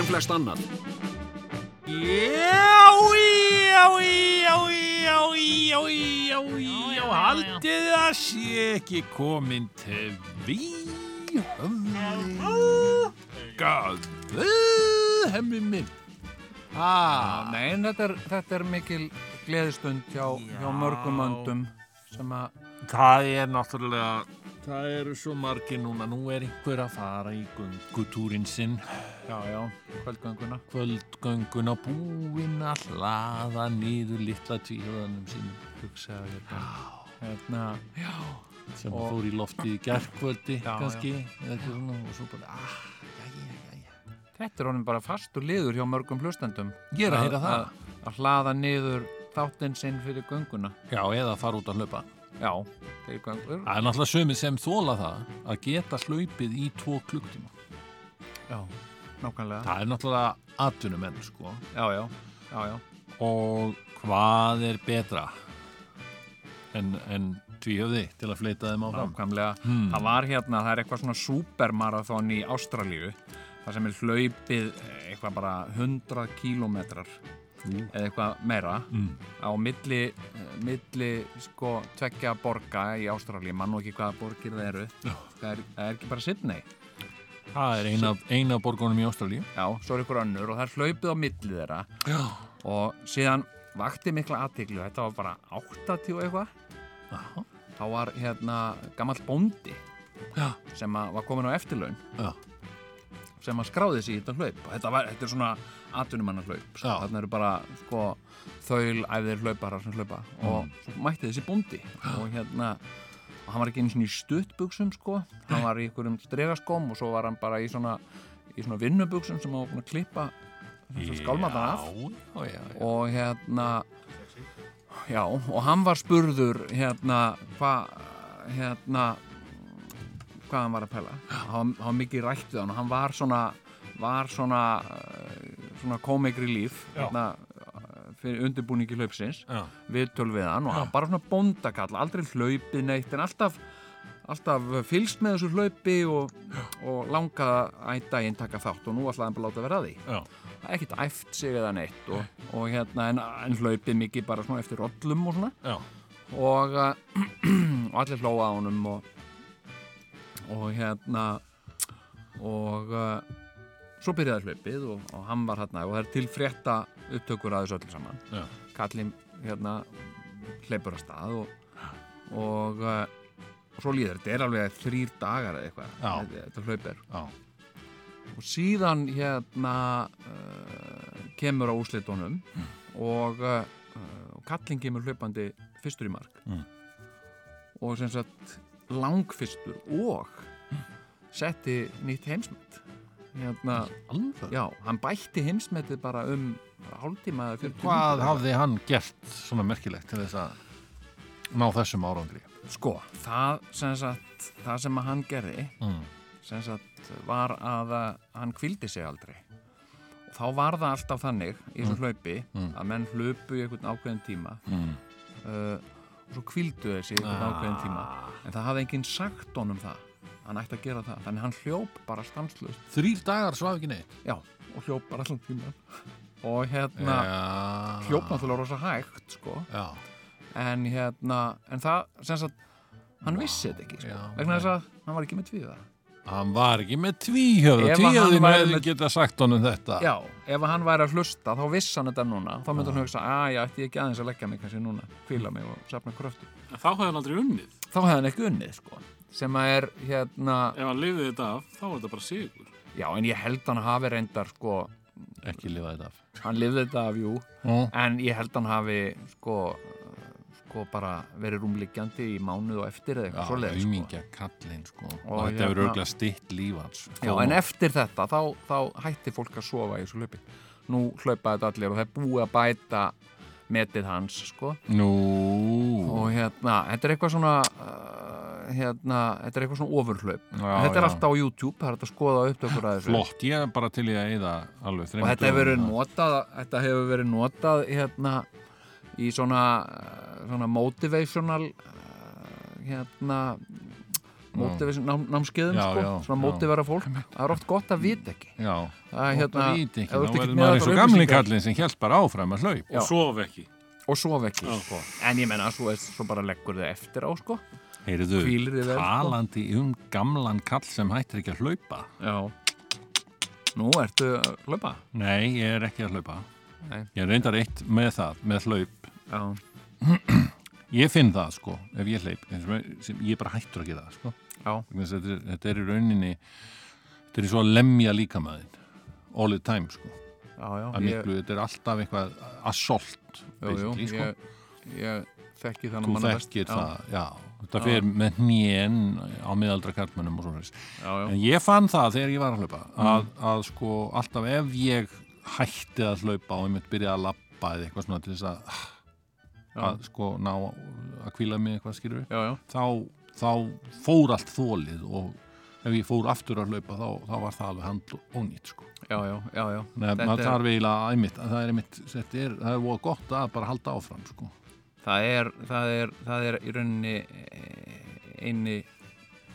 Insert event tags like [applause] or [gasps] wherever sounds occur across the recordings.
En flest annað. Já, já, já, já, já, já, já, haldið það sé ekki komin til við Gað, hemmi minn. Ah, nei, en þetta er, þetta er mikil gleðistund hjá, hjá mörgum öndum sem að, Það er náttúrulega, það eru svo margir núna, nú er einhver að fara í göngutúrin sinn, já, já, kvöldgönguna. kvöldgönguna búinn að hlaða niður litla tvíhöðanum sínum, hugsaði hérna, Hérna, sem Og- fór í loftið í gerkvöldi, Já, kannski, eða eitthvað svona, og svo bara, ah, jæja, jæja, þetta er honum bara fastur liður hjá mörgum hlustendum. ég er að heyra það. Að, að hlaða niður þáttinn sinn fyrir gönguna. Já, eða fara út að hlaupa. Já. Það er náttúrulega sömið sem þóla það að geta hlaupið í tvo klukktíma. Já, nákvæmlega. Það er náttúrulega atvinnumenn, sko. Já, já, já, já. Og hvað er betra en, en tvíhöfði til að fleita þeim áfram? Nákvæmlega. Hmm. Það var hérna, það er eitthvað svona supermarathon í Ástralíu. Það sem er hlaupið eitthvað bara 100 kílómetrar eða eitthvað meira Mm. á milli, milli sko tveggja borga í Ástralíu mann og ekki hvaða borgir það eru það er, það er ekki bara Sydney Það er eina, eina borgunum í Ástralíu. já, svo er ykkur önnur og það er hlaupið á milli þeirra Já. og síðan vakti mikla aðtiklu þetta var bara 80 og eitthvað Já. þá var hérna gamall bóndi Já. sem var komin á eftirlaun Já. sem að skráði sig í þetta hlaup og þetta, var, þetta er svona atvinnumanna hlaup sko. Þarna eru bara sko, þaul æfðir hlauparar sem hlaupa. Og svo mætti þessi bóndi. Og hérna og hann var ekki einu svona í stuttbuxum sko. Hann var í einhverjum stregaskóm og svo var hann bara í svona, í svona vinnubuxum sem hann var búin að klippa skálmatan af. Já, já, já. og hérna já, og hann var spurður hérna hvað hérna hvað hann var að pæla hann, hann var mikið rætt við hann og hann var svona var svona eh, svona komikri líf hérna, eh, fyrir undirbúningi hlaupsins Já. við hann og hann bara svona bóndakall aldrei hlaupið neitt en alltaf alltaf fylgst með þessu hlaupi og, og langað að daginn taka þátt og nú ætlaði hann bara láta vera að því. Já. ekkert æft sig eða neitt og, og hérna en, en hlaupið mikið bara svona eftir rollum og svona. Og, uh, [clears throat] og allir hlóa á honum og, og hérna og svo byrjaði hlaupið og, og hann var hérna og það er til frétta upptökur að þessu öllu saman Já. kallinn hérna hleypur að stað og og, og svo líður þetta er alveg þrýr dagar eða eitthvað þetta, þetta hlaup Já. og síðan hérna uh, kemur á úslitunum og, uh, og kallin kemur hlaupandi fyrstur í mark Mm. og sem sagt langfyrstur og setti nýtt heimsmet hérna, já, hann bætti heimsmetið bara um hálftíma eða 40 Hvað hafði hann gert svona merkilegt til þess að ná þessum árangri? sko, það sem sagt það sem hann gerði Mm. sem sagt var að hann kvildi sig aldrei og þá var það alltaf þannig í þessum hlaupi Mm. að menn hlupu í einhvern ákveðin tíma Mm. uh, og svo kvildu þessi í einhvern Ah. ákveðin tíma en það hafði enginn sagt honum það hann ætti að gera það, þannig hann hljóp bara stanslust, Þrýr dagar svaf ekki neitt? já, og hljóp bara allan tíma og hérna Já. hljóp náttúrulega rosa hægt sko, Já. en hérna en það, sem sagt hann vissi þetta ekki, sko, Já, vegna þess að hann var ekki með tvíða Hann var ekki með tvíhjöfða. Tvíhjöfðin hefði með- geta sagt honum þetta. Já, ef hann væri að hlusta þá vissi hann þetta núna þá myndi hann hugsa, að ég ætti ekki aðeins að leggja mig kannski núna, kvíla mig og safna kröftu Þá hefði hann aldrei unnið. þá hefði hann ekki unnið, sko sem að er, hérna, Ef hann lifði þetta af, þá var þetta bara sigur. já, en ég held hann hafi reyndar, sko Ekki lifa þetta af. hann lifði þetta af, jú Mm. en ég held hann hafi, sko sko bara verið rúmliggjandi í mánuð og eftir eða Já, eitthvað svoleiðis sko. aumingja kallinn sko. og, Og þetta hefur hérna- örgulega stitt líf hans Já, en eftir þetta þá, þá hætti fólk að sofa í þessu hlaupi nú hlaupa þetta allir og það er búið að bæta metið hans sko Nú, og hérna, þetta er eitthvað svona uh, hérna, þetta er eitthvað svona ofurhlaup. Já, þetta er já. alltaf á YouTube, það er hægt að skoða upptökur að þessu. Flott, ég er bara til í að eyða alveg og þreymur þetta hefur verið notað þetta hefur verið notað hérna í svona, svona motivational uh, hérna motivation nám, námskeiðum Já, sko, já, svona já. motivera fólk. Það er oft gott að vita ekki. Já, það er hérna, ekki, ekki verður maður eins og gamli upplýsingar- kallinn sem hjælt bara áfram að hlaup Já. og sof ekki. Og sofa ekki. Sko. en ég menna, svo, svo bara leggur þau eftir á sko. Vel, sko. talandi um gamlan kall sem hættir ekki að hlaupa já nú ertu að hlaupa Nei, ég er ekki að hlaupa Nei. Ég reyndar eitt með það, með hlaup já, [clears throat] Ég finn það sko, ef ég hleyp eins og sem ég bara hættur gera það sko. þetta, er- þetta er í rauninni þetta er svo að lemja líkamæðin all the time sko. já, já að ég, miklu, þetta er alltaf eitthvað assault jú, jú, sko. ég, ég þekki þannig þú þekkir það já, þetta fer með hnén á miðaldra kartmönnum og svona en ég fann það þegar ég var að hlaupa Mm. að, að sko alltaf ef ég hætti að hlaupa og ég mitt byrja að lappa eða eitthvað svona til þess að, já, að sko ná að kvíla mig eitthvað skilur já, þá, þá fór allt þólið og ef ég fór aftur að hlaupa þá, þá var það alveg hand og nýtt sko já, já, já, já. Nei, Þetta er- eiginlega einmitt, það er einmitt, þetta er, það er gott að bara halda áfram sko. Það er, það er, það er í rauninni eh, eini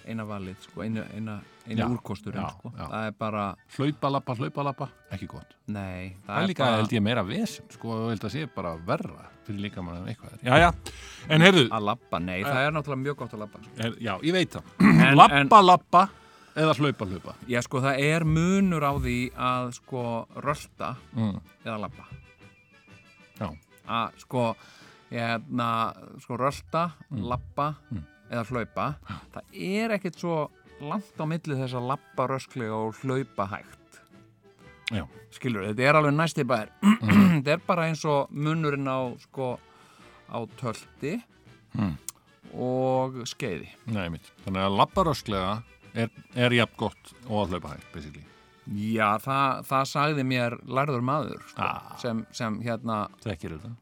eina valið, sko, eina, eina, eina Já, úrkosturinn, já, sko. já. það er bara, hlaupa, lappa, hlaupa, lappa, ekki gott nei það er líka, bara held ég, meira vesen sko, og held að sé bara verra fyrir líka mann en eitthvað er. já, já, en heyrðu að labba, nei, það er náttúrulega mjög gott að labba sko. er, já, ég veit það lappa, lappa eða hlaupa, hlaupa Já, sko, það er munur á því að, sko, rölda mm. eða labba. Já. Að, sko, hérna, sko, rölda, Mm. labba eða hlaupa. Það er ekkert svo langt á milli þess að labba rösklega og hlaupa hægt. Já. Skilur, þetta er alveg næsti bæðir. [clears throat] þetta er bara eins og munurinn á, sko, á tölti Mm. og skeiði. Nei, þannig að lappa rösklega er, er jafn gott og að hlaupa hægt basically. Já, það, það sagði mér lærður maður, sko, Ah. sem, sem hérna,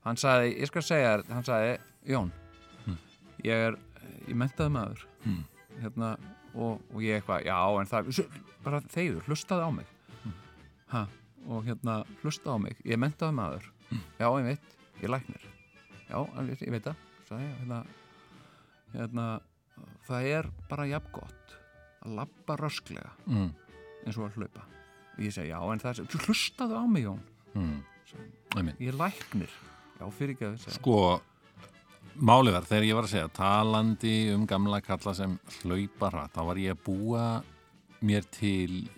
hann sagði, ég skal segja þér, hann sagði, Jón, ég er, ég mentaði maður, Hmm. hérna, og, og ég eitthvað, já, en það, bara þeir, hlustaði á mig, ha, og hérna, hlustaði á mig, ég mentaði maður, já, ég veit, ég læknir, já, ég veit það, sagði hérna, hérna, það er bara jafn gott að labba rösklega mm. eins og að hlaupa. Ég segi, já, en það er, hlustaðu á mig, Jón, Mm. Ég læknir, já, fyrir ekki að þess að, Sko, málið var þegar ég var að segja talandi um gamla kalla sem hlaupa hratt, þá var ég að búa mér til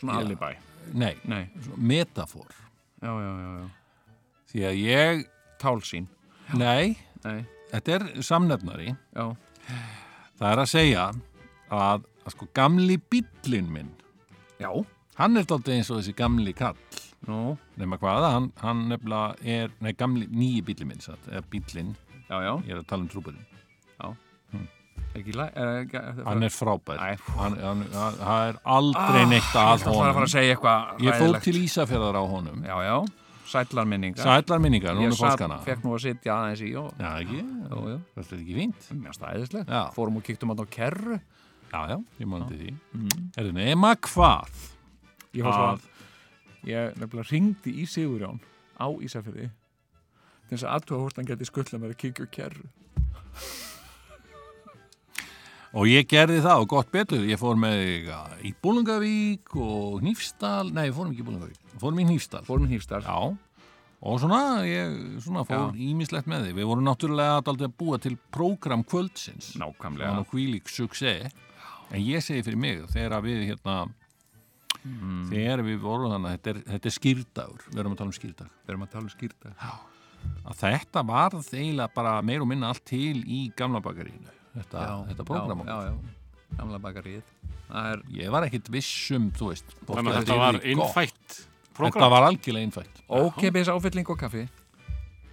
svona alibæ. nei, Nei, metafor. Já, já, já, já. því að ég, Tálsín. nei. Nei, þetta er samnefnari. Já, það er að segja að, að sko gamli bíllinn minn já, hann er dálítið eins og þessi gamli kall nú, nema hvaða, hann, hann nefnilega er nei, gamli, nýji bíllinn minn satt, eða bíllinn, já, já, ég er að tala um trúburinn ekki læ... Er, ekki, hann er frábær. Hann, hann, hann, er aldrei neitt Ég að honum. segja eitthvað ég fór hræðilegt. til Ísafjörðar á honum. Já, já, sætlar minningar. sætlar minningar, núna Ég er fólkana fekk nú að sitja aðeins í og... já, ekki, þetta er ekki fínt. Mjög stæðislegt. Já. Fórum og kíktum á kerru. já, já, ég mándi því. Mm. er það nema hvað Ég svo Að- ég nefnilega ringdi í Sigurjón á Ísafirði til þess að aðtúa hvort hann geti skuttla mér að kíkja á kerru. og ég gerði það og gott betur ég fór með í Búlungavík og Hnífsdal, nei, við fórum ekki í Búlungavík við fórum í Hnífsdal Fórum í Hnífsdal. Já, og svona, ég svona fór ímislegt með því. Við vorum náttúrulega aldrei að búa til prógram kvöldsins. Nákvæmlega. nú hvílík success. En ég segi fyrir mig, þegar við hérna, þegar við vorum þannig að þetta er, þetta er skýrdagur, við erum að tala um skýrdag, Við erum að tala um skýrta. að þetta varð eiginlega bara meir og minna allt til í gamla bakarínu, þetta, þetta prógram. Já, já, já. Gamla bakaríð. Það er, Ég var ekkit vissum, þú veist, Þannig að þetta þetta var innfætt Þetta program. var algjörlega innfætt. ókeipis áfylling og kaffi.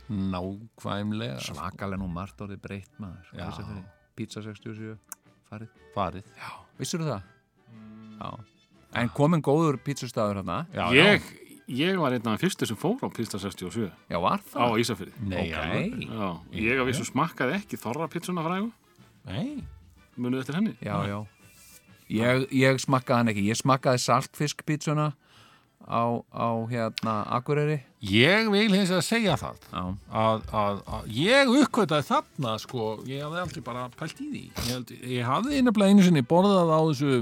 nákvæmlega svakalega nú margt orðið breytt maður. Pizza 67 farið farið Vissur það? Já. En komin góður pizzastafur hérna já, Ég, ég var einn af þeim fyrstu sem fór á Pista 67 Já, var á það? Ísafirði. Nei, alveg. Ok. Já, ég af vissu smakkaði ekki þorra pizzuna frægu, Nei, munið eftir henni. Já, já Ég, ég smakkaði hann ekki Ég smakkaði saltfiskpizzuna á, á hérna Akureyri ég vil hins að segja það Já, að, að, að ég uppkvötaði þarna sko, ég hafði aldrei bara pælt í því ég, held, ég hafði innabla einu sinni borðað á þessu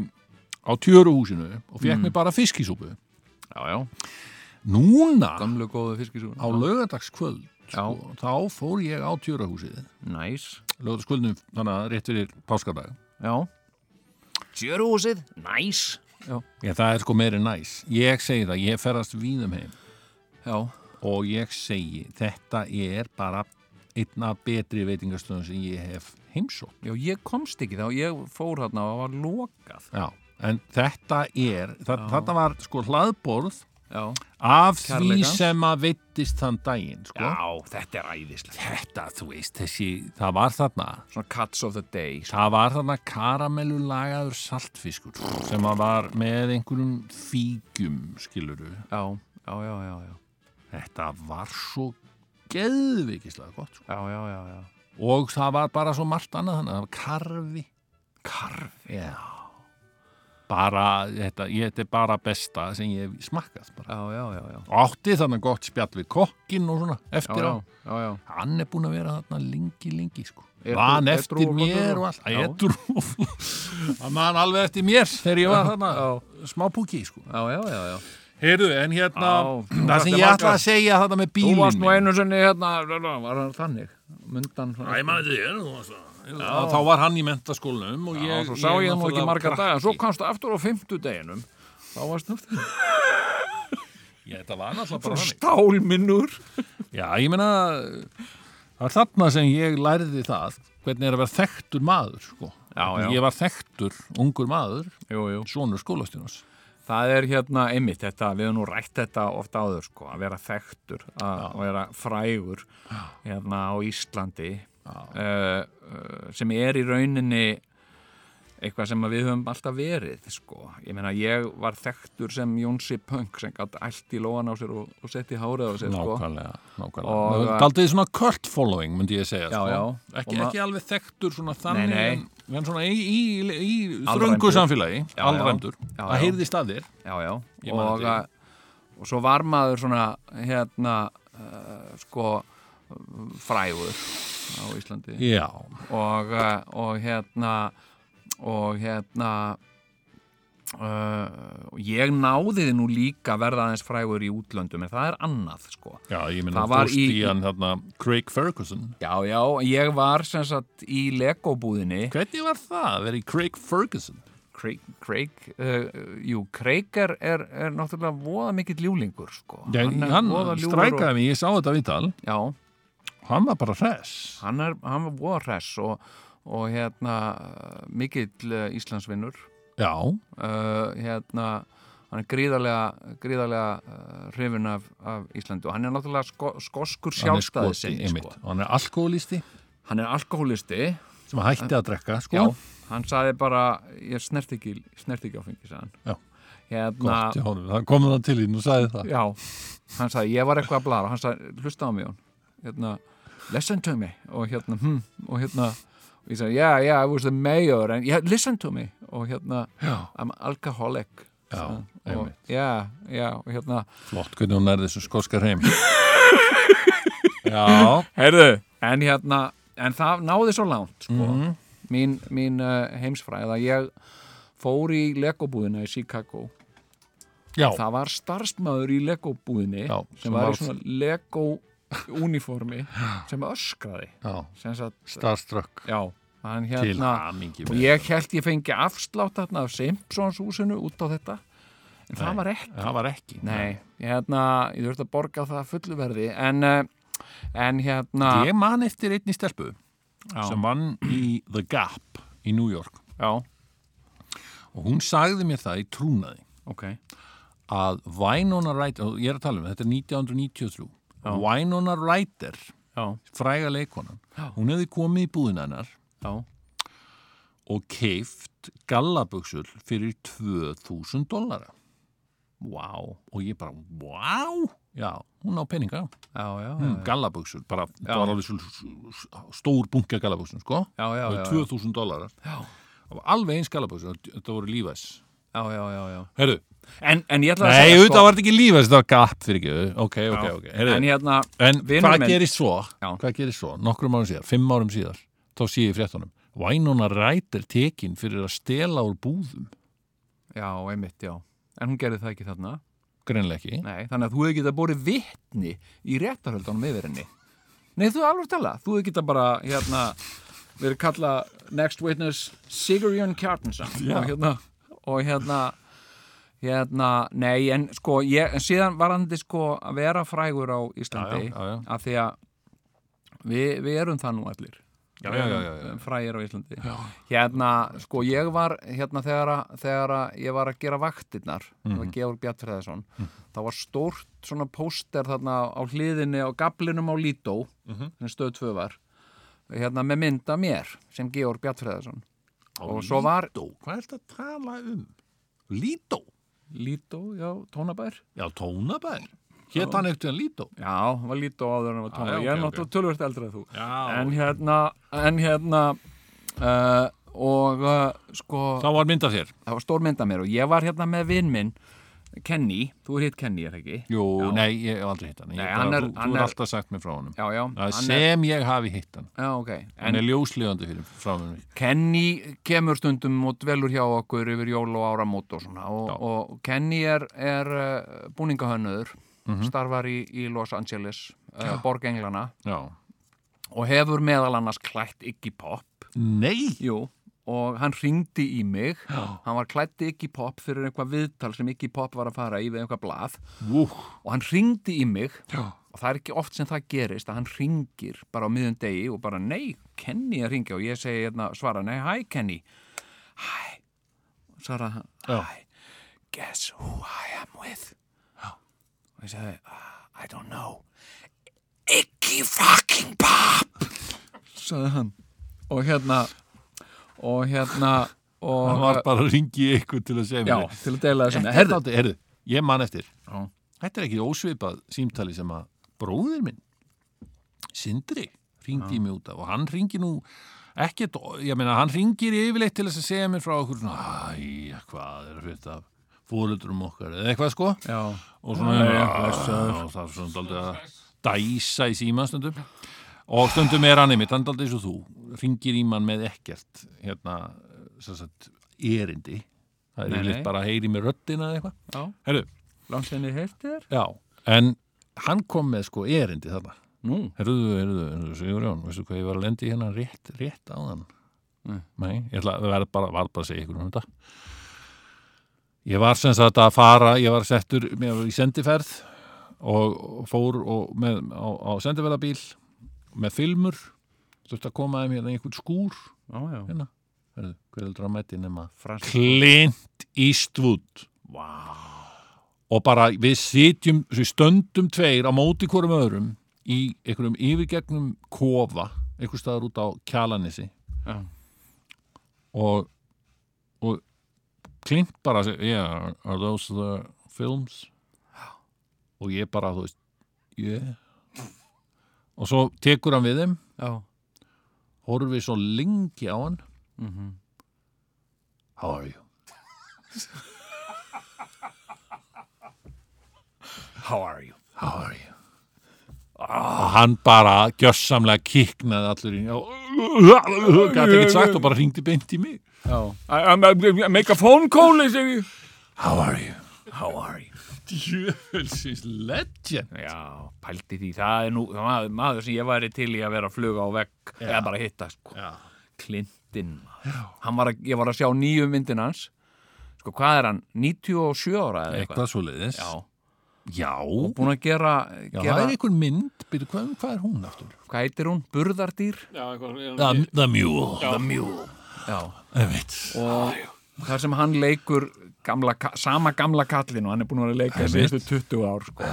á tjöruhúsinu og fekk mér bara fiskisúpu. Já, já. Núna á lögadagskvöld sko, þá fór ég á tjöruhúsið Næs lögadagskvöldum þannig að rétt fyrir páskardag Já. Sjöruhúsið, næs ég, það er sko meiri næs. Ég segi það, ég ferast víðum heim. Já, og ég segi þetta er bara einn af betri veitingastöðum sem ég hef heimsótt. Já ég komst ekki þá Ég fór hérna og var lokað. Já, en þetta er þetta var sko hlaðborð Já, af því Kærleikans. sem að veittist þann daginn sko. já þetta er æðislega þetta, þú veist, þessi það var þarna. Svona cuts of the day sko. það var þarna karamellu lagaður saltfiskur sem að var með einhverjum fígjum skiluru, Já, já, já, já, já. Þetta var svo geðvikislega gott sko. Já, já, já, já. Og það var bara svo margt annað þannig, það var karfi. Karfi já bara, þetta, ég, þetta er bara besta sem ég hef smakkað bara. Já, já, já, já átti þannig gott spjall við kokkin og svona eftir já, á já, já. hann er búin að vera þarna lengi, lengi sko. Edrú eftir og mér og allt Já. edru hann man alveg eftir mér þegar ég var þarna smá púki sko. Já, já, já, já. heyrðu, en hérna Já, þú það sem ég ætla að segja þetta með Þú bílinn varst nú einu sinni hérna, var hann þannig? Mundan Æ, ég man þetta þér, þá var hann í mentaskólanum og ég, svo sá ég nú ekki marga krakki. daga, svo komstu aftur á fimmtudeginum, þá varst nú [laughs] Já, þetta var náttúrulega bara þannig stálminnur. Já, ég meina það er þarna sem ég lærði það hvernig er að vera þekktur maður sko. Já, já. Ég var þekktur, ungur maður Jú, jú. sonur skólastjónus Það er hérna einmitt þetta, við höfum nú rætt þetta ofta áður sko, að vera þekktur, að að vera frægur hérna á Íslandi uh, sem er í rauninni eitthvað sem við höfum alltaf verið sko. Ég meina, ég var þekktur sem Jónsi Punk sem gætt allt í lóan á sér og, og setti hárið á sér sko. Nákvæmlega, nákvæmlega. Og- Og, Daldið svona cult following, myndi ég segja Já, sko. já. Ekki, ekki alveg þekktur svona þannig nei. En, en svona í, í, í Alræmdur. þröngu samfélagi Já, já. Já, já. heyrðist að þér já, já. Man Og, og svo var maður svona hérna uh, sko frægur á Íslandi. Já, og, uh, og hérna og hérna uh, ég náði þið nú líka verða aðeins frægur í útlöndum en það er annað sko. Já, ég var fórst í- í hann þarna Craig Ferguson. Já, já, ég var sem sagt í Lego-búðinni. Hvernig var það að vera í Craig Ferguson? Craig, Craig uh, jú, Craig er, er, er náttúrulega voða mikill ljúlingur sko. Já, hann ljúfur strækaði mig, ég sá þetta viðtal. Og, já, hann var bara hress. Hann, er, hann var hress og, og hérna mikill uh, Íslandsvinnur. Já, uh, hérna hann er gríðarlega, gríðarlega uh, hrifin af, af Íslandu og hann er náttúrulega sko, skoskur hann sjálfstæði einmitt sko. og hann er alkoholisti hann er alkoholisti sem hætti að drekka, sko. Já, hann saði bara ég snert ekki, snert ekki áfengi sagði hann. Já. hérna, Gott, já, það kom það til þín og sagði það. Já, hann sagði ég var eitthvað að blara hann sagði hlusta á mig Jón. Hérna, listen to me. Og hérna, hm, og hérna og ég sagði, yeah, yeah, I was the mayor. And yeah, listen to me. Og hérna, Já. I'm alcoholic. Já, og, já, já, og hérna Flott, hvernig hún er þessu skoska hreim. [laughs] Já, Heyrðu, en hérna en það náði svo langt sko. Mhm. mín, mín uh, heimsfræð að ég fór í legobúðina í Chicago. Já, það var starfsmæður í legobúðinni sem sem var var- í svona lego uniformi sem öskraði. Starstruck. Já, hann til hérna hamingi og ég held ég fengi afslátt þarna af Simpsons húsinu út á þetta en það Nei. var ekki. Það var ekki Nei, hérna, ég þurfti að borga það fullu verði en, uh, en hérna Ég man eftir einni stelpu Já. sem vann í The Gap í New York. Já, og hún sagði mér það í trúnaði ok. að Winona Ryder, og ég er að tala um þetta er 1993 Já. Winona Ryder fræga leikonan hún hefði komið í búðina hennar já, og keift gallabuxur fyrir 2000 dollara. Vá. Og ég bara, wow já, hún á peninga. Mm, já, gallabuxur, bara, bara stór bunga gallabuxur sko, já, já, það já, er 2000 dólarar Já. það var alveg eins gallabuxur, þetta voru lífæs já, já, já, já. herru, En, en ég ætla að nei, auðvitað var þetta ekki lífæs þetta var gap fyrir ekki, ok, ok, Já. ok herru, En hérna, En hvað minn- gerist svo? Já. Hvað gerist svo? Nokkrum árum síðar, fimm árum síðar þá sé ég fréttunum Vænuna rætir tekin fyrir að stela úr búðum já, einmitt, já En hún gerði það ekki þarna greinlega ekki Nei, þannig að þú hefði getað borið vitni í réttarhöldunum yfir henni Nei, þú er alveg tala Þú hefði getað bara, hérna verið kalla next witness Sigurjón Kjartansson Já. og hérna, og hérna hérna, nei, en sko ég, en síðan var hann sko að vera frægur á Íslandi Já, já, já, af því að við, við erum það nú allir frægir á Íslandi hérna, sko ég var hérna þegar, að- þegar að ég var að gera vaktirnar það Mhm. var Georg Bjartfræðarsson það var stórt svona póster þarna á hliðinni á gablinum á Lító Mhm. sem stöð tvö var hérna með mynda mér sem Georg Bjartfræðarsson og svo var Lító, hvað er þetta að tala um? Lító? Lító, já, tónabær. Já, tónabær? Hétt hann eftir hann Lító? já, var Lító áður en var Já, tónabær. já, ég er náttúrulega tölvört eldri að þú. Já en hérna, en hérna uh, og uh, sko Þá var mynd af þér. Það var stór mynd af mér og ég var hérna með vinn minn Kenny, þú er hitt Kenny, er ekki? Jú, Já. nei, ég hef aldrei hitt hann. Nei, hann er- Þú, hann þú er er- alltaf sagt mér frá honum. Já, já, er hann sem ég hafi hitt hann. Já, ok. Hann en er ljóslíðandi fyrir frá mér Kenny kemur stundum og dvelur hjá okkur yfir jól og áramót og svona. Og, og Kenny er, er uh, búningahönnur Mhm. starfar í, í Los Angeles uh, borg Englana Já. Og hefur meðal annars klætt Iggy Pop. Nei. Jú, og hann ringdi í mig. Já. hann var klætt Iggy Pop fyrir eitthvað viðtal sem Iggy Pop var að fara í við eitthvað blað. Ú, og hann ringdi í mig. Já. og það er ekki oft sem það gerist að hann ringir bara á miðjum degi og bara nei, Kenny að ringja og ég segi hérna, svara, nei, hi Kenny. Hi. Svara hi. Guess who I am with? Já. og ég segi, "Ah, I don't know. Iggy fucking Pop. Sagði hann. Og hérna og hérna og, hann var bara að ringi ykkur til að segja já, mér. til að deila þessum Þetta er herðu, heyrðu, ég man eftir. Já. Þetta er ekki ósvipað símtali sem að bróðir minn Sindri ringdi í mig út af. Og hann ringi nú ekkert, ég meina hann ringir yfirleitt til að segja mér frá okkur svona, æ, hvað er af fóröldurum okkar? Eða eitthvað sko. Já, og svona, já, og það er svona dæsa í síma stundum og stundum er hann einmitt, hann er daldið eins og þú ringir í mann með ekkert hérna, sagt, erindi. Það er yfirleitt bara að heyri með röddina eða eitthvað. Heyrti þér. Já, en hann kom með sko erindi þarna. Nú, Herruðu, herruðu, herruðu, Sigurjón, veistu hvað ég var að lendi hérna rétt, rétt á þann? Nei. Nei, ég ætla að vera bara, var bara að segja ykkur um þetta. Ég var sem sagt að fara, ég var settur með, í sendiferð og fór og með, á, á sendiferðabíl með filmur, þurfti að koma þeim hérna í einhvern skúr, já, já. Hérna, herruðu, hver heldur að mæti nema Clint Eastwood. wow. Og bara við sitjum, stöndum tveir á móti hvorum öðrum í einhverjum yfirgegnum kofa, einhver staðar út á kjalanissi já, og, og Clint bara yeah, are those the films? og ég bara, þú veist yeah og svo tekur hann við þeim já horfið svo lengi á hann mhm How are you? How are you? How are you? og hann bara gjössamlega kiknaði allur í gæti ekki sagt og bara hringdi beint í mig I, I, I make a phone call. How are you? How are you? Jöfelsins legend Já, pældi því Það er nú maður, maður sem ég væri til í að vera að fluga á vegg eða bara hitta sko. Já. Clinton hann var að, Ég var að sjá nýju myndin hans Sko, hvað er hann? 97 ára eða eitthvað? eitthvað svo leiðis Já, Já, búin að gera, Já, gera það er einhver mynd, byrju, hvað, hvað er hún aftur? Hvað heitir hún? Burðardýr? Já, eitthvað, The, the Mule The Mule Já, Einmitt. og þar sem hann leikur gamla, sama gamla kallin og hann er búin að vera að leika síðustu 20 ár sko.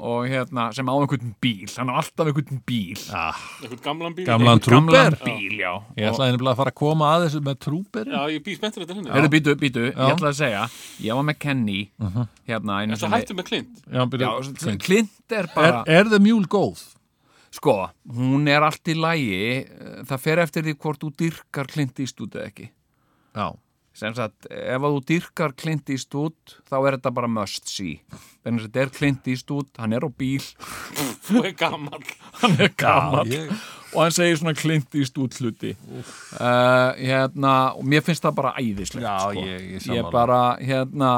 og hérna, sem á einhvern bíl hann á alltaf einhvern bíl Ah, Eitthvað gamlan bíl. Gamlan Einhvern gamlan trúber. bíl, já Ég ætlaði nefnilega að fara að koma að þessu með trúberin. Já, ég býð spenntur þetta henni. Heyrðu, býtu, býtu, Já. ég ætla að segja ég var með Kenny hérna einu En svo hættu með klint. Já, byrju. Já, Clint er Er, bara er það mjúl góð? sko, hún er allt í lægi það fer eftir því hvort þú dyrkar Clint Eastwood eða ekki Já. Sem sagt, ef að þú dyrkar Clint Eastwood þá er þetta bara must see þannig að þetta er Clint Eastwood, hann er á bíl Þú er gammal. hann er gammal ég- og hann segir svona Clint Eastwood hluti uh, hérna, og mér finnst það bara æðislegt Já, sko. ég- ég ég bara, hérna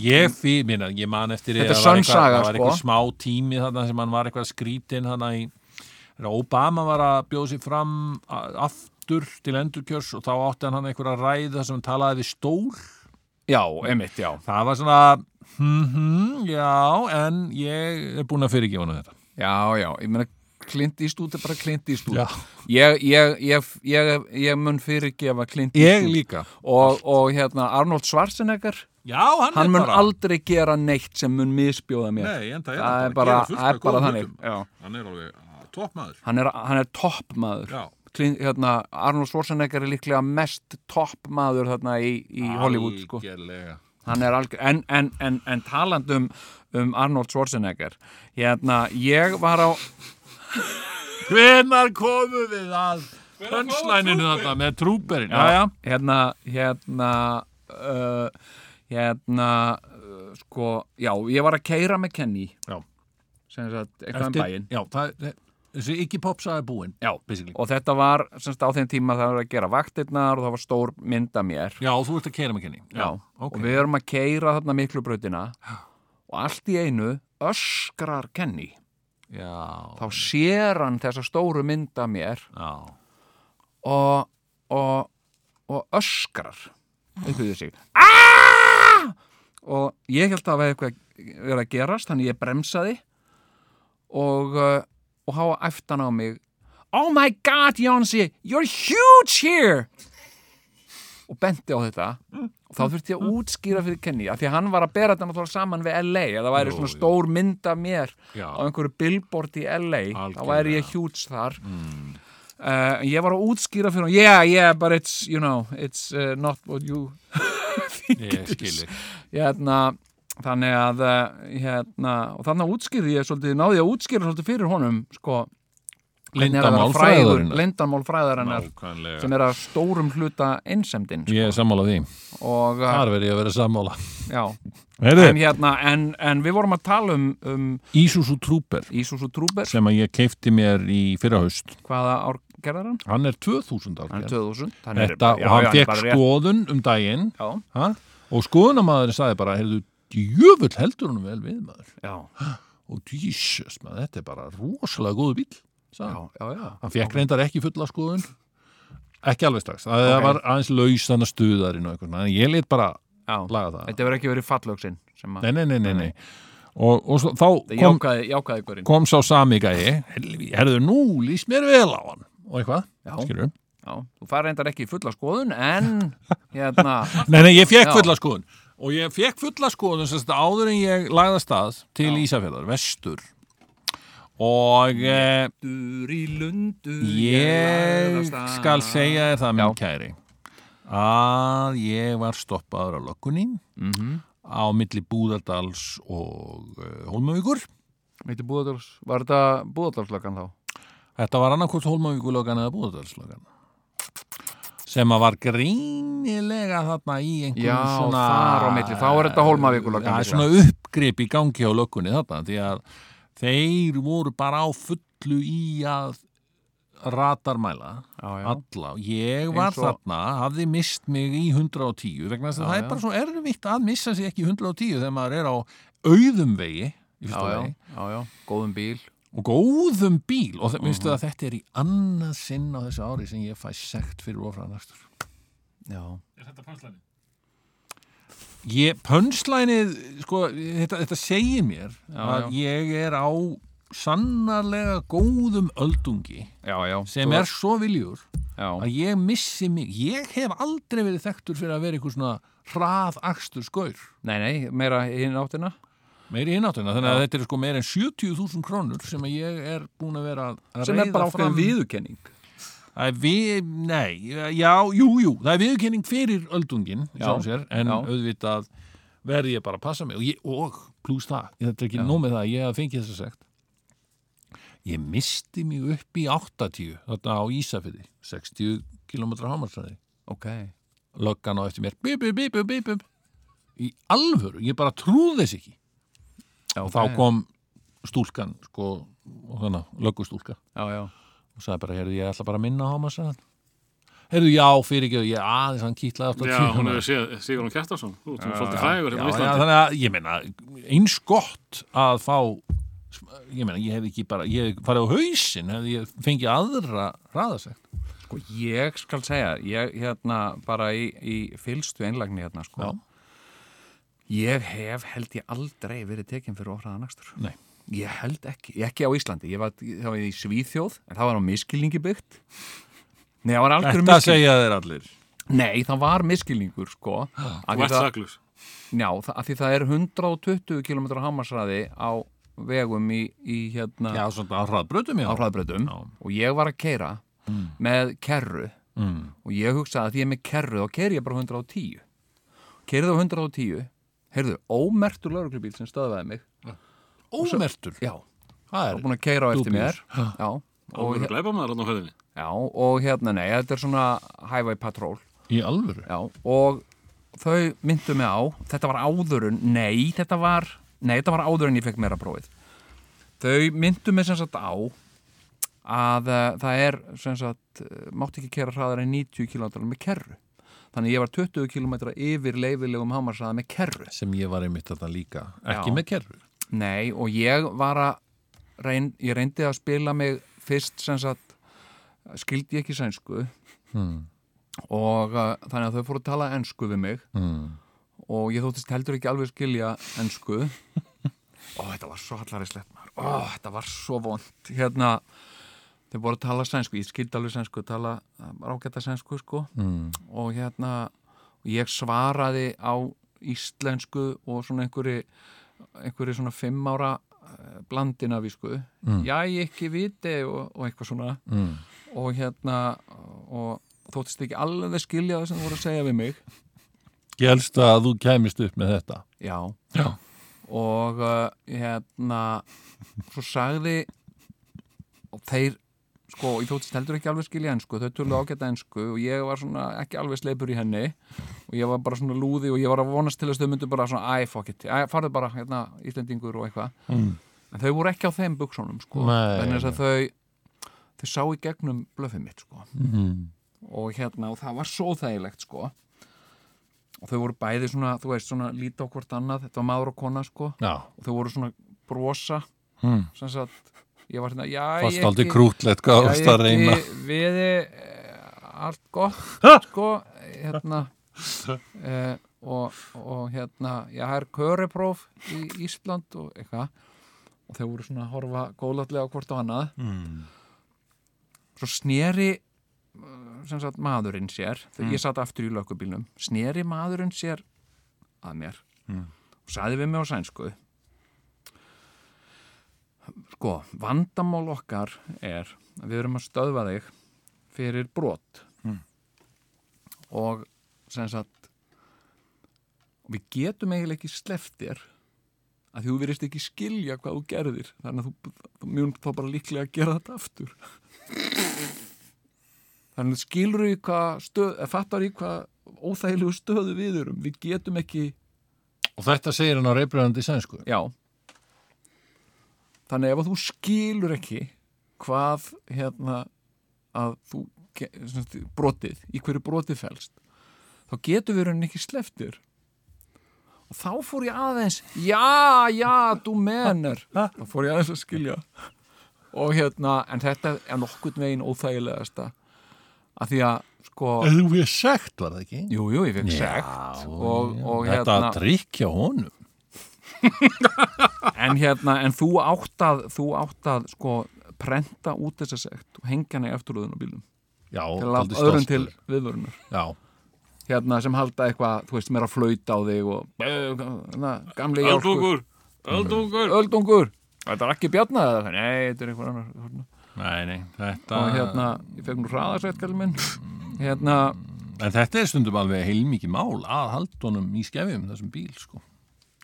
Ég fyrir, minna, ég man eftir því Þetta er að það var eitthvað- var sko. eitthvað smá tími þarna sem hann var eitthvað skrítin þarna í þegar Obama var að bjóða sér fram a- aftur til endurkjörs og þá átti hann hann einhverja ræðu sem talaði við stól. Já, emitt, já. Það var svona hm, hm, já, en ég er búin að fyrirgefa hann þetta. Já, já, ég meina Clint Eastwood er bara Clint Eastwood. Já. ég, ég, ég, ég, ég mun fyrirgefa Ég Eastwood. líka. Og, og hérna Arnold Schwarzenegger? Já, hann, hann mun bara aldrei gera neitt sem mun misbjóða mér. Nei, en það er, það er bara, er bara þannig. Hann er alveg toppmaður. Hann er, er toppmaður hérna, Arnold Schwarzenegger er líklega mest toppmaður þarna í, í Hollywood sko. Er algjör, en, en, en, en taland um, um Arnold Schwarzenegger hérna, ég var á Hvenar komum við að pönslæninu þarna með já. hérna hérna uh, hérna uh, sko, já, ég var að keira með Kenny Já. sem sagt, eitthvað um bæinn Já, það, það- þessi ekki popsaði búinn. Já, basically. og þetta var semst á þeim tíma það var að gera vaktirnar og það var stór mynd af mér. Já, þú ert að keira með kenni. Já, og við erum að keira þarna miklu brautina og allt í einu öskrar Kenny. Já, þá sér hann þessa stóru mynd af mér. Já. og, og, og öskrar upp við sig. Aaaaah! og ég held að það var eitthvað verið að gerast þannig ég bremsaði. Og, uh, og hafa eftan á mig Oh my god, Jónsi, you're huge here og benti á þetta og þá þurfti ég að útskýra fyrir Kenny af því að hann var að bera þetta náttúrulega saman við LA að það væri Jú, svona stór mynd af mér Já. á einhverju billboard í LA þá Algjörlega. væri ég huge þar mm. ég var að útskýra fyrir hann yeah, yeah, but it's, you know it's uh, not what you [laughs] Ég skilji. hérna, þannig að uh, hérna, og þannig að útskýrði ég svolítið, náði ég að útskýra svolítið fyrir honum sko, hvernig að vera Lindamál frægur- fræðarinnar. Leyndamál fræðarinnar Nákvæmlega. sem er að stórum hluta einsemdin sko. Ég er sammála því. og uh, Þar verð ég að vera sammála. en hérna en, en við vorum að tala um, um og Trúber, sem að ég keipti mér í fyrra haust. hvaða ár gerðar hann? Hann er 2000 ár. Hann er gerð. 2000 hann er, Þetta, já, og hann já, fekk skoðun um daginn já, ha? og skoðunamaðurinn sagði bara, heyrðu, djöfull heldur hann vel við maður. já, Og Jesus, maður, þetta er bara rosalega góðu bíl. já, já, já. Hann fekk reyndar ekki fulla skoðun ekki alveg strax, það Ok. var aðeins laus þannig stuðarinn og eitthvað, en ég lit bara já. laga það. þetta verður ekki verið fallöksinn Nei, nei, nei, nei, nei. Og, og svo, þá kom, jákaði, jákaði kom sá sami gæi, herðu nú, líst mér vel á hann og eitthvað, skilur já, þú fær reyndar ekki fulla skoðun en hérna [laughs] Nei, nei, ég fekk fulla skoðun og ég fekk fulla skoðun sem sagt áður en ég lagði af stað til Ísafjörðar, vestur. Og eh, Dur í lundu ég skal segja þér það minn kæri að ég var stoppaður á löggunni Mhm. á milli Búðardals og uh, Hólmavíkur. Meitti Búðardals, var þetta Búðardalslökan þá? Þetta var annarkvort Hólmavíkurlögan eða Búðardalslögan sem að var grínilega þarna í einhverjum Já, svona þar á milli, þá er þetta Hólmavíkurlöggan Já, svona uppgrip í gangi á löggunni þarna því að þeir voru bara á fullu í að ratarmæla Já, já. alla, ég var og- þarna hafði mist mig í 110 vegna þess að það er bara svo erfitt að missa sig ekki í 110 þegar maður er á auðum vegi í Já, fyrsta já, vegi góðum bíl og góðum bíl. Og það Mhm. minnstu að þetta er í annað sinn á þessu ári sem ég fæ sekt fyrir ofraðanastur Já, Er þetta pænslæni? ég, pönslænið sko, þetta, þetta segir mér Já, að ég er á sannarlega góðum öldungi já, já. sem Þú- er svo viljur Já, að ég missi mig. Ég hef aldrei verið þekktur fyrir að vera eitthvað svona hrað akstur skaur nei, nei, meira hinn áttina meiri innáttina, þannig að þetta er sko meira en 70.000 krónur sem að ég er búin að vera að sem er bara ákveðin viðurkenning. Það er við, nei, já, jú, jú, það er viðurkenning fyrir öldungin, Já, sér, en já. auðvitað verði ég bara að passa mig. Og, ég, og pluss það, ég þetta er ekki með það, ég hef fengið þess að segt. Ég misti mig upp í 80, þarna á Ísafirði, 60 km hámarsræði, ok, löggan á eftir mér, bip, bip, bip, í alvöru, ég bara trúði þess ekki. Og þá kom stúlkan, sko, og þannig, löggustúlka já, já, og sagði bara, heyrðu, ég ætla bara að minna á hámarsræðan. Heyrðu, já, fyrir ekki, ég aðeins, hann kýtlaði aftur Já, hún hefur séð Sigurðan Kjartarsson. Þú ert svolítið frægur já, hérna í já, Íslandi. þannig að ég meina eins gott að fá ég meina, ég hef ekki bara ég hef farið á hausinn, hefði ég fengið aðra hraðasegt. sko ég skal segja ég hérna bara í, í fylstu einlagni hérna sko Já. Ég hef held ég aldrei verið tekinn fyrir ofraðan akstur Nei. ég held ekki, ekki á Íslandi ég var, var í Svíþjóð en það var á miskilningi byggt nei, það var algjör Þetta miskilningur segja þeir allir. nei, það var miskilningur sko ert það, saklus. já, af því það er 120 km hámarsræði á vegum í, í hérna Já, svona á hraðbrötum, já. á hraðbrötum Já. og ég var að keira með kerru Mm. og ég hugsaði að því ég er með kerru þá keiri ég bara 110 keirið á 110 heyrðu, ómertur lauruglubíl sem stöðvaði mig. Ómertur. já, Það er búin að keira á eftir mér. Já, og, hér- glæpa maður á höfðinni. já, og hérna nei, þetta er svona highway patrol. Í alvöru. já, og þau myndu mig á þetta var áðurinn, nei, þetta var nei, þetta var áður en ég fekk meira prófið. Þau myndu mig sem sagt á að uh, það er sem sagt, uh, mátti ekki kera hraðar en 90 km með kerru þannig ég var 20 km yfir leifilegum hámarsaða með kerru Sem ég var einmitt þetta líka. Ekki Já. með kerru. nei, og ég var að reyn, ég reyndi að spila mig fyrst sem sagt skildi ég ekki sænsku Mm. og uh, þannig að þau fóru að tala ensku við mig Mm. og ég þóttist heldur ekki alveg skilja ennsku og [laughs] þetta var svo hallarislegt maður ó, þetta var svo vond hérna, þau voru að tala sænsku ég skildi alveg sænsku, tala ráketta sænsku sko Mm. og hérna, ég svaraði á íslensku og svona einhverju einhverju svona fimm ára eh, blandinavísku mm. já, ég ekki viti og, og eitthvað svona Mm. og hérna og þóttist ekki alveg skilja það sem þú voru að segja við mig Ég helst að þú kæmist upp með þetta. Já. Já. Og uh, hérna, svo sagði, og þeir, sko, ég þóttist heldur ekki alveg skilja ennsku, þau tölu ágæta ennsku og ég var svona ekki alveg sleipur í henni og ég var bara svona lúði og ég var að vonast til að þau myndu bara svona, æ, fuck it, æ, farðu bara, hérna, Íslendingur og eitthvað. Mm. En þau voru ekki á þeim buksónum, sko. Þannig að þau, þau sá í gegnum blöfið mitt, sko. Mm. Og hérna, og það var svo þægilegt, sko. Og þau voru bæði svona, þú veist, svona líta á hvort annað, þetta var maður og kona, sko Já. og þau voru svona brosa Mm. sem sagt, ég var hérna, já, Fast ég aldrei krútlegt hvað varst að reyna. við allt gott, sko hérna eh, og, og hérna ég er köripróf í Ísland og eitthvað og þau voru svona að horfa góðlatlega á hvort á annað Mm. svo sneri eh, sem sagt maðurinn sér þegar Mm. ég satt aftur í lökubílnum sneri maðurinn sér að mér Mm. og sagði við mig á sænsku sko, vandamál okkar er að við erum að stöðva þig fyrir brot Mm. og sem sagt við getum eiginlega ekki sleftir að þú verist ekki skilja hvað þú gerðir þannig að þú, þú mjög þá bara líklega að gera þetta aftur þannig að skilur í hvað stöð, eða fattar í hvað óþægilegu stöðu við erum við getum ekki, Og þetta segir hann á reybröðandi sænsku. já þannig ef þú skilur ekki hvað hérna að þú brotið, í hverju brotið felst þá getur við rauninni ekki sleftir og þá fór ég aðeins já, já, þú menur. Þá fór ég aðeins að skilja. Og hérna, en þetta er nokkurn veginn óþægilegasta að því að sko þú við segt var það ekki? jú, jú, ég fekk sekt. og, og Þetta hérna að drikja honum. [laughs] en hérna, en þú áttað þú áttað, sko, prenta út þessa sekt og hengja hana í eftirlöðun á bílum Já, að stoltur. til viðvörunar Já, hérna sem halda eitthvað, þú veist, mér að flauta á þig og na, gamli jálkur Alkókur. Öldungur. Öldungur. Þetta er ekki bjarna eða Nei, þetta er einhver annar Nei, nei, þetta Og hérna, ég fekk nú hraðasveit kallið minn. Hérna, En þetta er stundum alveg heilmikið mál að haldunum í skefjum þessum bíl sko.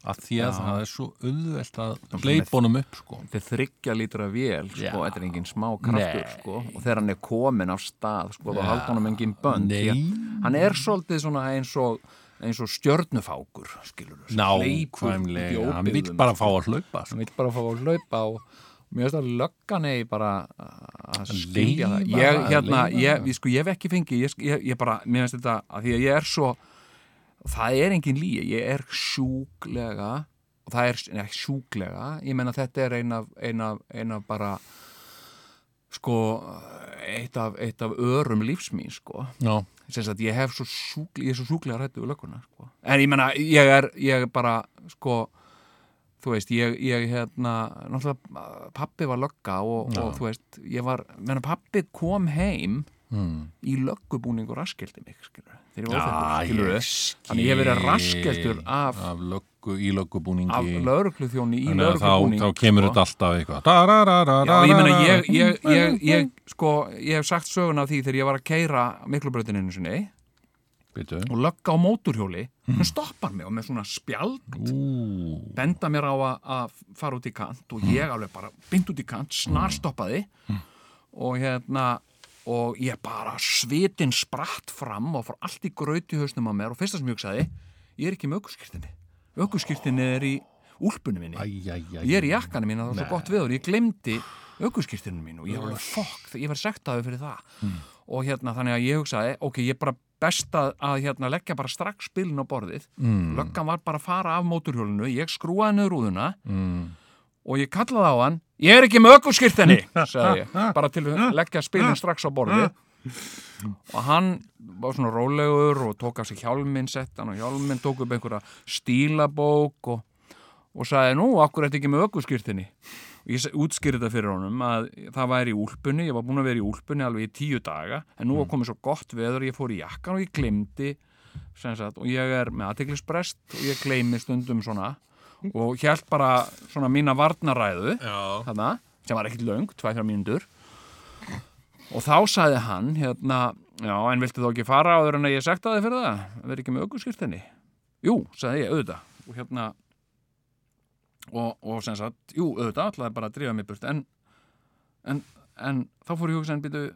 Að því að það er svo auðvelt að hleypa honum upp sko. er þryggja lítra vél sko, þetta er engin smá kraftur sko, og þegar hann er komin af stað sko, þá haldur hann engin bönd Nei. því að hann er svolítið svona eins og eins og stjörnufákur skilur Nákvæmlega, hann vil bara fá að hlaupa sko. hann vil bara fá að hlaupa og mér finnst að löggan eigi bara að skilja það. ég, hérna, ég, sko, ég hef ekki fengið ég, ég, ég bara, mér finnst þetta að því að ég er svo það er engin líi, ég er sjúklega og það er ja, sjúklega ég menna þetta er ein af, ein af, ein af bara sko eitt af, eitt af örum lífsmín sko sagt ég hef svo sjúklega, ég er svo sjúklega rættu við lögguna sko. en ég menna, ég er, ég er bara sko, þú veist ég, ég hérna, náttúrulega pappi var lögga og, og þú veist ég var, menna pappi kom heim mm. í löggubúning og raskildi mig, skilur óþekkur, skilur ég þannig ég hef verið raskeltur af, af löggu, í löggubúningi. af laurugluþjóni í að þá, þá kemur sko. þetta alltaf eitthvað. Ég meina, ég, ég, ég, ég, sko, ég hef sagt söguna af því þegar ég var að keira miklubröðinu sinni. Býtu og lögga á móturhjóli, hún stoppar mig og með svona spjald Ú, benda mér á að, fara út í kant og ég alveg bara bynd út í kant, snar stoppaði og hérna og ég bara svitin spratt fram og fór allt í gröti hausnum á mér og fyrsta sem ég hugsaði, ég er ekki með aukurskirtinni aukurskirtinni er í úlpunni minni. Æj, æj, æj ég er í jakkanum og það var svo gott viður ég glemdi aukurskirtinu mín og ég var alveg fokk, ég var sektaði fyrir það. Og hérna þannig að ég hugsaði ok, ég er bara best að, að hérna, leggja bara strax spilin á borðið. Mm. löggan var bara að fara af móturhjólinu ég skrúaði niður rúðuna. Mm. Og ég kallaði á hann ég er ekki með ég, bara til að leggja spilin strax á borðið. Og hann var svona rólegur og tók af sig hjálminn sett hann og hjálminn tók upp einhverja stílabók og, og sagði nú, akkur er þetta ekki með aukurskirtinni og ég útskýrði þetta fyrir honum að það væri í úlpunni, ég var búin að vera í úlpunni alveg í tíu daga, en nú var komið svo gott veður, ég fór í jakkan og ég glemdi sagt, og ég er með aðteglisbrest og ég gleymi stundum svona og hjælt bara svona mína varnaræðu þarna, sem var ekkit löng, 2-3 mínútur. Og þá sagði hann hérna, já, en viltu þá ekki fara áður en að ég sekta þig fyrir það? Verið ekki með aukurskirtinni jú, sagði ég, auðvitað. Og hérna og, og sem sagt, jú, auðvitað ætlaði bara að drífa mig burt. En, en, en þá fór ég hugsa en býtu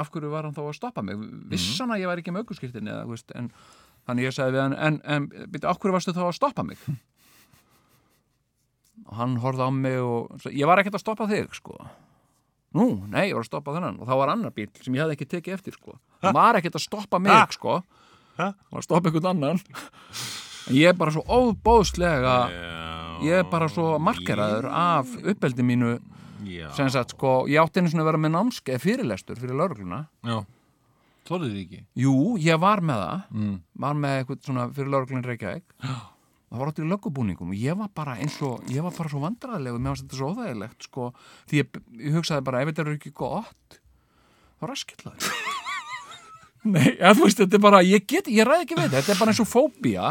af hverju var hann þá að stoppa mig? Viss hann að ég væri ekki með aukurskirtinni eða, veist, en, þannig ég sagði við hann en, en býtu, af hverju varstu þá að stoppa mig og hann horfði á mig og ég var ekkert að stoppa þig sko. Nú, nei, ég var að stoppa þennan. Og þá var annar bíl sem ég hafði ekki tekið eftir sko. Hann var ekkert að stoppa mig sko. Hann var að stoppa einhvern annan. En ég er bara svo óbóðslega ég er bara svo markeraður af uppeldi mínu. Sem sagt sko, ég átti einu svona að vera með námskeið fyrirlestur fyrir laurugluna já. Þorðið þið ekki? jú, ég var með það. Mm. var með eitthvað svona fyrir lauruglun Reykjavík það var áttir í löggubúningum og ég var bara eins og, ég var bara svo vandræðilegu mér varst þetta svo óþægilegt sko því ég, ég hugsaði bara, ef þetta eru ekki gott þá raskillaði [laughs] Nei, ja, veist, þetta er bara, ég get, ég ræði ekki við þetta, þetta er bara eins og fóbía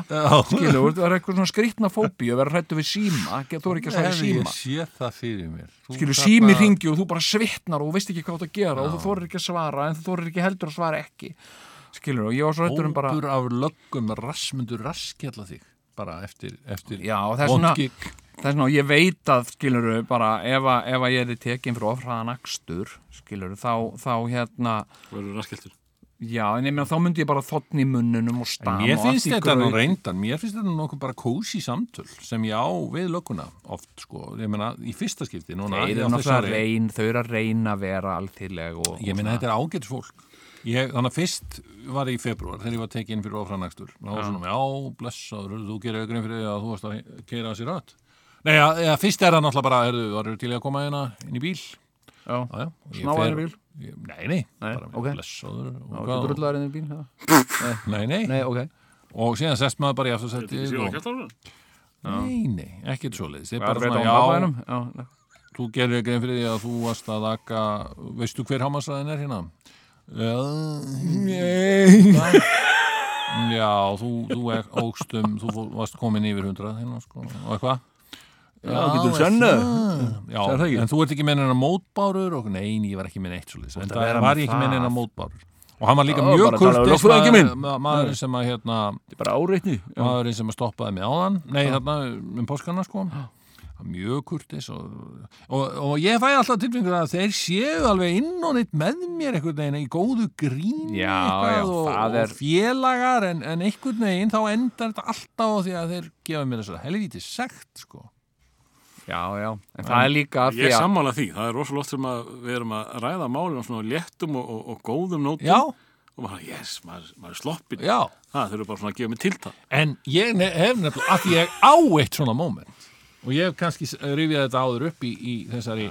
skilur, það er eitthvað svona skrýtna fóbíu að vera hrættu við síma, þú er ekki að svara Hefði ég síma. sé það fyrir mér. Þú þarna- sími ringi og þú bara svitnar og þú veist ekki hvað þú átt að gera og þú þorir ekki að svara en þú þorir ekki heldur að svara ekki. Skilur, og ég var svo hættur um bara Hópur af löggum rassmundur raskjalla þig bara eftir, eftir já, það er svona, það er svona, ég veit að skilur, bara ef, að, ef að ég er tekin fyrir ofraðan akstur skilur, þá, þá hérna Verður raskiltur. já, en ég meina þá myndi ég bara þotni í munnunum og stama Mér finnst þetta nú reyndan, mér finnst þetta nokkuð bara kósi samtöl sem ég á við lögguna oft, sko, ég meina, í fyrsta skipti núna, Þeir eru náttúrulega reyn, þau eru að reyna að vera alþýrleg og, Ég meina, þetta er ágætis fólk ég, Þannig að fyrst var ég í februar þegar ég var tekinn fyrir ofranakstur þá var svona, já, blessaður, þú gerir grein fyrir að þú varst að keira sér rött Nei, ja, ja, fyrst er það náttúrulega bara, heyrðu, var til í að koma hérna inn í bíl. Já, Já, og ég fer- bíl? Ég, nei, nei, Nei, bara ok. blessaður og, hvað- drullar inn í bíl ja. nei, nei, Nei, ok. Og síðan sest maður bara í er aftursætti og... Nei, nei, ekkert svoleiðis. Ég er Bara svona, já, þú gerir grein fyrir því að þú varst að Já, nei. Já, þú, þú er ógstum þú varst komin yfir hundrað hérna, sko, og eitthvað? Já, getur sennið. Já, Sagði það ekki? en þú ert ekki með neina mótbárur og nei, ég var ekki með neitt svo en að það var með ég ekki með neina mótbárur. Og hann var líka Já, mjög ma- maðurinn sem að hérna, Þetta er bara áreitni. maðurinn sem að stoppaði mig áðan. Nei, þarna um páskana sko mjög kurteis og, og, og ég fæ alltaf tilfengur að þeir séu alveg inn og neitt með mér einhvern veginn í góðu grín Já, eitthvað já, og, það er- og félagar en, en einhvern veginn þá endar þetta alltaf á því að þeir gefa mér þess að helvíti sekt sko. Já, já. En það er líka að því Ég að... sammála því, það er rosalega oft sem að við erum að ræða málum á svona léttum og, og, og góðum nótum. Já, og maður, yes, maður, maður er sloppin já. Það þurfa bara svona að gefa mig tiltal. En ég hef nefnilega, að ég á eitt svona moment og ég hef kannski rifjað þetta áður upp í, í þessari,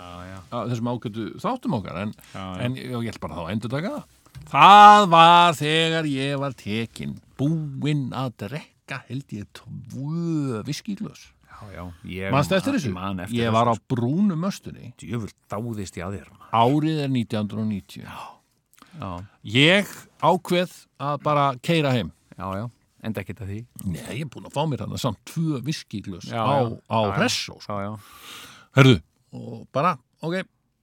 Að, þessum ágætu þáttum okkar en, en ég, ætla bara þá að endur taka það. Það var þegar ég var tekin búinn að drekka held ég tvö viskiglös. Já, já. Ég Manst eftir þessu? Man eftir Ég var á brúnu möstunni. Djöfull dáðist ég að þér. Árið er 1990. Já, Ég ákveð að bara keira heim. já, já. Enda ekki að því. Nei, ég er búinn að fá mér þarna samt tvö viskiglös Já, á, sko. Já, já. Herðu, og bara, ok.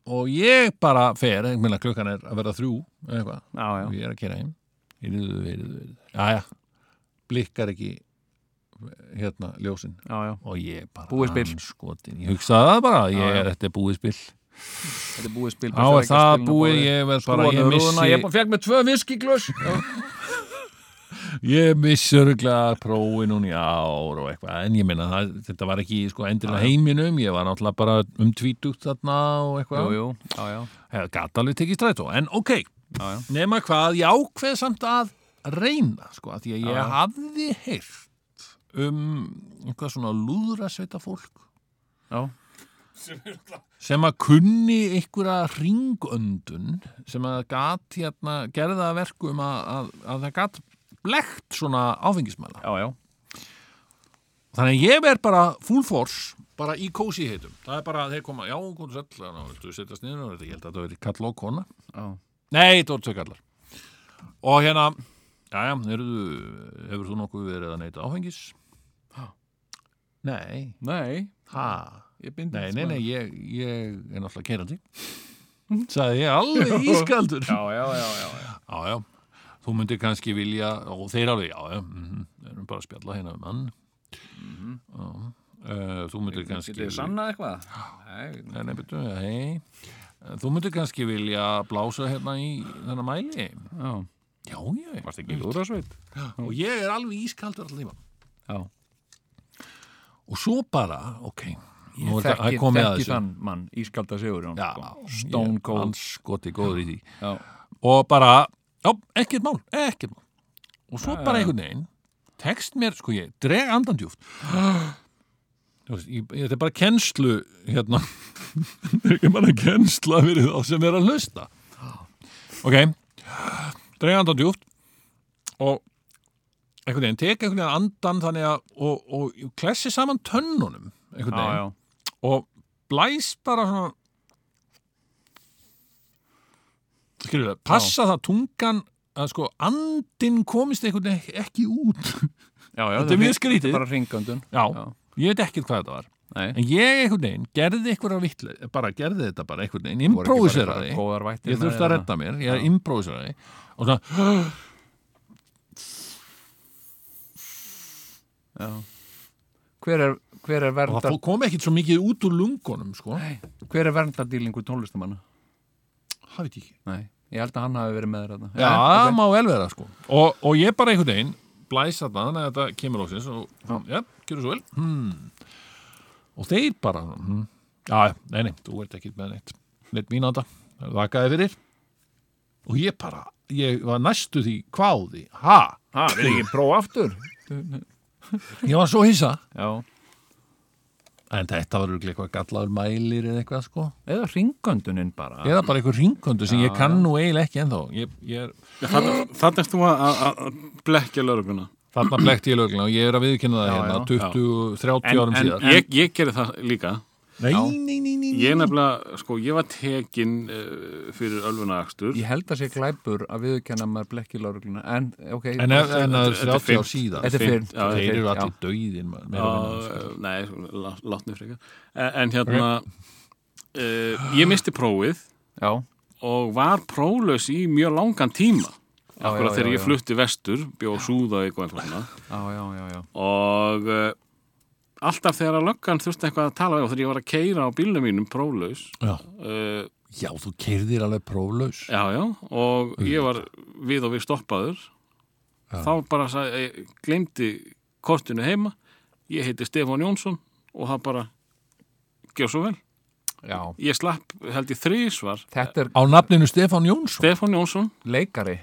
Og ég bara fer, ég meina klukkan er að verða þrjú eitthvað, og ég er að kera heim. Yrðu, yrðu, yrðu, jæja blikkar ekki hérna ljósin. Já, já. og ég bara Búið andskotin. ég hugsaði það bara, ég Já, er þetta er búið spil. Þetta er búið spil. á er það búið, ég verð bara ég missi, Ég fekk með tvö viskiglös. [laughs] ég missi örgulega prófi núna í ár og eitthvað, en ég meina það, þetta var ekki sko endilega heiminum, ég var náttúrulega bara um tvítugt þarna og eitthvað Jú, jú. Já, já. hefði gata alveg tekið strætó en ok, Já, já. nema hvað ég ákveð samt að reyna sko, að því að ég Já, já. hafði heyrt um einhvað svona lúðra sveita fólk Já. sem að kunni einhverja ringöndun sem að gat hérna, gerða að verkum að, að, að það gat blekt svona áfengismæla Já, já. þannig að ég verð bara full force bara í kósi heitum það er bara, þeir koma, já, þannig að viltu setjast niður og ég held að þetta verið kall og kona Já. Nei, þetta voru tvö kallar Og hérna, jæja, heyrðu, hefur þú nokkuð verið að neyta áfengis? Nei, Nei. ha. Nei, nei, nei, ég, ég er náttúrulega keirandi Sagði ég alveg [laughs] ískaldur Já, já, já, já. já. Þú myndir kannski vilja og þeir alveg, já, já, mm erum bara að spjalla hérna um mann Já, uh, þú myndir kannski Getið þið sannað eitthvað? Nei. Nei, nei, betur, hei Þú myndir kannski vilja blása hérna í þennan mæli Já. Já, já, Varst ekki lúðrasveit? og ég er alveg ískaldur allir tíma Já. og svo bara, ok Ég er þekki, þekki þann mann, Ískalda Sigurjón. já, sko. Stone Cold. hann skoti góður í því Já. og bara, já, ekkert mál ekkert mál. Og svo Já, bara já. einhvern veginn tekst mér, sko ég, dreg ég, ég, þetta er bara kennslu hérna. [laughs] Ekki bara kennsla fyrir þá sem er að hlusta. Ok. Dreg andandjúft og einhvern veginn, tek einhvern veginn andan þannig að, og, og ég klessi saman tönnunum einhvern Já, veginn. já. og blæs bara svona skilur það, passa það tungan að sko andin komist einhvern veginn ekki út Já, já. Þetta er mjög skrítið. Bara ringöndun. já, Já. ég veit ekkert hvað þetta var Nei. en ég einhvern veginn gerði einhverja vittlega bara gerði þetta bara einhvern veginn impróviseraði eitthvað ég þurfti að redda mér, ég Já. impróviseraði og svona, Já. Hver er, hver er og verndar... það kom ekkert svo mikið út úr lungunum sko, Nei. Hver er verndardýlingu tónlistamanna? Það veit ég ekki Nei. Ég held að hann hafi verið með þér þarna. Já, það má vel vera sko og, og ég bara einhvern veginn blæs þarna þannig að þetta kemur ósins og já, gjörðu svo vel hmm. og þeir bara hmm. já, nei, nei, þú ert ekki með neitt neitt mínanda, þakkaði fyrir og ég bara ég var næstu því kváði ha, Ha, vil ekki prófa aftur? ég var svo hissa Já. En þetta var örugglega eitthvað gallaður mælir eða eitthvað sko. Eða ringöndunin bara. eða bara eitthvað ringöndu sem ég kann nú eiginlega ekki ennþá. Ég, ég er, Þannig erst þú að- að að blekja lögregluna. Þarna blekti ég löglega og ég er að viðkynna það Já, hérna já. 20, 30 En- árum en- síðar. Ég, ég gerði það líka Nei, nei, nei, nei, Ég nefnilega, sko, ég var tekin uh, fyrir ölfunaakstur. Ég held að sé glæpur að viðurkenna að maður blekki laurugluna en ok, En ef en það er Þetta er 30 ár síðan Þetta er fyrr Já, Þeir eru allir döiðin sko. Já, nei, lá- látni frekar. En, en hérna, uh, ég misti prófið Já, og var próflaus í mjög langan tíma. Akkurat þegar ég flutti vestur, bjóð súða eitthvað eitthvað svona. já, já, já, já. Og uh, alltaf þegar að löggan þurfti eitthvað að tala við og þegar ég var að keira á bílnum mínum próflaus, Já. uh, Já, þú keirðir alveg próflaus já, já, og ég var við og við stoppaður, Já. þá bara sagði, ég glemdi kortinu heima, ég heiti Stefán Jónsson og það bara gjör svo vel. já. Ég slapp held ég þrísvar Þetta er Á nafninu Stefán Jónsson Stefán Jónsson, leikari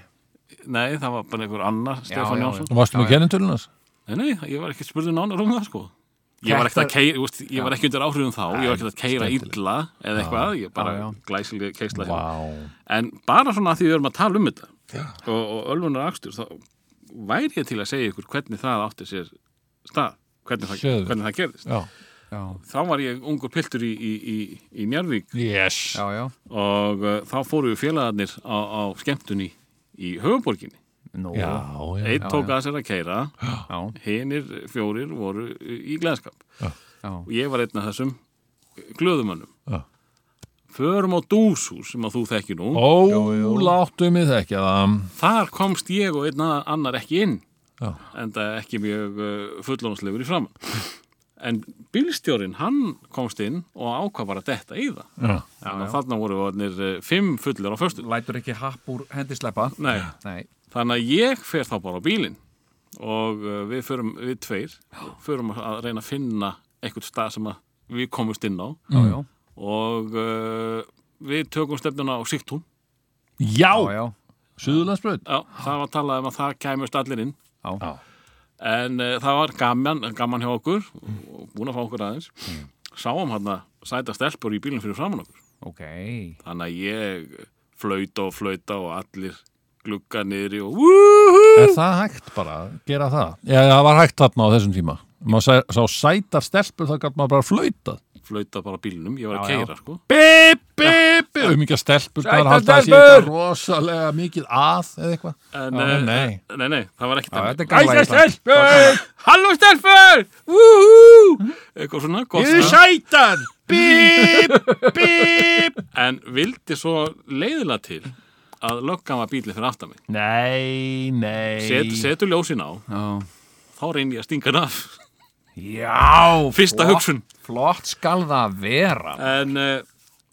nei það var bara einhver annar Stefán já, Jónsson, Og varstu með Já, já. kennintölunas? nei nei, ég var ekki spurður nánar um það sko Ég var ekkert að keira, veist, ég var ekki undir áhrifum þá, ég var ekkert að keira illa eða eitthvað, ég bara Já, já. glæsilega keisla hjá. Vá. En bara svona að því við erum að tala um þetta og, og ölfunar akstur, þá væri ég til að segja ykkur hvernig það átti sér stað, hvernig það, hvernig það gerðist. Já Já, Þá var ég ungur piltur í, í, í, í Njarvík Yes. Já, já. Og uh, þá fóru við félagarnir á, á skemmtunni í höfuborginni. Já, já Einn tók að sér að keira, já, hinir fjórir voru í gleðskap já, og ég var einn af þessum glöðumönnum. Já. Förum á dúshús sem að þú þekki nú. Ó, láttu mig þekkja það Þar komst ég og einn annar ekki inn, Já. en það ekki mjög uh, fullónuslegur í framann. En bílstjórin, hann komst inn og ákvað bara að detta í það. Já. Þannig að þarna voru uh, fimm fullir á föstu. Lætur ekki happ úr hendi sleppa Nei, Nei, Þannig að ég fer þá bara á bílinn og uh, við förum, við tveir, förum að reyna að finna eitthvað stað sem að við komumst inn á já, já, og uh, við tökum stefnuna á Sigtún. Já, já, já, Suðurlandsbröð Já, það var talað um að það kæmust allir inn. já. En uh, það var gaman, gaman hjá okkur og búin að fá okkur aðeins. Sáum hann að sæta stelpur í bílinn fyrir framann okkur. Ok, Þannig að ég flauta og flauta og allir glugga niðri og wúhú! Er það hægt bara að gera það? Já, það var hægt þarna á þessum tíma Maður sá, sá sætar stelpur þá gætt maður bara flautað Flauta bara bílnum, ég var að keira sko. Bip, bip, bip Um ekki að stelpur Sætar stelpur! rosalega mikið að eða eitthvað En, Já, eh, nei. nei, nei, það var er Æsa Ísland. stelpur, Halló stelfur! Wúhú! Eitthvað svona, gott þið svona. sætar Bip, [laughs] bip En vildi svo leiðilega til að löggan var bílið fyrir aftan mig. Nei, nei Set, setur ljósin á, Já, þá reyni ég að stinga hann af. já Fyrsta flott- hugsun. Flott skal það vera En uh,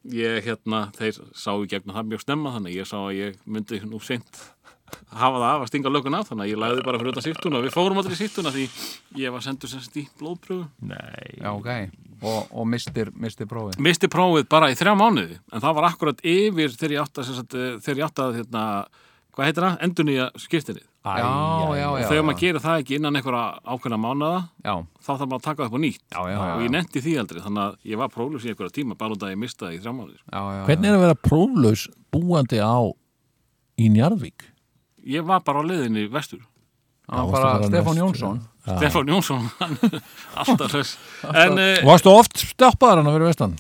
ég, hérna, þeir sá í gegnum það mjög snemma, þannig að ég sá að ég myndi nú seint hafa það af að stinga löggun af, þannig að ég lagði bara fyrir utan sýttuna við fórum allir í sýttuna því ég var sendur semst í blóðpröfu. Nei Já, ok, og, og mistir, mistir prófið Misti prófið bara í þrjá mánuði, en það var akkurat yfir þegar ég átti að, eh, þegar ég átti að hérna, hvað heitir það? Endur nýja skiptinni. Æ, Já, já, Og já þegar maður gerir það ekki innan einhverja ákveðna mánuða, Já, þá þarf maður að taka það upp á nýtt. já, já, Og ég nefndi því aldrei, þannig að ég var próflus í einhverja tíma bara út að ég mista það í þrjá mánuði. já, já, Hvernig er að vera próflaus búandi á í Njarðvík? Ég var bara á leiðinni vestur. Já, bara bara Stefán Jónsson Já. Stefán Jónsson, [laughs] hann alltaf. En uh, Varstu oft stoppaðar hann að vera vestan?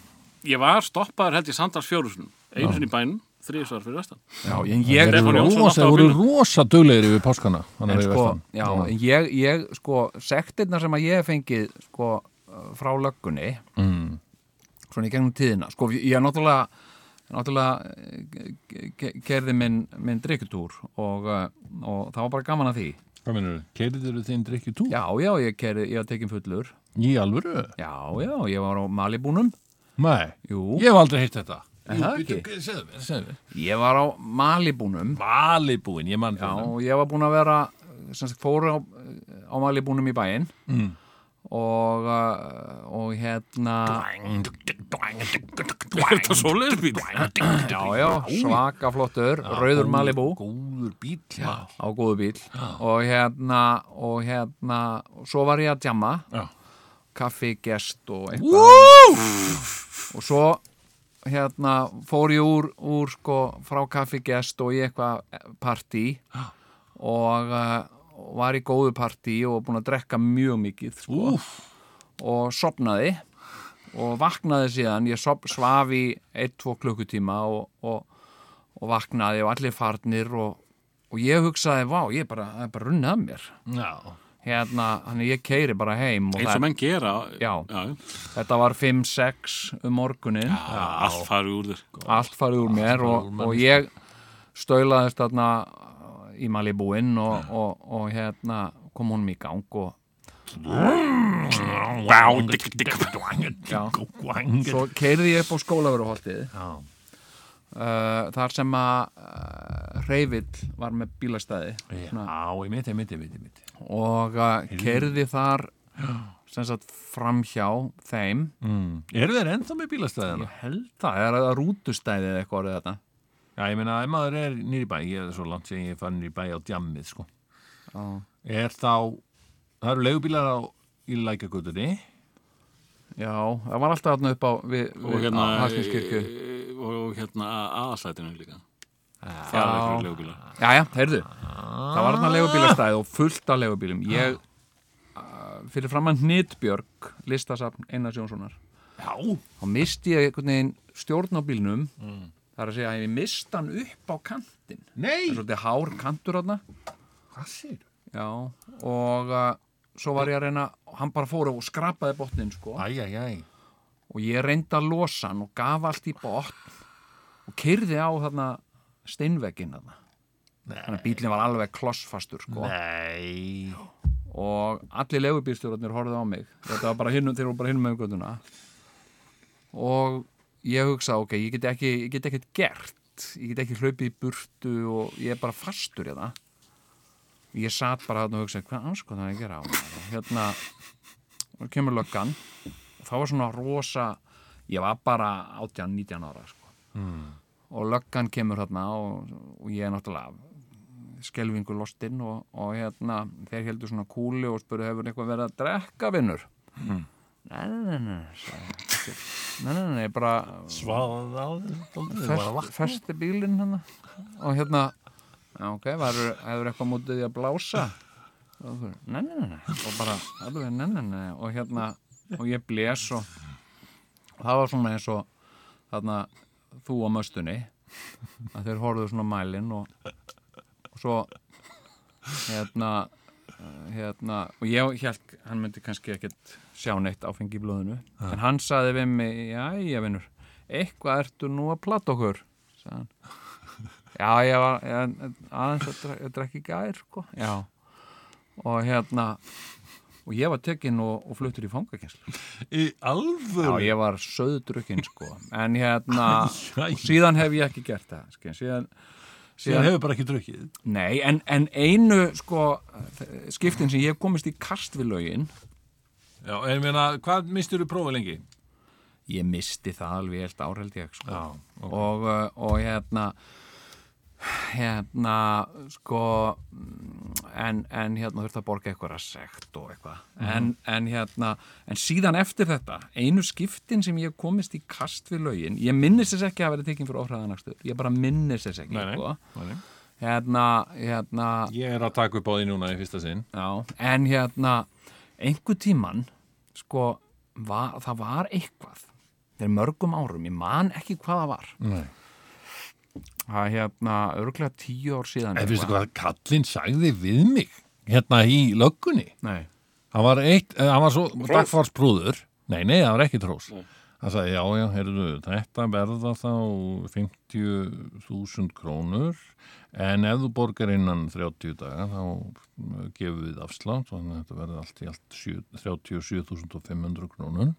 ég var stoppaður held í Sandars fjórusunum, einu sinni í bænum, þrísvar fyrir vestan. Já, en ég, Stefán voru Jónsson rosa, duglegir yfir páskana hann en að vera sko, vestan já, en ég, ég, sko, sektirna sem að ég fengið, sko, frá löggunni, mm. svona í gegnum tíðina, sko, ég er náttúrulega, náttúrulega eh, ge- gerði minn, minn drikkutúr og, eh, og það var bara gaman að því. Hvað minnur þú? Keiriður þinn drikkju tú? Já, já, ég, kerði, ég var tekin fullur. Í alvöru? Já, já, ég var á Malibúnum. Nei, Jú, ég hef aldrei heyrt þetta Er það ekki? Segðu mér, segðu mér ég var á Malibúnum. Malibúin, ég mann Já, og ég var búinn að vera sem sagt, fóru á, á Malibúnum í bæinn Mm. Og, uh, og hérna Er þetta svoleiðis bíl? já, já, svaka flottur rauður Malibú Góður bíl Já, á góðu bíl og hérna og hérna, og svo var ég að djamma já. kaffi, gest og eitthvað og svo hérna fór ég úr, úr sko frá kaffi, gest og í eitthvað partí og uh, var í góðu partí og búin að drekka mjög mikið sko, og sopnaði og vaknaði síðan, ég sop, svaf í 1-2 klukkutíma og, og, og vaknaði og allir farnir og, og ég hugsaði, vá, ég er bara, er bara runnið að mér. Já. hérna, þannig ég keiri bara heim og eins og menn gera. Já. já, þetta var 5-6 um morgunin allt farið úr þér. Allt farið úr mér og, og ég stölaðist þarna í Malibúinn og, og, og hérna kom honum í gang og svo keirði ég upp á skólaveruholtið uh, þar sem að uh, Reyvill var með bílastæði. Já, ég mitt, ég mitt, ég mitt, og uh, keirði þar [gasps] sem sagt framhjá þeim. Mm. Eru þeir ennþá með bílastæðina? ég held það, er það rútustæði eða eitthvað orðið þetta Já, ég meina, ef maður er nýri bæ, ég er svo langt sem ég er farin í bæ á djammið, sko. Já. Er þá, það eru leigubílar á í lækjagutunni. Já, það var alltaf þarna upp á við, og við hérna Hallgrímskirkju e- og hérna aðalsætinu líka það Já. er eitthvað legubíla Já, já, heyrðu Það var þarna legubílastæði og fullt af legubílum Ég, uh, fyrir fram að Hnitbjörg listasafn Einars Jónssonar Já. þá misti ég einhvern veginn stjórn á bílnum það er að segja að ég misti hann upp á kantinn það Nei. er svolítið hár kantur þarna Hvað sér? já, og uh, svo var ég að reyna hann bara fór og skrapaði botnin sko Æj, æj, æj. og ég reyndi að losa hann og gaf allt í botn og kyrði á þarna steinvegginn þarna þannig að bílinn var alveg klossfastur sko Nei. og allir legubílstjórarnir horfðu á mig þetta var bara hinnum, þeir voru bara hinnum með göttuna og ég hugsa ok, ég get ekki ég get ekkert gert, ég get ekki hlaupið í burtu og ég er bara fastur í það ég satt bara og hugsa hvað anskoð það er að gera á mér hérna og kemur löggan. Og þá var svona rosa ég var bara 18-19 ára sko. og löggan kemur þarna og, og ég er náttúrulega skelvingu lostinn og, og hérna þeir heldur svona kúli og spurðu hefur eitthvað verið að drekka vinnur nei, nei, nei, nei nei, nei, nei, bara Svaðað á þér. fest, festi bílinn hérna. Og hérna ok, hefur eitthvað mútið því að blása? Og nei, nei, nei, nei. Og bara, alveg, nei, nei, nei. Og hérna, og ég blés og, og það var svona eins og þarna, þú á möstunni að þeir horfðu svona mælinn og, og svo hérna hérna, og ég held hann myndi kannski ekkert sjá neitt áfengi í blóðinu, en hann saði við mig já, ég vinnur, eitthvað ertu nú að platta okkur hann [laughs] já, ég var ég, aðeins að dre- að drekka í gær sko. já, og hérna og ég var tekinn og, og fluttur í fangakenslu Í já, alvöru. ég var söðdrukkinn sko en hérna, síðan hef ég ekki gert það sko. síðan, Síðan hefur bara ekki drukkið. Nei, en, en einu sko skiptin sem ég komist í kast við lögin Já, en ég meina, hvað mistur þú prófið lengi? ég misti það alveg helt ár held ég sko. Já, ok. og, uh, og hérna hérna sko mm, en, en hérna þurfti að borga eitthvað að sekt og eitthvað en, en hérna, en síðan eftir þetta einu skiptin sem ég komist í kast við lögin, ég minnist þess ekki að vera tekinn fyrir óhraðanakstur, ég bara minnist þess ekki Nei, nei. sko. Nei, nei. hérna, hérna Ég er að taka upp á því núna í fyrsta sinn. Já, en hérna einhver tíman sko, var, það var eitthvað fyrir mörgum árum, ég man ekki hvað það var Nei. það er hérna örglega tíu ár síðan En finnstu hvað kallinn sagði við mig hérna í löggunni? Nei, Hann var eitt, eh, hann var svo dagfarsprúður. Nei, nei, það var ekki trós. Hann sagði, já, já, heyrðu, þetta verða þá 50.000 krónur en ef þú borgar innan 30 daga þá eh, gefum við afslátt þannig að þetta verða allt í allt sjö- 37.500 krónur.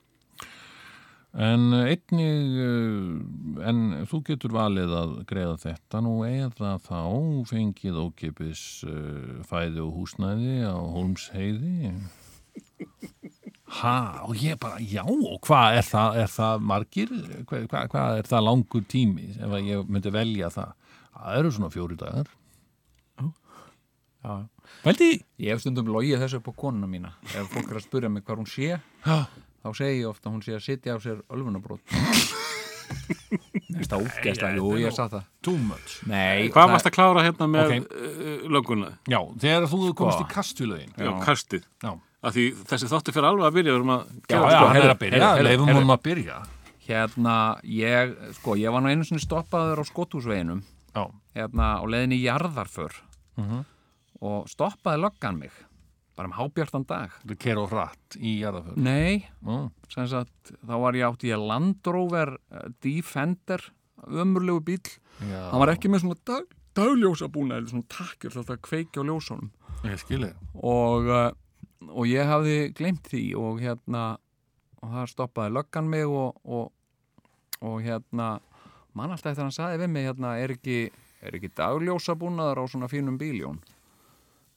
En einnig, eh, en þú getur valið að greiða þetta nú eða þá fengið ókipis fæði og húsnæði á Holmsheiði. Ha, og ég bara, já, og hvað er það, er það margir? Hvað, hvað, hvað er það langur tími ef ég myndi velja það? Það eru svona fjóri dagar. já, Veldi? ég hef stundum logið þessu upp á konuna mína ef fólk er að spyrja mig hvað hún sé þá segi ég ofta að hún sé að sitja á sér ölfunabrót Þetta ógeðslega, jú, ég sa það Too much. Nei, Hvað varst að klára hérna með Ok. okay. lögguna? Já, þegar þú komist Sko. í kastvilögin. Já, kastið. Já. því þessi þáttu fyrir alveg að byrja Já, gera já, þetta. hann er að byrja, leifum honum að byrja Hérna, ég, sko, ég var nú einu sinni stoppaður á skotthúsveginum Já, hérna á leiðinni í jarðarför. Og stoppaði löggan mig bara um hábjartan dag. Þetta ker og hratt í jarðaför Nei, sem sagt, þá var ég átt í að Land Rover eh, Defender ömurlegu bíl Já, hann var ekki með svona dag, dagljósa búna eða svona takkjur þetta að kveikja á ljósunum. Og, uh, og ég hafði glemt því og hérna og það stoppaði löggan mig og, og, og hérna mann alltaf eftir að hann saði við mig hérna er ekki, er ekki dagljósa búnaðar á svona fínum bíljón?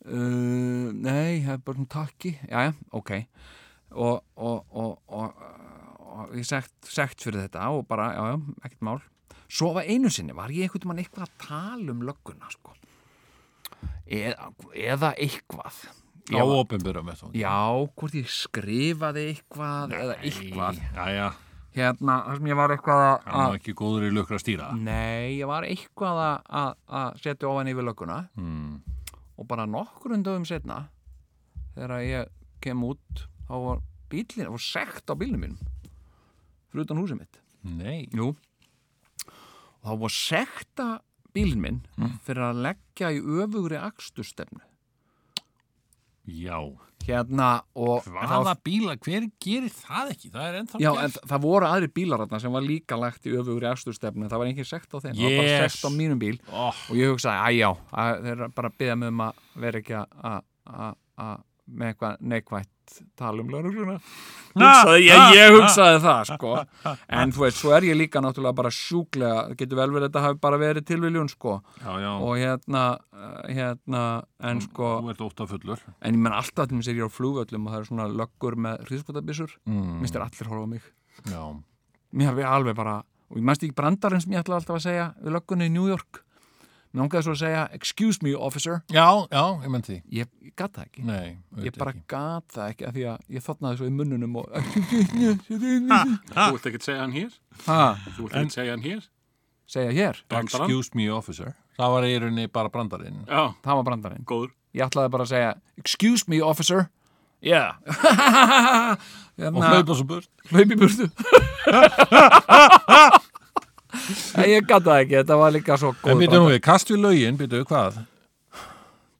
Uh, nei, það er bara svona takki. Já, ok. Og, og, og, og, og ég sekt, sekt fyrir þetta og bara, já, já, ekkert mál. Svo var einu sinni, var ég einhvern mann eitthvað að tala um lögguna sko? Eða, eða eitthvað. Á þá Já, hvort ég skrifaði eitthvað eða eitthvað. Já, já, hérna, þar sem ég var eitthvað að- hann var ekki góður í lukra stýra. Nei, ég var eitthvað að- setja ofan yfir lögguna. Mm. og bara nokkur dögum setna þegar ég kem út þá var bílinn, það var sekt á bílnum mínum fyrir utan húsið mitt. Nei, Jú. Og þá var sekta bílinn minn Mm. fyrir að leggja í öfugri akstustefnu já hérna og Hvaða bíla, hver gerir það ekki? Það er ennþá Já, en þa- það voru aðri bílar þarna sem var líka lagt í öfugri afsturstefnu, það var engin sekt á þeim, það var bara Yes. sekt á mínum bíl oh, og ég hugsaði, að já, að þeir bara byggja mig um að vera ekki að- með eitthvað neikvætt tala um laurugluna ég, ég hugsaði það, sko. En þú veist, svo er ég líka náttúrulega bara sjúklega, getur vel verið að þetta hafi bara verið tilviljun, sko. Já, já, og hérna, uh, hérna en sko, þú ert óttafullur en ég menn alltaf til mér sér ég á flugvöllum og það er svona löggur með hríðskotabissur, mm. minnst er allir horfa mig. Já, mér hefði alveg bara og ég mæst ekki brandarinn sem ég ætla alltaf að segja við löggunni í New York mér langaði svo að segja excuse me officer. Já, já, ég menn því. Ég, ég gat það ekki. Nei, ég auðvitað bara ekki. gat það ekki af því að ég þotnaði svo í munnunum og [laughs] Þú vilt ekki segja hann hér? ha, Þú vilt ekki segja hann hér? segja hér? Brandarann? Excuse me officer. Það var í rauninni bara brandarinn. Já, það var brandarinn. Góður. ég ætlaði bara að segja excuse me officer. Yeah. [laughs] Og hérna, hlaupa svo burt. Hlaup í burtu [laughs] ég gat það ekki, þetta var líka svo góð En byrju nú við, kast við lögin, byrju hvað?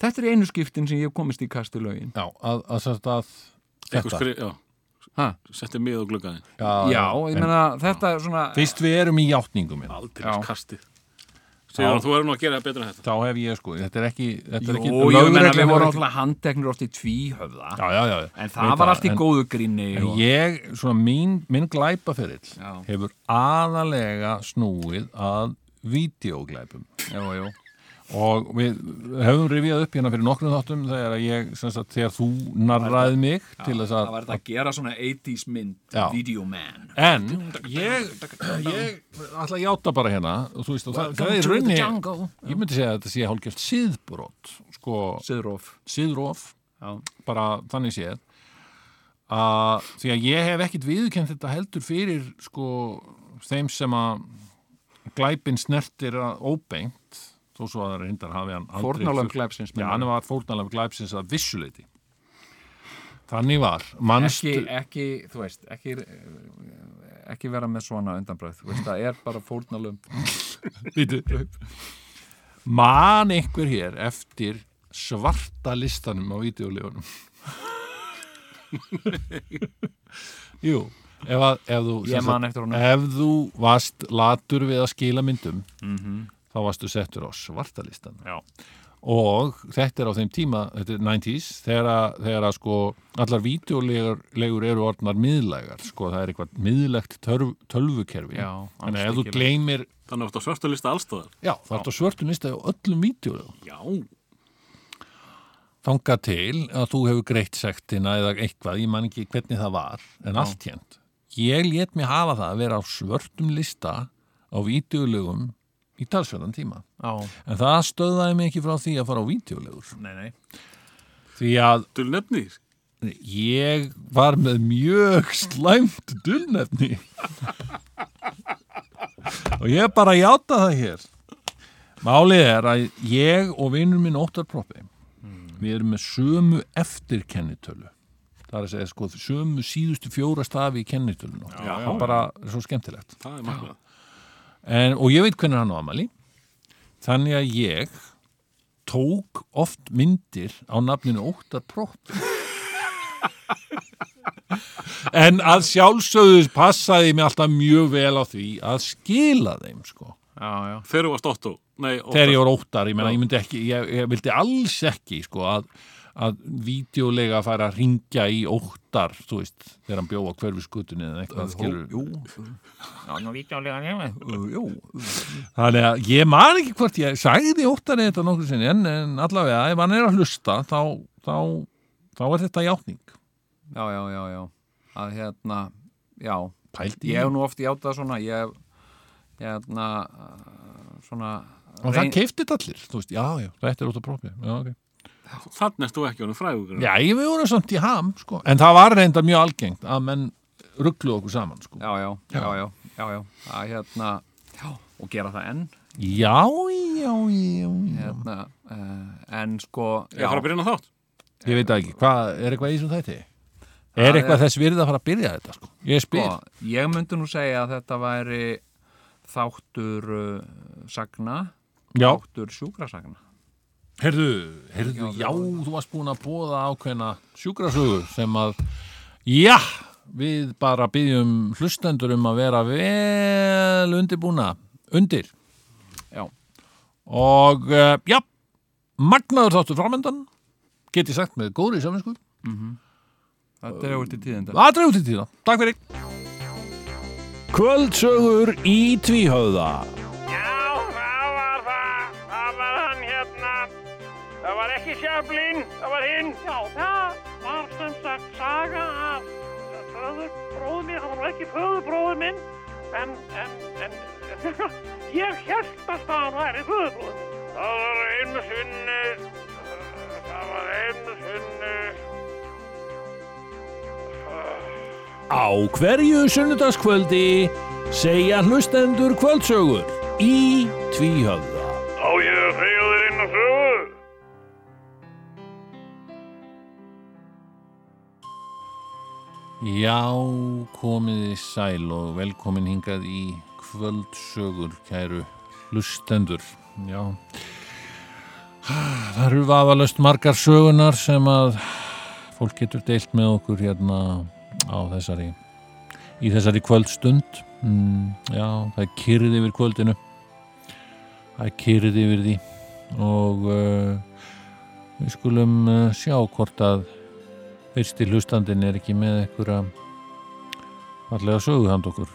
þetta er einu skiptin sem ég hef komist í kastu lögin Já, að, að, að, Þetta, skrif, já. ha? Setti mið á gluggaðin. já, Já, ég en meina þetta er svona Fyrst við erum í játningum minn Aldrei kastið. Sigur, þú verður nú að gera betur en þetta. Þá hef ég sko, þetta er ekki Þetta er ekki Jú, ég lögreglan við vorum alltaf handteknir oft í tvíhöfða. Já, já, já. En það var allt í góðu gríni En og... ég, svona mín, minn glæpaferill hefur aðalega snúið að vídeoglæpum. Jú, jú og við höfum rifjað upp hérna fyrir nokkrum þáttum þegar ég, sagt, þegar þú narraði mig til þess að, var þetta að gera svona 80s mynd. Videoman en ég, ég ætla að játa bara hérna og þú veist, og það, það er raunni ég myndi segja að þetta sé hálfgjört síðbrot sko, Siðróf síðrof Já, bara þannig séð. Að því að ég hef ekkit viðkjönd þetta heldur fyrir sko þeim sem að glæpin snertir að óbeint þó svo að það reyndar hafi hann Fórnálum glæpsins Já, hann var fórnalöfum glæpsins að vissuleiti þannig var manstu, ekki, ekki, þú veist ekki, ekki vera með svona undanbröð Þú veist, það er bara fórnálum [laughs] man einhver hér eftir svarta listanum á videolegunum [laughs] Jú ef, að, ef, þú, sagt, ef þú varst latur við að skila myndum þá varstu settur á svarta listan Já. og þetta er á þeim tíma þetta er 90s þegar að, þegar að sko allar videolegur eru orðnar miðlægar sko það er eitthvað miðlægt tölv, tölvukerfi Já, þannig að ef þú gleymir Þannig að þú svörtu lista allstóðar. Já, það er svörtu lista á öllum vídeolegum. Já. Þanga til að þú hefur greitt sektina eða eitthvað, ég man ekki hvernig það var, en allt hérnt. Ég let mig hafa það að vera á svörtum lista á vídeolegum í talsverðan tíma. Já, En það stöðaði mig ekki frá því að fara á nei Því að Þú nefnir. ég var með mjög slæmt dulnefni. [laughs] og ég bara játa það hér. Málið er að ég og vinnur minn Óttar Proppi, við erum með sömu eftirkennitölu. það er að segja sko sömu síðustu fjóra stafi í kennitölun það er bara svo skemmtilegt Það er markmið. En, og ég veit hvernig hann á amali þannig að ég tók oft myndir á nafninu Óttar Prótt [laughs] en að sjálfsögðu passaði mig alltaf mjög vel á því að skila þeim sko. Já, já. Þegar ég var óttar, ég ég myndi ekki ég, ég vildi alls ekki, sko að, að vídeolega fara að ringja í óttar, þú veist þegar hann bjóða hverfiskutunni eða eitthvað skilur Jú, já, nú vítjálega nefna. Jú, þannig að ég man ekki hvort ég sagði óttar þetta nokkur sinni, en, en allavega ef hann er að hlusta, þá þá, þá er þetta játning. Já, já, já, já. Að hérna, já, pældi ég hef nú oft játað svona, ég hef, hérna, svona, og það keifti allir, þú veist, já, já, þetta er út af prófi já, ok Þannig erst þú ekki honum frægur. Já, ég við vorum samt í ham, sko. En það var reynda mjög algengt að menn rugglu okkur saman, sko. já, já, já, já, já, já, að hérna, já, og gera það enn, Já, já, já, já. hérna, uh, en sko, Ég fara að byrja inn á þátt. Ég veit ekki, hvað, er eitthvað í þessum þætti? Er Það eitthvað er- þess virði að fara að byrja þetta, sko? Ég spyr. Sko, ég myndi nú segja að þetta væri þáttur uh, sagna, já. þáttur sjúkrasagna. Herðu, herðu, já, þú varst búin að bóða ákveðna sjúkrasögu sem að, já, við bara byggjum hlustendur um að vera vel undirbúna, undir. Já. Og, uh, já, magnaður þáttur framöndan, get ég sagt með góðri saminsku. Þetta er auðvitað tíðinda. Það dreif til tíða. Takk fyrir. Kvöldsögur í tvíhöfða. Sjöflin, það var hinn. Já, það var sem sagt saga af föðurbróður minn. Það var ekki föðurbróður minn, en, en, en, [laughs] ég held að það væri föðurbróður minn. Það var einu sinni, það var einu sinni, Á hverju sunnudagskvöldi segja hlustendur kvöldsögur í tvíhöfða. Já, komiði sæl og velkomin hingað í kvöldsögur, kæru hlustendur. Já, það eru vafalöst margar sögunar sem að fólk getur deilt með okkur hérna á þessari, í þessari kvöldstund. Mm, já, það er kyrrið yfir kvöldinu. Það er kyrrið yfir því og uh, við skulum uh, sjá hvort að fyrsti hlustandinn er ekki með einhverja fallega sögu hand okkur.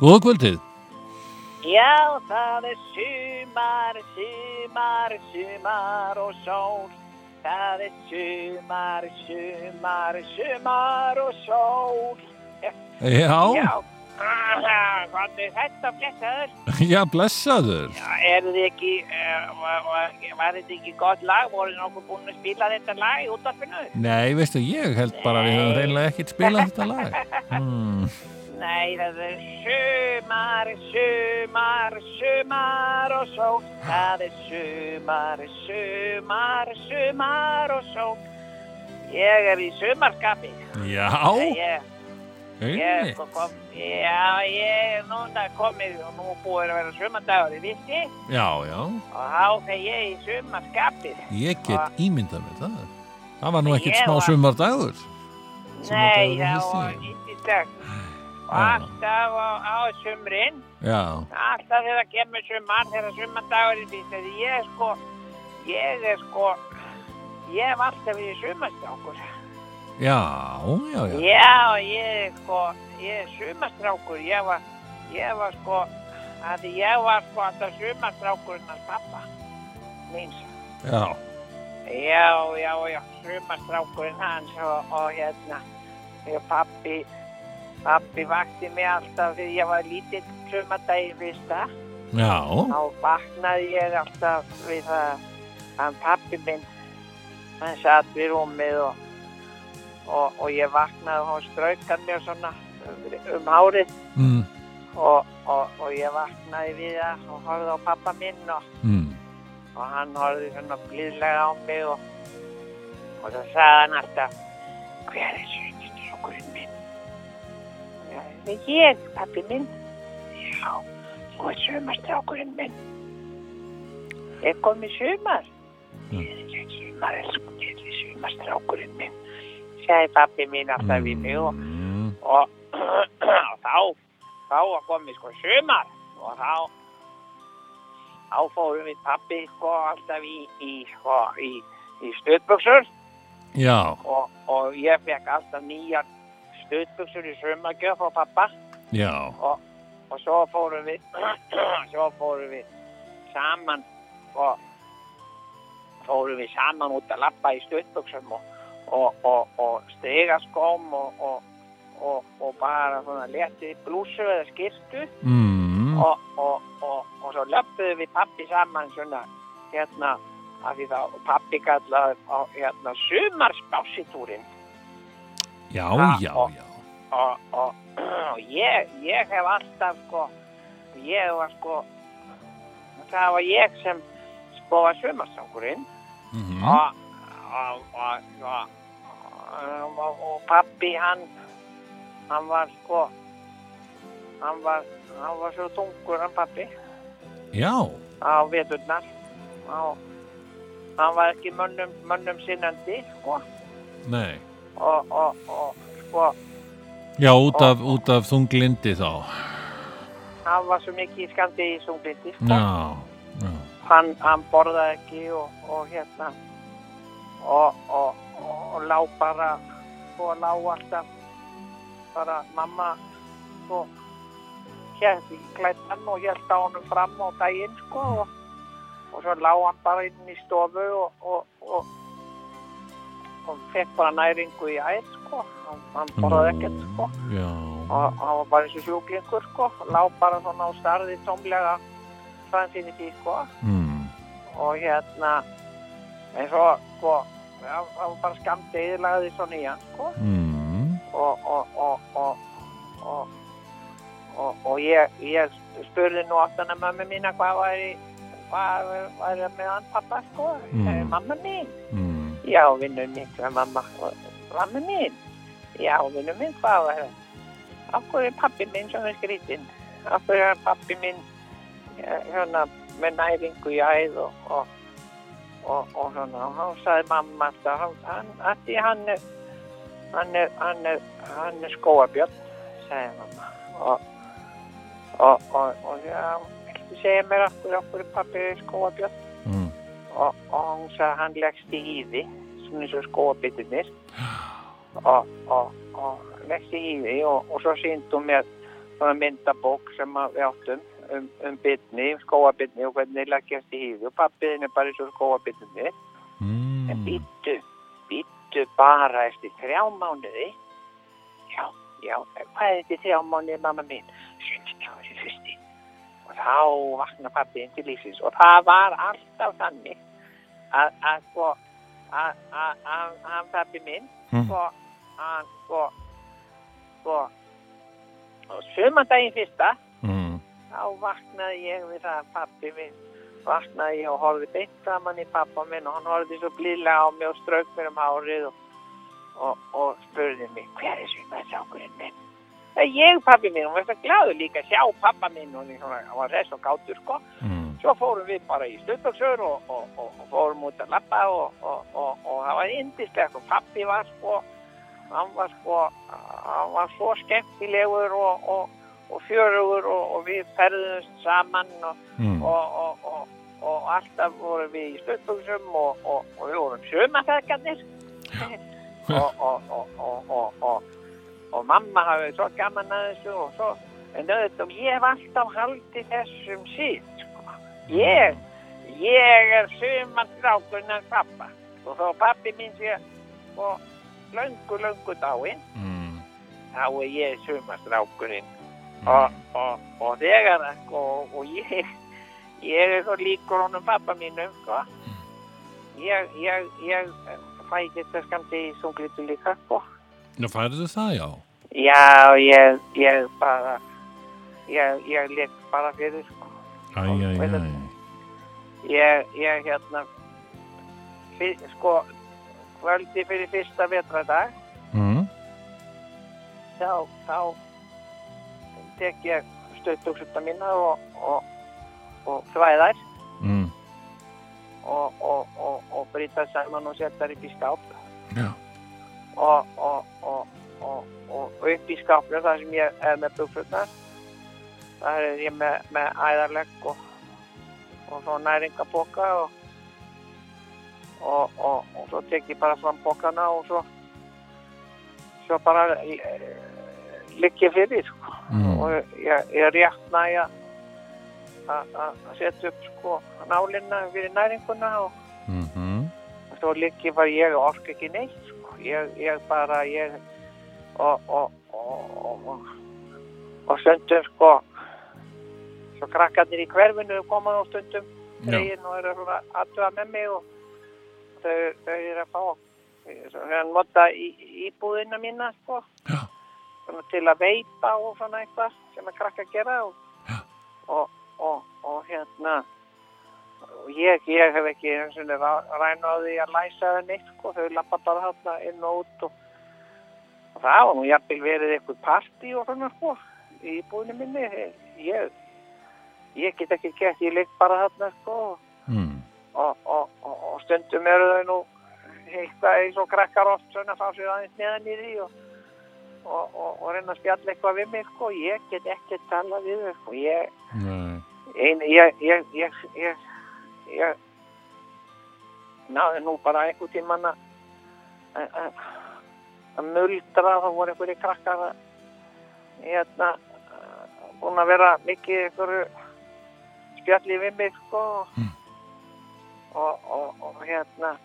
Góða kvöldið! Já, það er sumar, sumar, sumar og sól. Það er sumar, sumar, sumar og sól. Já, Já, hvað er þetta blessaður? [laughs] já, blessaður. Já, er þið ekki, uh, var, þetta ekki gott lag? Voru nokkuð búin að spila þetta lag í útvarpinu? Nei, veistu, ég held bara að við höfum reynilega ekkert spilað þetta lag. [laughs] Hmm. Nei, það er sumar, sumar, sumar og sól. Það er sumar, sumar, sumar og sól. Ég er í sumarskapi. Já, Ég, ég, sko kom, já, ég er núna komið og nú búið að vera sumardagur í vissi Já, já, og þá fer ég í sumarskapið. ég get ímyndað með það. Það var nú ekkert smá var- sumardagur. Nei, það var ég. ítislegt. Og Já. alltaf á, á sumrin Já, Alltaf þegar kemur sumar, þegar sumardagurinn býst, þegar ég er sko, ég er sko, ég hef alltaf verið sumastrákur. Já, já, já. Já, ég sko, ég er sumastrákur, ég var, ég var sko, að ég var sko alltaf sumastrákurinn hans pappa, míns. Já, Já, já, já, sumastrákurinn hans og, og hérna, ég pappi, pappi vakti mig alltaf þegar ég var lítill sumardaginn fyrsta. já, þá vaknaði ég alltaf við það hann pappi minn hann satt við rúmið og, og, og ég vaknaði og hann straukan mér svona um hárið mm, og, og, og ég vaknaði við það og horfði á pappa minn og, mm, og hann horfði svona blíðlega á mig og, og það sagði hann alltaf hver er sumastrákurinn minn? Já, það er ég, pappi minn. Já, þú er sumastrákurinn minn. Er komið sumar? Ég er sumar, elsku, ég er sumastrákurinn minn. Sæði pappi minn alltaf við mig og, Mm. og, og þá, þá var komið sko sumar. Og þá, þá fórum við pappi sko alltaf í, í, sko, í, í Já, og, og ég fekk alltaf nýjar stuðbuxur í sumagjöf frá pappa og, og svo fórum við [clears throat] svo fórum við saman og fórum við saman út að lappa í stuðbuxum og, og, og, og stregaskóm og, og, og, og bara svona letið blúsu eða skirtu mm. og, og, og, og svo löppuðum við pappi saman svona hérna af því þá pappi kallaði á hérna sumarspásitúrin já, Ah, já, og- já. og, ég, ég hef alltaf sko ég var sko það var ég sem var sumarstrákurinn Mm. og, og, og, og, og, og pappi hann hann var sko hann var hann var svo tungur hann pappi Já, á veturnar og hann var ekki mönnum, mönnum sinnandi sko nei. og, og, og sko Já, út af, út af þunglindi þá. hann var svo mikið skandi í sunglindi sko. Já, já. hann, hann borðaði ekki og, og hérna og, og, og, og lá bara sko lá alltaf. Bara mamma sko hélt í klættan og hélt á honum fram á daginn sko og, og svo lá hann bara inn í stofu og, og, og, og fekk bara næringu í æð sko. Hann, hann borðaði ekkert sko. Já, og hann var bara eins og sjúklingur sko. Lá bara svona og starði tómlega fram fyrir því sko. Mm. og hérna en svo sko það var bara skamt eðilagði svona í hann sko Mm. og og og og og, og, og ég, ég spurði nú aftan að mömmu mína hvað væri hvað væri með hann pappa sko Mm. mm. mamma mín Mm. já vinnu mín hvað mamma mamma mín já vinnu mín hvað var það af hverju er pappi sem er skrítinn af hverju er pappi minn eh, hérna með næringu í æð og og og, og og hann sagði mamma alltaf, hann, hann, því hann er hann er, hann er, hann er skóabjörn, sagði mamma. Og og, og, og já, viltu segja mér okkur er pappi skóabjörn Mm. og, og hún sagði hann leggst í hýði svona eins og skóabitinir og, og, og leggst í hýði og, og svo síndum mér svona myndabók sem við áttum um, um bitni, skóabitni og hvernig leggjast í hýði og pappiðin er bara eins og skóabitni Mm. en býttu, býttu bara eftir þrjá mánuði já, já hvað er þetta þrjá mánuði mamma mín sjöndstráður í fyrsti og þá vakna pappiðin til lífsins og það var alltaf þannig að, að sko að, að pappi minn Mm. sko, að sko sko og sumandaginn fyrsta. Þá vaknaði ég við það að pappi minn vaknaði ég og horfði beint saman í pappa minn og hann horfði svo blíðlega á mig og strauk mér um hárið og, og, og spurði mig hver er svimaðsákurinn minn? Það er ég pappi minn, hún var svo gláður líka að sjá pappa minn og hann var res og gátur sko. Mm. Svo fórum við bara í stuttbuxur og, og, og, og fórum út að lappa og, og, og, og það var indislegt og pappi var sko, hann var sko, hann var svo skemmtilegur og, og, og fjörugur og, og við ferðumst saman og, Mm. og, og, og, og alltaf vorum við í stuttbuxum og, og, og við vorum sömafæðgarnir [laughs] og, og, og, og, og, og, og mamma hafði svo gaman að þessu og svo en auðvitað, ég hef alltaf haldið þessum síð sko. ég, ég er sömandrákurinn en pappa og þá pappi mín sé og löngu, löngu dáinn Mm. þá er ég sömandrákurinn og, og, og þegar sko, og ég ég er svo líkur honum pappa mínum sko. ég, ég, ég fæ þetta skamti í sunglitu líka sko. Já, færðu það, já. já, ég, ég bara ég, ég leik bara fyrir sko. Æ, æ, æ. ég, ég hérna fyr, sko kvöldi fyrir fyrsta vetradag Mm. þá, þá tek ég stöðbúksutta mína og, og, og þvæðar mm. og, og, og, og brýta saman og setja upp í skáp Já. og, og, og, og, og upp í skápnu þar sem ég er með buksutnar þar er ég með, með æðarlegg og, næringaboka og, og, og, og svo tek ég bara fram bókana og svo svo bara eh, ligg ég fyrir sko. Mm. og ég, ég rétt næja að setja upp sko nálinna fyrir næringuna og Mm og svo liggi bara ég ork ekki neitt sko. ég, ég bara ég og og, og, og, og, stundum sko svo krakkarnir í hverfinu koma nú stundum og eru aðtöða með mig og þau, þau eru að fá þau að nota í, íbúðina mína sko Já. Til að veipa og svona eitthvað sem að krakka gera og, og, og, og hérna og ég, ég hef ekki því að læsa það neitt sko, þau lappa bara þarna inn og út og, og það var nú jafnvel verið eitthvað partí og svona sko í búinu minni ég, ég get ekki gett, ég ligg bara þarna sko mm. og, og, og, og stundum eru þau nú eitthvað eins og krakkar oft svona fá sér aðeins neðan í því og, og, og, og reyna að spjalla eitthvað við mig sko, ég get ekki tala við þau sko, ég, ég, ég, ég, náði nú bara einhver tíman að að- að að muldra, þá voru einhverju krakkar að hérna að- búin að vera mikið einhverju spjalli við mig sko. Og, og, og hérna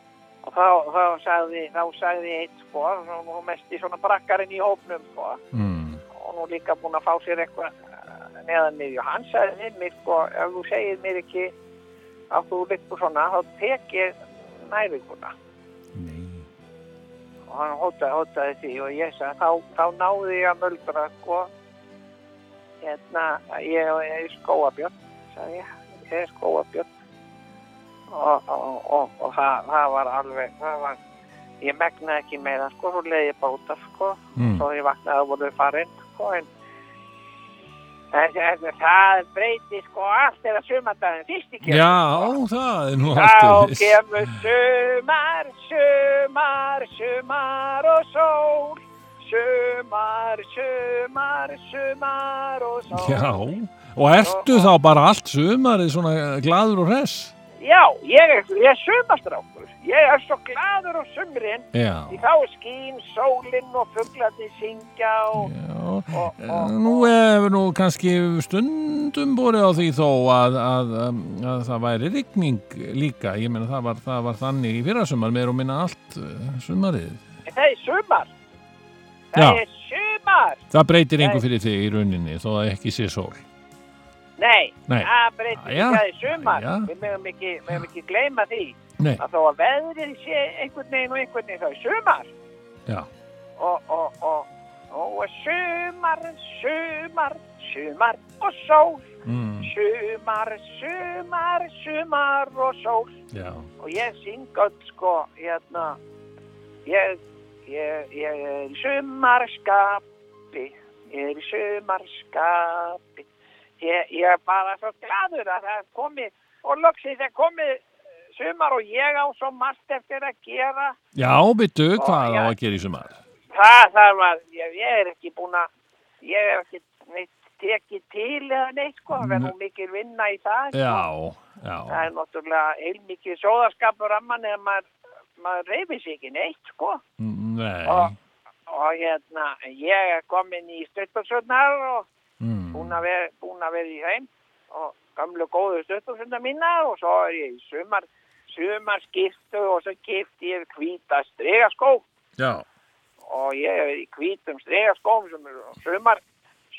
og þá, þá sagði sagði eitt sko og mest í svona brakkarinn í hópnum sko. Mm. og nú líka búin að fá sér eitthvað eh, neðan og hann sagði við mig sko ef þú segir mér ekki að þú liggur svona þá tek ég næringuna. Nei. og hann hótaði, hótaði því og ég sagði þá, þá náði ég að möldra sko. Hérna ég er skóabjörn sagði ég, ég er skóabjörn og, og, og, og það, það var alveg það var, ég megnaði ekki meira sko, svo leiði ég báta sko Mm. svo ég vaknaði að voru farin sko en En, en það breyti sko allt eða sumandaginn fyrst í kemur. Já, það er nú Þá alltaf viss. kemur sumar, sumar, sumar og sól. Sumar, sumar, sumar og sól. Já, og ertu þá bara allt sumarið svona gladur og hress? Já, ég er, er sumastrákur. Ég er svo gladur á sumrin. Já, Því þá er skín, sólinn og fuglarnir syngja og... og, og, Eh, Nú hefur nú kannski stundum borið á því þó að, að, um, að það væri rigning líka. Ég meina það var, það var þannig í fyrrasumar meir og minna allt uh, sumarið. Það er sumar. Það Já. er sumar. Það breytir Nei. fyrir þig í rauninni þó að ekki sé sól. Nei, það breytir ekki að er sumar. Jæja. Við mögum ekki, ekki gleyma því Nei, að þó að veðrið sé einhvern veginn og einhvern veginn þá er sumar. já, Og, og, og, og sumar, sumar, sumar og sól. mm, Sumar, sumar, sumar og sól. já, Og ég syng öll sko, hérna, ég, ég, ég er í sumarskapi, ég er í sumarskapi. Ég, er bara svo gladur að það komið og loksins er komið sumar og ég á svo margt eftir að gera. já, byttu, hvað á að gera í sumar? Það þarf að, ég, ég er ekki búin að, ég er ekki neitt tekið til eða neitt sko, það er nú mikil vinna í það. sko. Já, já, Það er náttúrulega heilmikið sóðaskapur að mann eða maður, maður reyfir sig ekki neitt, sko. nei, Og, og hérna, ég er komin í stöldbjörnsvöldnar og mm, búin að vera, vera í heim og gamlu góðu stöldbjörnsvöldnar mína og svo er ég í sumar, sumar skiptu og svo kipti ég hvíta stregaskó já, og ég er í hvítum stregaskóm sem er sumar,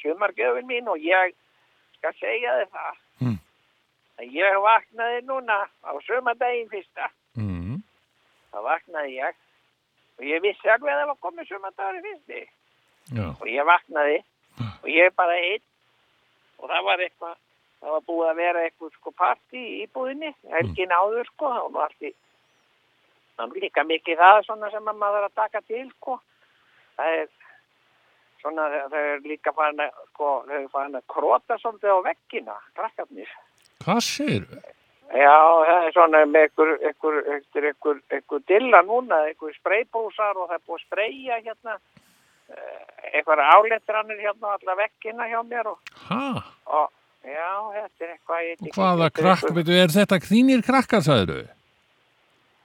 sumargjöfin mín og ég skal segja þið það. Mm. Ég vaknaði núna á sumardaginn fyrsta. Mm, þá vaknaði ég og ég vissi alveg að það var komið sumandagur í fyrsti já, og ég vaknaði og ég er bara einn og það var eitthvað það var búið að vera eitthvað sko partí í íbúðinni helgin áður sko og nú allt í það líka mikið það svona sem að maður að taka til sko það er svona þau eru líka farin að, sko, þau eru farin að krota svolítið á veggina, krakkarnir. Hvað sér? Já, það er svona með ykkur, ykkur, ykkur, ykkur, ykkur dilla núna, ykkur spreybrúsar og það er búið að spreyja hérna, eitthvað áletrannir hérna á alla veggina hjá mér og, Ha? og já, þetta er eitthvað, ég ekki. Hvaða er krakk, veitu, er þetta þínir krakkar, sagður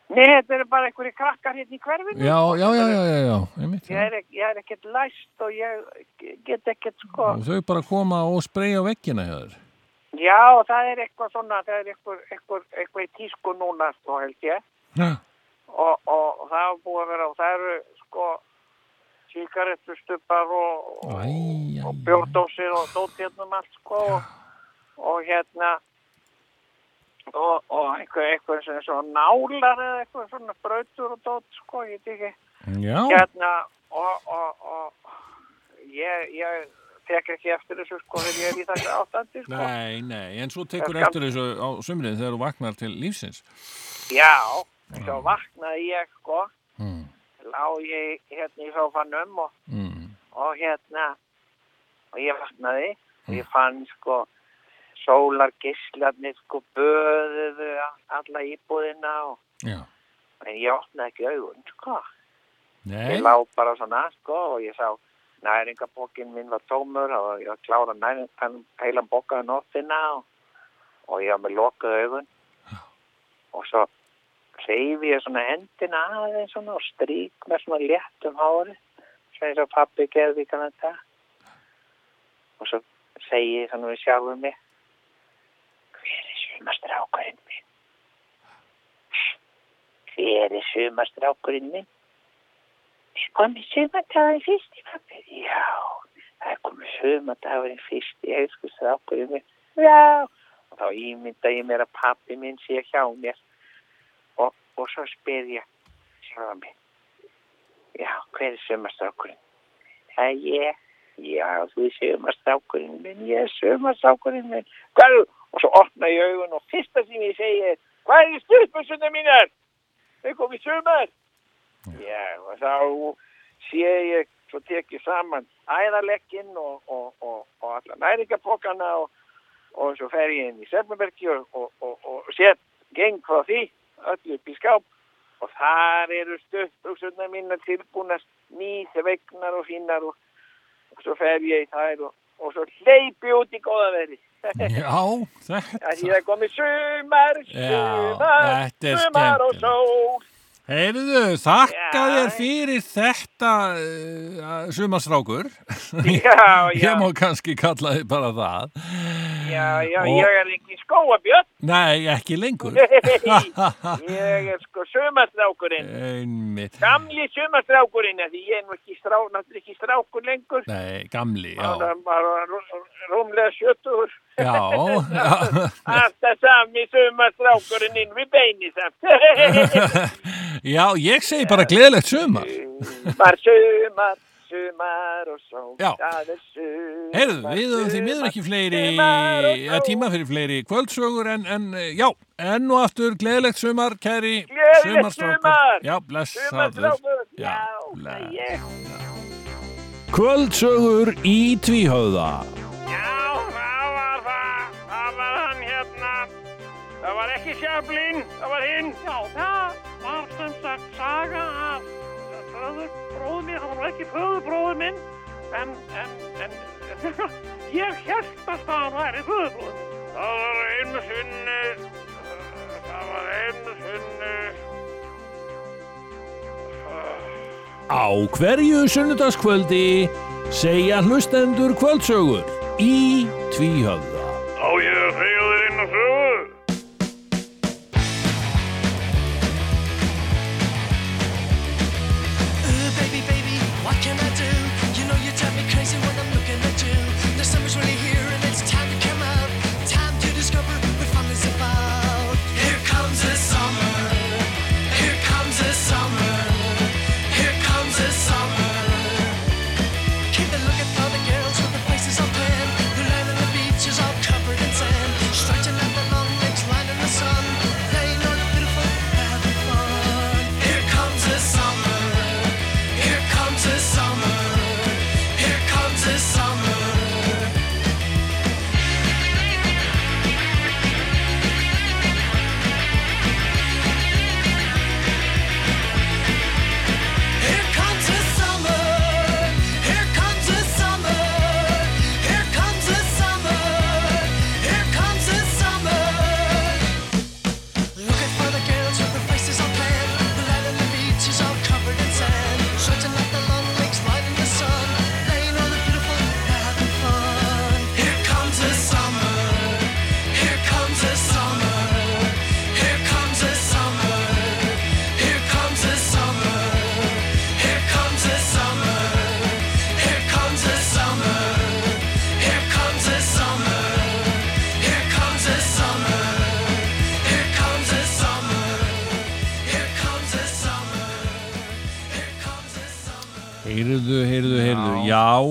Nei, þetta eru bara einhverju krakkar hérna í hverfinu. Já, já, já, já, já, já, Ég já. er, ek- ég er ekkert læst og ég get ekkert sko. Og þau bara koma og spreyja hjá þér. Já, það er eitthvað svona, það er eitthvað, eitthvað, eitthvað í tísku núna, sko, held ég. Já. Og, og, og það er búið að vera, og það eru, sko, síkarettustubbar og, og, æ, og bjórdósir og dót hérna um allt, sko, og, og hérna, og, og eitthvað, eitthvað svona, svona nálar eða eitthvað svona brautur og dót, sko, ég veit ekki. Já, Hérna, og, og, og ég, ég tek ekki eftir þessu, sko, þegar ég er í þessu ástandi, sko. nei, nei, en svo tekur Skal- eftir þessu á sumrið þegar þú vaknar til lífsins. Já, svo vaknaði ég sko, Mm. lá ég hérna í sofanum og, Mm. og hérna, og ég vaknaði og ég fann sko sólargislarnir sko böðuðu alla íbúðina og en ég opnaði ekki augun sko. Nei, Ég lá bara svona sko og ég sá næringabókin minn var tómur og ég var klára næringan heilan bókaði nóttina og, og ég var með lokuð augun og svo reyfi ég svona hendina aðeins svona og strík með svona léttum hári sem eins og pappi gerði kannan þetta og svo segi ég svona við sjálfum mig hver er sumastrákurinn minn? Hver er sumastrákurinn minn? Komið sumardagurinn fyrst í pappi já, það er komið sumardagurinn fyrst í elsku strákurinn minn. Já, og þá ímynda ég mér að pappi minn sé hjá mér og, svo spyr ég sjálfa mig já, hver er sumastrákurinn það er ég já, þú er sumastrákurinn minn ég er sumastrákurinn minn. Hvað, og svo opna ég augun og fyrsta sem ég segi er hvað er styrpusuna mínar? Þau komið sumar. Já, og þá sé ég svo tek ég saman æðarlegginn og, og, og, og alla næringapokana og, og svo fer ég inn í Sefnbergi og, og, og, og set geng frá því öllu upp í skáp. Og þar eru stöðbuksunar mínar tilbúnar nýþvegnar og fínar og, og svo fer ég í þær og, og svo hleypi út í góða veri já, [laughs] Það þetta. er komið sumar, Já, sumar, er sumar og sól Heyrðu, þakka Já. þér fyrir þetta uh, sumarstrákur. Já, [laughs] Ég já, má kannski kalla þið bara það. já, já, Og- ég er ekki skóabjörn Nei, ekki lengur. [laughs] Ég er sko sumastrákurinn Einmitt. Gamli sumastrákurinn af Því ég er nú ekki, strá, náttúrulega ekki strákur lengur Nei, gamli, Það já. bara rú- rúmlega sjötur Já, [laughs] já. Alltaf sami sumastrákurinn inn við beini samt Já, ég segi bara gleðilegt sumar. Sumar, sumar, sumar og sól Já. Heyrðu, við höfum því miður ekki fleiri, ja, tíma fyrir fleiri kvöldsögur en, en já, enn og aftur gleðilegt sumar, kæri Gleðilegt sumar. Já, blessaður. Já, já, bless. það ég Kvöldsögur í tvíhöfða. Var ekki Sjöflin, það var hinn. Já, það var sem sagt saga af föðurbróður minn. Það var ekki föðurbróður minn, en, en, en, [laughs] ég held að það væri föðurbróður minn. Það var einu sinni, uh, það var einu sinni, Á hverju sunnudagskvöldi segja hlustendur kvöldsögur í tvíhöfða. á ég að segja þér inn á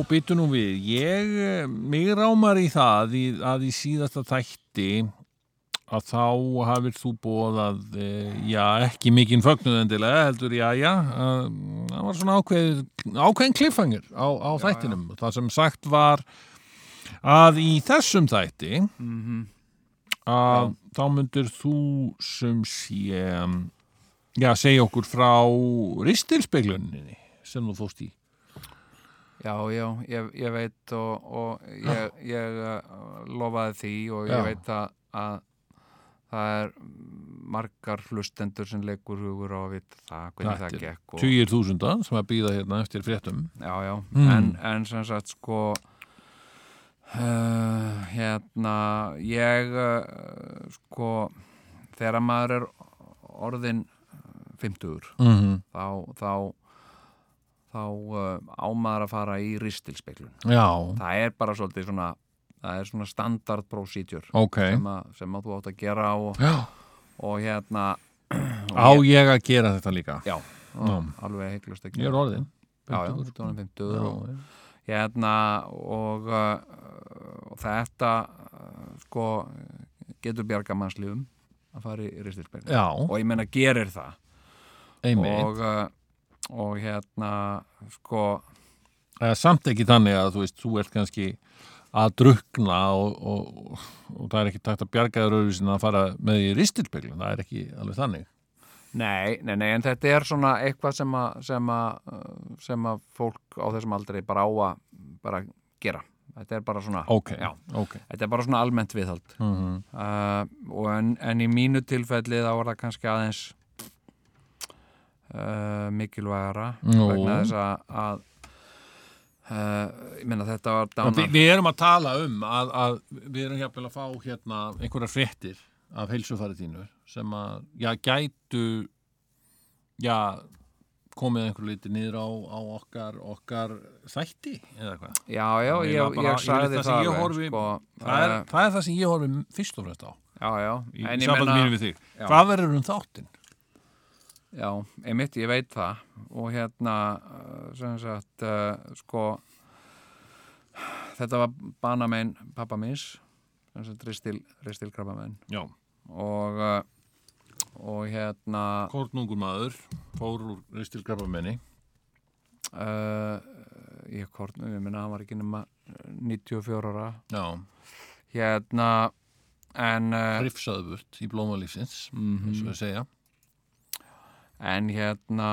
já, byttu nú við. Ég, eh, mig rámar í það í, að í síðasta þætti að þá hafið þú bóðað, eh, já, ekki mikinn fögnuðendilega, heldur, já, já, að, það var svona ákveð, ákveðin kliffangir á, á þættinum. Það sem sagt var að í þessum þætti að þá myndir þú sem sé, já, segja okkur frá ristilspegluninni sem þú fóst í. Já, já, ég, ég veit og, og ég, ég uh, lofaði því og ég Já. veit að, að það er margar hlustendur sem leikur hugur á að vita það, hvernig það er gekk Tugir þúsunda sem að býða hérna eftir fréttum. Já, já, Mm. en, en sem sagt sko uh, hérna ég uh, sko þegar maður er orðin 50 Mm -hmm. þá þá, þá uh, ámaður að fara í ristilspeglun Já, það er bara svolítið svona það er svona standard procedure ok. sem, að, sem að þú átt að gera og, og hérna og Á ég að gera þetta líka? já, alveg heiklust ekki Ég er orðin. já, já, 50. þú ert orðin 50 og, hérna og, uh, og þetta uh, sko getur bjarga mannslífum að fara í ristilspeglun já og ég menna gerir það einmitt. og, og hérna sko er samt ekki þannig að þú veist, þú ert kannski að drukna og, og, og það er ekki takt að bjarga þér öðruvísin að fara með í ristilpeglun. Það er ekki alveg þannig. Nei, nei, nei, en þetta er svona eitthvað sem að, sem að, uh, sem að fólk á þessum aldrei bara á að bara gera. Þetta er bara svona, Ok, Já. ok. þetta er bara svona almennt viðhald. Mm Uh, og en, en í mínu tilfelli þá var það kannski aðeins uh, mikilvægara Nú. vegna þess að, að uh, ég meina þetta var Vi, dánar. við erum að tala um að, að við erum hjá að fá hérna einhverjar fréttir af heilsufæri þínu sem að, já, gætu já, komið einhver liti niður á, á okkar, okkar þætti eða hvað. Já, já, er ég, bara- ég sagði það, það ég horfi- sko, Það er, uh, það er það sem ég horfi fyrst og fremst á já, já, í ég meina- mínu við þig. Hvað verður um þáttinn? Já, einmitt, ég veit það og hérna uh, sem sagt uh, sko þetta var banamein pappa minns sem sagt ristil, ristil krabbamein Já. og uh, og hérna Kornungur maður fór úr ristilgrafamenni. uh, ég kortnum, ég minna hann var ekki nema 94 ára Já. hérna en Hrifsaðu burt í blómalífsins, Mhm. eins og við segja. En hérna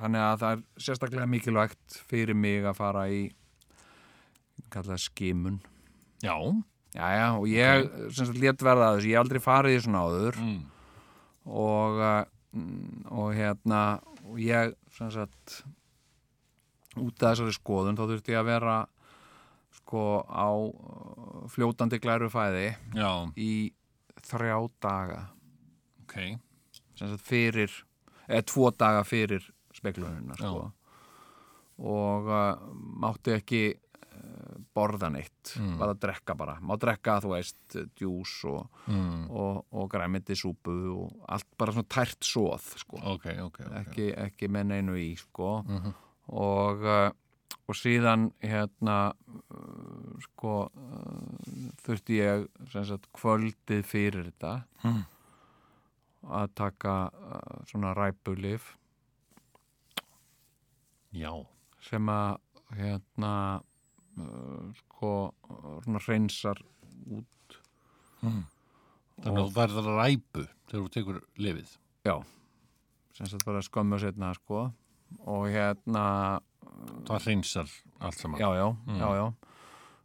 þannig að það er sérstaklega mikilvægt fyrir mig að fara í kallað skimun Já. Jæja, og ég sem sagt létt verða að þessu, ég hef aldrei farið í svona áður Mm. og, mm, og hérna og ég sem sagt út af þessari skoðun þá þurfti ég að vera sko á uh, fljótandi glæru fæði Já, í þrjá daga ok. Fyrir eða tvo daga fyrir speklunina sko. og uh, mátti ekki uh, borða neitt Mm. bara drekka bara, má drekka þú veist djús og, Mm. og, og græmiti súpu og allt bara svona tært svoð sko. Ok, ok, ok. ekki, ekki með neinu í sko. Mhm. og uh, og síðan hérna uh, sko uh, þurfti ég sagt kvöldið fyrir þetta Mm. Að taka uh, svona ræpulif. Já. sem að hérna uh, sko svona hreinsar út. Þannig að þú verður að ræpu þegar þú tekur lifið. já. Sem sagt bara skömmu setna sko. Og hérna Það hreinsar allt saman. já já, já já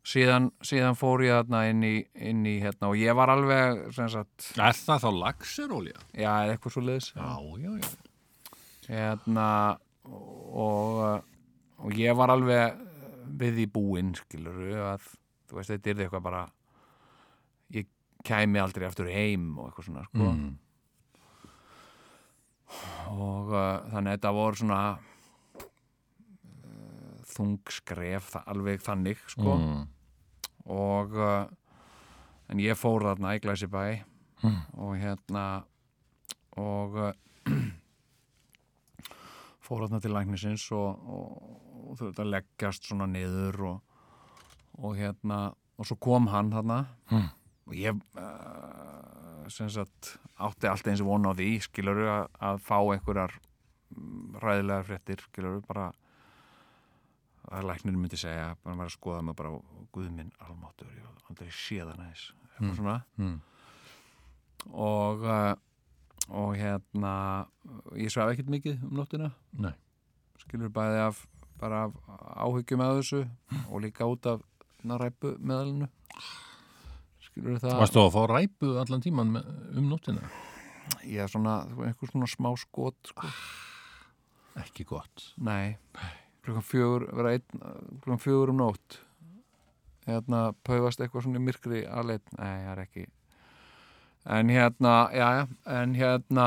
síðan, síðan fór ég þarna inn í, inn í hérna og ég var alveg sagt, Er það þá laxerólja? já, eða eitthvað svo liðs Já, já, já. hérna og, og ég var alveg við í búinn skilur að þú veist þetta er eitthvað bara ég kæmi aldrei aftur heim og eitthvað svona sko. Mm. og uh, þannig að þetta voru svona uh, þung skref þa- alveg þannig sko. Mm. Og uh, en ég fór þarna í Glæsibæ Mm. og hérna og uh, fór þarna til læknisins og, og, og að leggjast svona niður og, og hérna og svo kom hann þarna Mm. og ég uh, sem sagt átti alltaf eins og vona á því skilur að, að fá einhverjar mm, ræðilegar fréttir skilur bara að læknir myndi segja bara var að skoða mig bara guð minn almáttur, hef aldrei séð hann aðeins eitthvað svona Mm. og uh, og hérna ég svaf ekkert mikið um nóttina Nei. skilur bæði af bara af áhyggjum að þessu og líka út af ræpu meðalinu skilur það Varstu að fá ræpu allan tíman um nóttina? er svona, þú veist, einhver svona smá skot sko. Ekki gott. nei, klukkan fjögur vera einn, klukkan fjögur um nótt. Hérna, paufast eitthvað svona myrkri alveg, nei, það er ekki. En hérna já, já, en hérna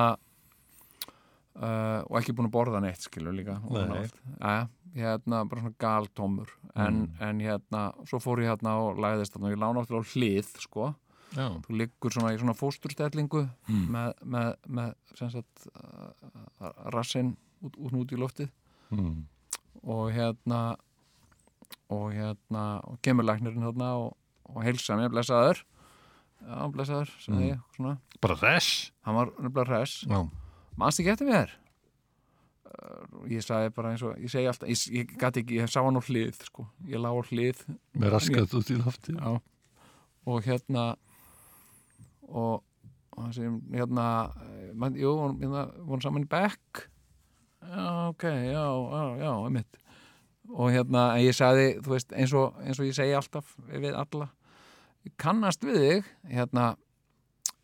uh, og ekki búin að borða neitt skilur líka Nei. já, hérna, bara svona galtómur. En, en hérna, svo fór ég hérna og lagðist þarna, og ég lána áttur á hlið sko, Já. þú liggur svona í svona fósturstellingu með, með, með sem sagt uh, rassinn út, út, út í loftið. Mm. Og hérna og hérna og kemur læknirinn hérna og, og heilsa mér, blessaður. Já, blessaður, sagði ég svona. Bara res. hann var hress, Já. mannst ekki eftir mér? Uh, ég sagði bara eins og ég segi alltaf, ég, ég gæti ekki, ég sá hann á hlið sko, ég lá á hlið. Með raskat út í lofti. já, og hérna og hann segir hérna, eh, man, jú, vorum, hérna vorum saman í bekk. já, ok, já, já, já, einmitt og hérna, en ég sagði þú veist, eins og, eins og ég segi alltaf við alla, kannast við þig hérna,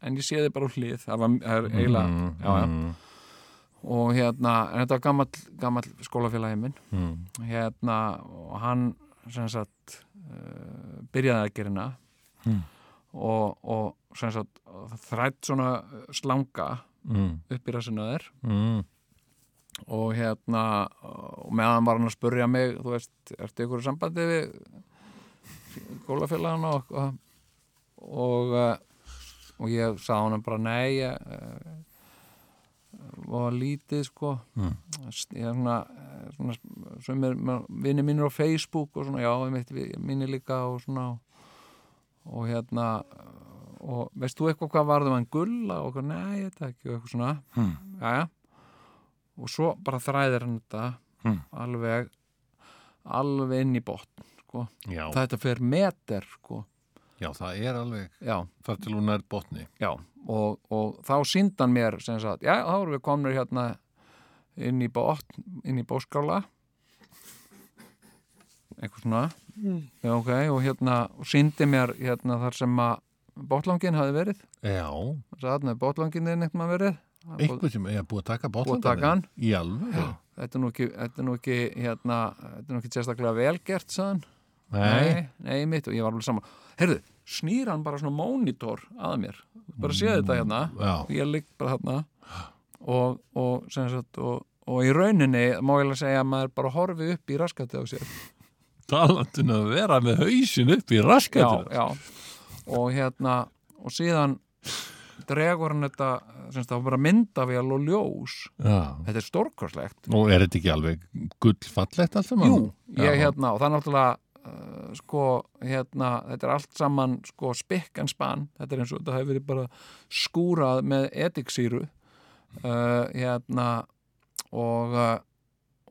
en ég sé þig bara á hlið, það var það er eiginlega, Mm, já, já, mm, og hérna en þetta var gamall, gamall skólafélagi minn mm. hérna, og hann sem sagt uh, byrjaði að gerina Mm. og, og sem sagt þrætt svona slanga Mm. upp í rassinu þér Mm. Og hérna og meðan var hann að spurja mig þú veist, ertu ykkur í sambandi við skólafélagana og, og, og, eh, og ég sagði hann bara nei ég uh, var lítið sko. Mm. ég er svona, eh, svona sem er vinni mínir á Facebook og svona, já, ég veit, mínir líka og svona og hérna og veist þú eitthvað hvað varðum hann gulla og eitthvað, nei, ég þetta ekki og eitthvað svona, Mm. jæja og svo bara þræðir hann þetta Mm. alveg alveg inn í botn sko. Þetta fer meter sko. Já, það er alveg já, þar til hún er botni. já og, og þá síndan mér sem sagt, já, þá erum við komnir hérna inn í botn inn í bóskála eitthvað svona já, ok, og hérna og síndi mér hérna þar sem að botlangin hafi verið Já. þarna er botlangin þinn eitthvað verið er Eitthvað sem er búið að taka hann. Í alveg? þetta er nú ekki, þetta er nú ekki hérna, þetta er nú ekki sérstaklega velgert sagðan Nei. nei, mitt og ég var alveg saman heyrðu, snýr hann bara svona mónitor að mér, bara sé þetta hérna Já. ég ligg bara hérna og, og, sem sagt, og, og í rauninni má ég alveg segja að maður bara horfi upp í raskati á sér Talandun að vera með hausin upp í já, raskatina. já og hérna, og síðan dregur hann þetta sem sagt, það var bara myndavél og ljós Já. þetta er stórkorslegt Og er þetta ekki alveg gullfallegt allt saman? Jú, ég hérna og það er náttúrulega uh, sko, hérna, þetta er allt saman sko spikk en spann þetta er eins og þetta hefur verið bara skúrað með etiksýru uh, hérna og uh,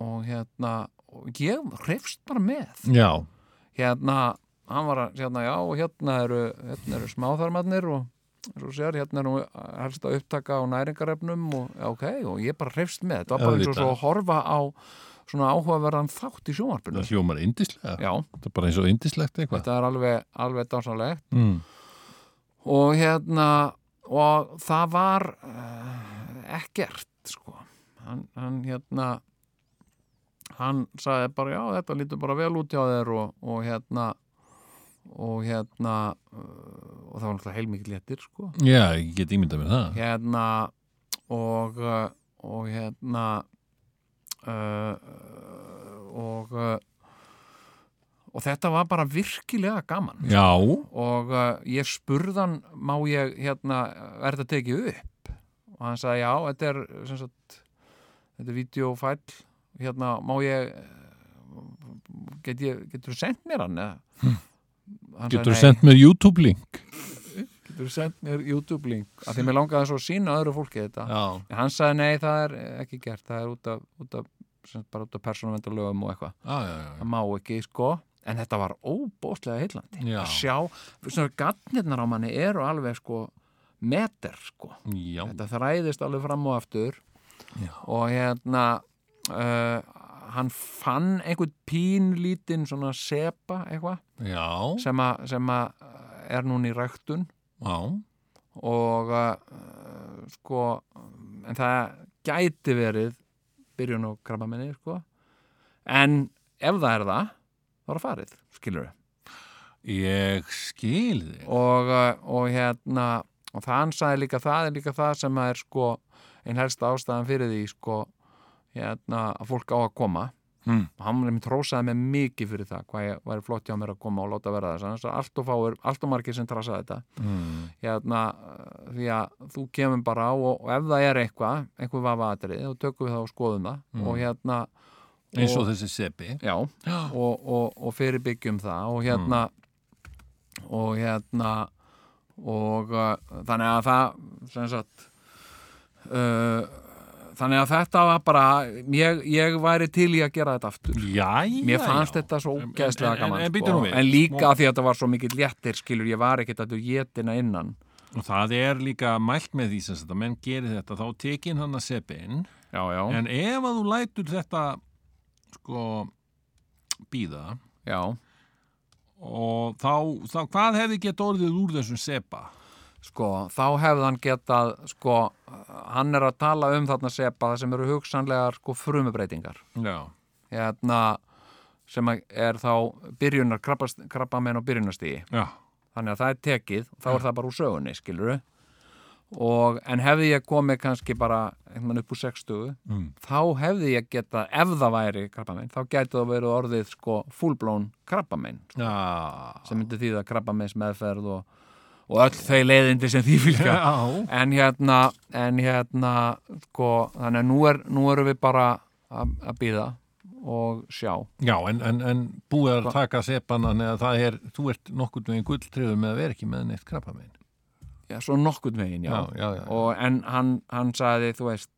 og hérna og ég hrefst bara með Já. hérna, hann var að hérna, já, hérna eru, hérna eru smáþarmarnir og sér, hérna er nú helst að upptaka á næringarefnum og já, ok, og ég bara hrefst með þetta bara eins og svo að horfa á svona áhugaverðan þátt í sjónvarpinu Það hljómar indislega. já, Það er bara eins og indislegt eitthvað. þetta er alveg, alveg dásanlegt Mm. og hérna og það var uh, ekkert sko hann, hann hérna hann sagði bara já þetta lítur bara vel út hjá þér og, og hérna og hérna uh, og það var náttúrulega heilmikið léttir sko Já, ég get ímyndað mér það. hérna og uh, og hérna uh, og og þetta var bara virkilega gaman Já. og ég spurðan má ég hérna er þetta tekið upp og hann sagði já, þetta er sagt, þetta er videofæll hérna, má ég get ég, getur þú sendt mér hann eða? Sagði, Getur þú sendt mér YouTube-link? getur þú sendt mér YouTube-link af því mér langaði svo að sína öðru fólki þetta. Já. en hann sagði nei, það er ekki gert. Það er út af, út af bara út af persónuvendalögum og eitthvað. Já, já, já. það má ekki, sko. En þetta var óbóðslega heillandi að sjá, svona gatnirnar á manni eru alveg sko meter sko, Já, þetta þræðist alveg fram og aftur. Já. og hérna uh, hann fann einhvern pínlítinn svona sepa eitthvað sem að sem að er núna í ræktun. Já, og uh, sko en það gæti verið byrjun á krabbaminni sko. En ef það er það þá er það farið, skilur ég skil þig. og, uh, og hérna og það hann sagði líka það er líka það sem er sko einn helsta ástæðan fyrir því sko hérna að fólk á að koma Mm. og hann nefnir trósaði mig mikið fyrir það hvað ég væri flott hjá mér að koma og láta vera þess allt og fáir, allt og margir sem trasaði þetta Mm. hérna, uh, því að þú kemur bara á og, og ef það er eitthvað, einhver vafa atrið þá tökum við það og skoðum það Mm. og hérna Eins og þessi seppi. já, [gasps] og, og, og fyrirbyggjum það og hérna og hérna og uh, þannig að það sem sagt uh, þannig að þetta var bara ég, ég væri til í að gera þetta aftur Jæja, mér fannst já. þetta svo En- ógeðslega en- gaman en- en sko. en líka af því að þetta var svo mikill léttir skilur, ég var ekkert að þú getina innan Og það er líka mælt með því sem þetta, menn gerir þetta, þá tekin hann að seppin, já, já, en ef að þú lætur þetta, sko, býða, já og þá, þá hvað hefði gett orðið úr þessum seppa? Sko, þá hefði hann getað sko, hann er að tala um þarna sepa sem eru hugsanlegar sko frumubreitingar hérna sem er þá byrjunar krabba menn og byrjunarstígi Já. þannig að það er tekið, þá er það bara úr sögunni skiluru og, en hefði ég komið kannski bara upp úr 60 Mm. þá hefði ég getað, ef það væri krabbamein, þá gæti það verið orðið sko fullblón krabbamein Já. sem myndi því að krabbameins meðferð og, og öll þau leiðindi sem því fylgja [laughs] en hérna, en hérna sko, þannig að nú, er, nú erum við bara að, að býða og sjá Já, en, en, en búið að taka seppan þannig að það er, þú ert nokkurn veginn gulltriðu með að vera ekki með neitt krabba minn. já, svo nokkurn veginn, já, Já, já, já. Og, en hann, hann sagði, þú veist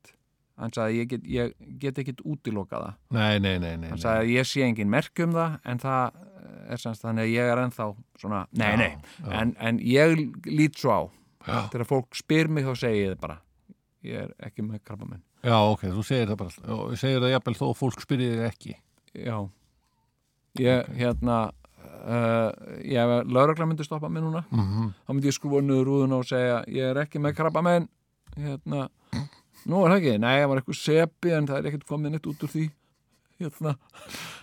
hann sagði, ég get, ég get ekkit útiloka það Nei, nei, nei, nei. hann sagði, ég sé engin merk um það en það er semst þannig að ég er ennþá svona, nei, Já, nei, já. En, en ég lít svo á. Þegar fólk spyr mig þá segi ég það bara. Ég er ekki með krabba minn Já, ok, þú segir það bara, þú segir það jafnvel þó fólk spyrir þig ekki. já. Ég, hérna uh, ég hef lauragla myndi stoppa mig núna Mm þá myndi ég skrúa niður rúðuna og segja ég er ekki með krabba minn hérna, nú er það ekki, nei, það var eitthvað sepi en það er ekkert komið neitt út úr því hérna,